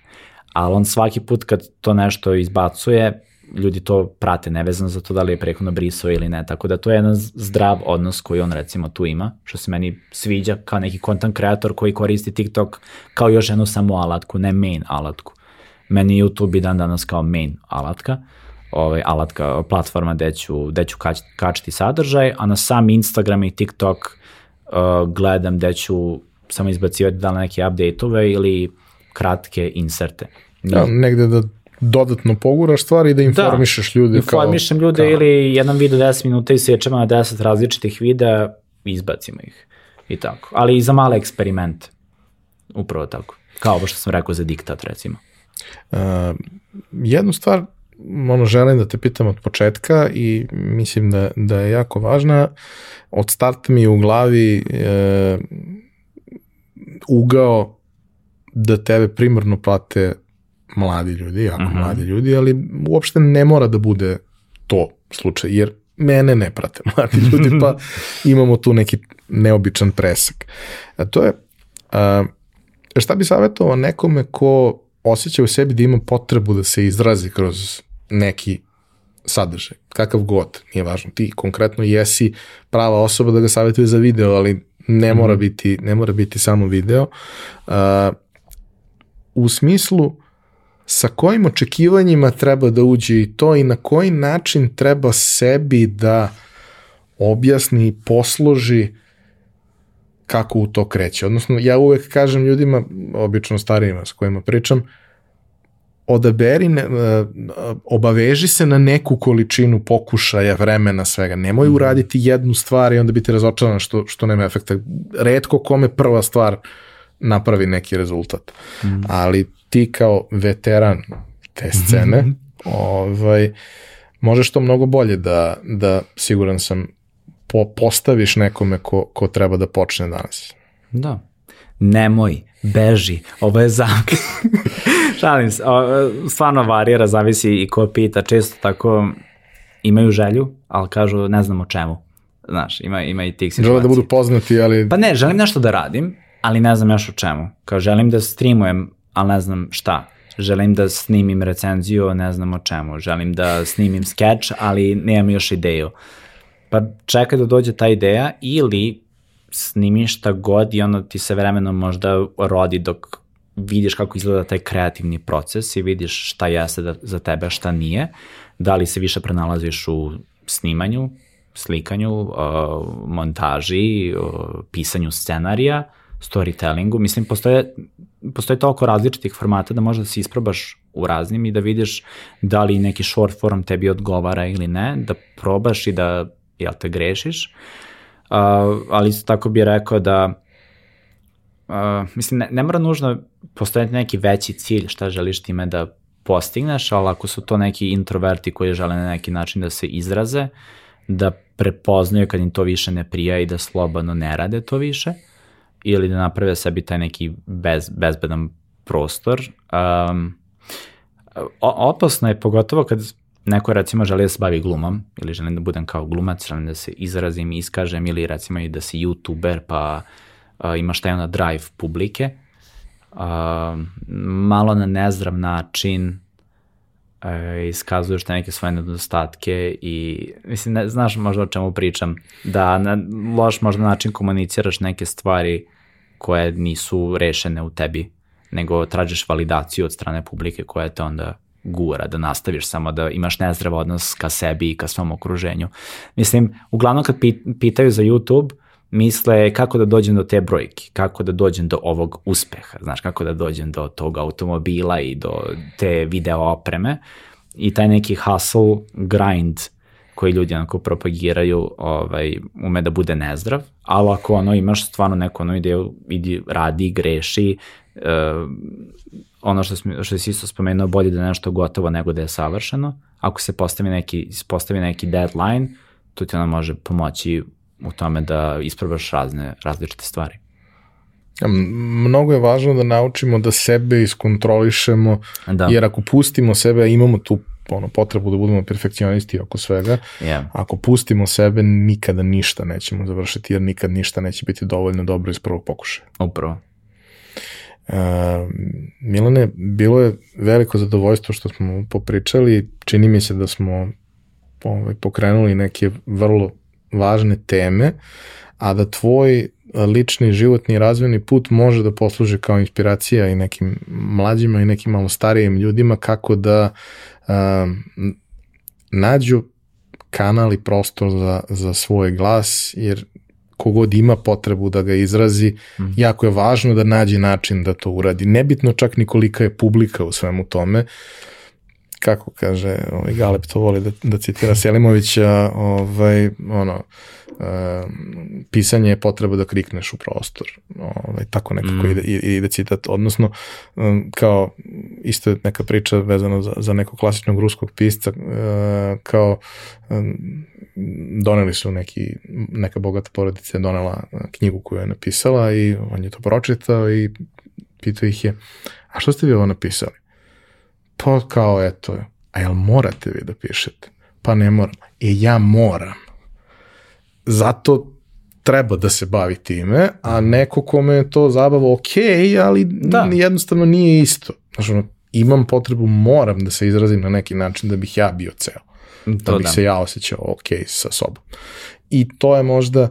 Ali on svaki put kad to nešto izbacuje, ljudi to prate nevezano za to da li je prehodno brisao ili ne, tako da to je jedan zdrav odnos koji on recimo tu ima, što se meni sviđa kao neki content kreator koji koristi TikTok kao još jednu samo alatku, ne main alatku. Meni YouTube i dan danas kao main alatka, ovaj, alatka, platforma gde ću, gde ću kač, kačiti sadržaj, a na sam Instagram i TikTok uh, gledam gde ću samo izbacivati da li neke update-ove ili kratke inserte. Ja, negde da dodatno poguraš stvari i da informišeš da, ljude. Informišem kao, ljude kao... ili jedan video 10 minuta i sečemo na 10 različitih videa, izbacimo ih. I tako. Ali i za male eksperimente. Upravo tako. Kao ovo što sam rekao za diktat, recimo. Uh, jednu stvar ono želim da te pitam od početka i mislim da, da je jako važna. Od starta mi je u glavi e, ugao da tebe primarno prate mladi ljudi, jako mhm. -huh. mladi ljudi, ali uopšte ne mora da bude to slučaj, jer mene ne prate mladi ljudi, pa imamo tu neki neobičan presak. A to je, a, šta bi savjetovao nekome ko osjeća u sebi da ima potrebu da se izrazi kroz neki sadržaj, kakav god, nije važno, ti konkretno jesi prava osoba da ga savjetuje za video, ali ne mora mm. biti, ne mora biti samo video. Uh, u smislu sa kojim očekivanjima treba da uđe i to i na koji način treba sebi da objasni i posloži kako u to kreće. Odnosno, ja uvek kažem ljudima, obično starijima s kojima pričam, uh, odaberi, ne, e, obaveži se na neku količinu pokušaja, vremena, svega. Nemoj mhm. uraditi jednu stvar i onda biti razočaran što, što nema efekta. Redko kome prva stvar napravi neki rezultat. Mm. Ali ti kao veteran te scene, mm. ovaj, možeš to mnogo bolje da, da siguran sam, po, postaviš nekome ko, ko treba da počne danas. Da. Nemoj, beži, ovo je zamka. Šalim se, o, stvarno varira, zavisi i ko pita, često tako imaju želju, ali kažu ne znam o čemu. Znaš, ima, ima i tih situacija. Žele da budu poznati, ali... Pa ne, želim nešto da radim, ali ne znam još o čemu. Kao želim da streamujem, ali ne znam šta. Želim da snimim recenziju, ne znam o čemu. Želim da snimim skeč, ali nemam još ideju. Pa čekaj da dođe ta ideja ili snimi šta god i onda ti se vremenom možda rodi dok vidiš kako izgleda taj kreativni proces i vidiš šta jeste da, za tebe, šta nije, da li se više prenalaziš u snimanju, slikanju, montaži, pisanju scenarija, storytellingu, mislim, postoje, postoje toliko različitih formata da možda se isprobaš u raznim i da vidiš da li neki short form tebi odgovara ili ne, da probaš i da, jel te, grešiš, uh, ali tako bih rekao da uh, mislim, ne, ne mora nužno postojati neki veći cilj šta želiš time da postigneš, ali ako su to neki introverti koji žele na neki način da se izraze, da prepoznaju kad im to više ne prija i da slobodno ne rade to više, ili da naprave sebi taj neki bez, bezbedan prostor. Um, opasno je pogotovo kad neko recimo želi da se bavi glumom ili želim da budem kao glumac, želim da se izrazim, iskažem ili recimo i da si youtuber pa uh, imaš taj ona drive publike, uh, malo na nezdrav način iskazuješ te neke svoje nedostatke i mislim, ne, znaš možda o čemu pričam, da na loš možda način komuniciraš neke stvari koje nisu rešene u tebi, nego tražiš validaciju od strane publike koja te onda gura, da nastaviš samo da imaš nezdrav odnos ka sebi i ka svom okruženju. Mislim, uglavnom kad pitaju za YouTube, misle kako da dođem do te brojke, kako da dođem do ovog uspeha, znaš, kako da dođem do tog automobila i do te video opreme. I taj neki hustle, grind koji ljudi onako propagiraju ovaj, ume da bude nezdrav, ali ako ono imaš stvarno neku ono ideju, idi, radi, greši, uh, ono što, smo, što si isto spomenuo, bolje da je nešto gotovo nego da je savršeno, ako se postavi neki, postavi neki deadline, to ti ono može pomoći u tome da isprobaš razne, različite stvari. Mnogo je važno da naučimo da sebe iskontrolišemo, da. jer ako pustimo sebe, imamo tu ono, potrebu da budemo perfekcionisti oko svega, yeah. ako pustimo sebe, nikada ništa nećemo završiti, jer nikad ništa neće biti dovoljno dobro iz prvog pokušaja. Upravo. Uh, Milane, bilo je veliko zadovoljstvo što smo popričali, čini mi se da smo ovaj, pokrenuli neke vrlo važne teme, a da tvoj lični životni razvojni put može da posluži kao inspiracija i nekim mlađima i nekim malo starijim ljudima kako da um, nađu kanal i prostor za, za svoj glas, jer kogod ima potrebu da ga izrazi, mm. jako je važno da nađe način da to uradi. Nebitno čak ni kolika je publika u svemu tome, kako kaže, ovaj Galeb to voli da, da citira Selimovića, ovaj, ono, uh, pisanje je potreba da krikneš u prostor. Ovaj, tako nekako mm. ide, ide citat. Odnosno, um, kao isto je neka priča vezana za, za nekog klasičnog ruskog pisca, uh, kao um, doneli su neki, neka bogata porodica je donela knjigu koju je napisala i on je to pročitao i pitao ih je, a što ste vi ovo napisali? Pa kao, eto, a jel morate vi da pišete? Pa ne moram. E, ja moram. Zato treba da se bavi time, a neko kome je to zabava ok, ali da. jednostavno nije isto. Znaš, ono, imam potrebu, moram da se izrazim na neki način da bih ja bio ceo. To da bih da. se ja osjećao ok sa sobom. I to je možda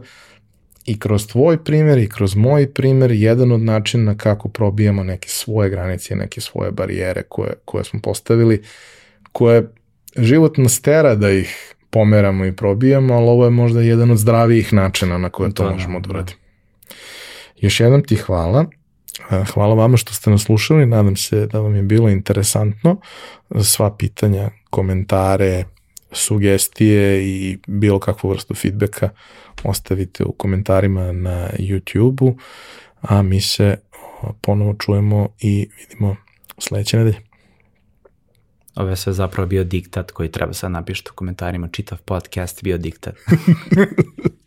i kroz tvoj primjer i kroz moj primjer jedan od načina kako probijamo neke svoje granice, neke svoje barijere koje, koje smo postavili, koje život nas tera da ih pomeramo i probijamo, ali ovo je možda jedan od zdravijih načina na koje to da, možemo da, da uradimo. Još jednom ti hvala. Hvala vama što ste nas slušali, nadam se da vam je bilo interesantno. Sva pitanja, komentare, sugestije i bilo kakvu vrstu feedbacka ostavite u komentarima na YouTube-u, a mi se ponovo čujemo i vidimo sledeće nedelje. Ovo je sve zapravo bio diktat koji treba sad napišete u komentarima, čitav podcast bio diktat.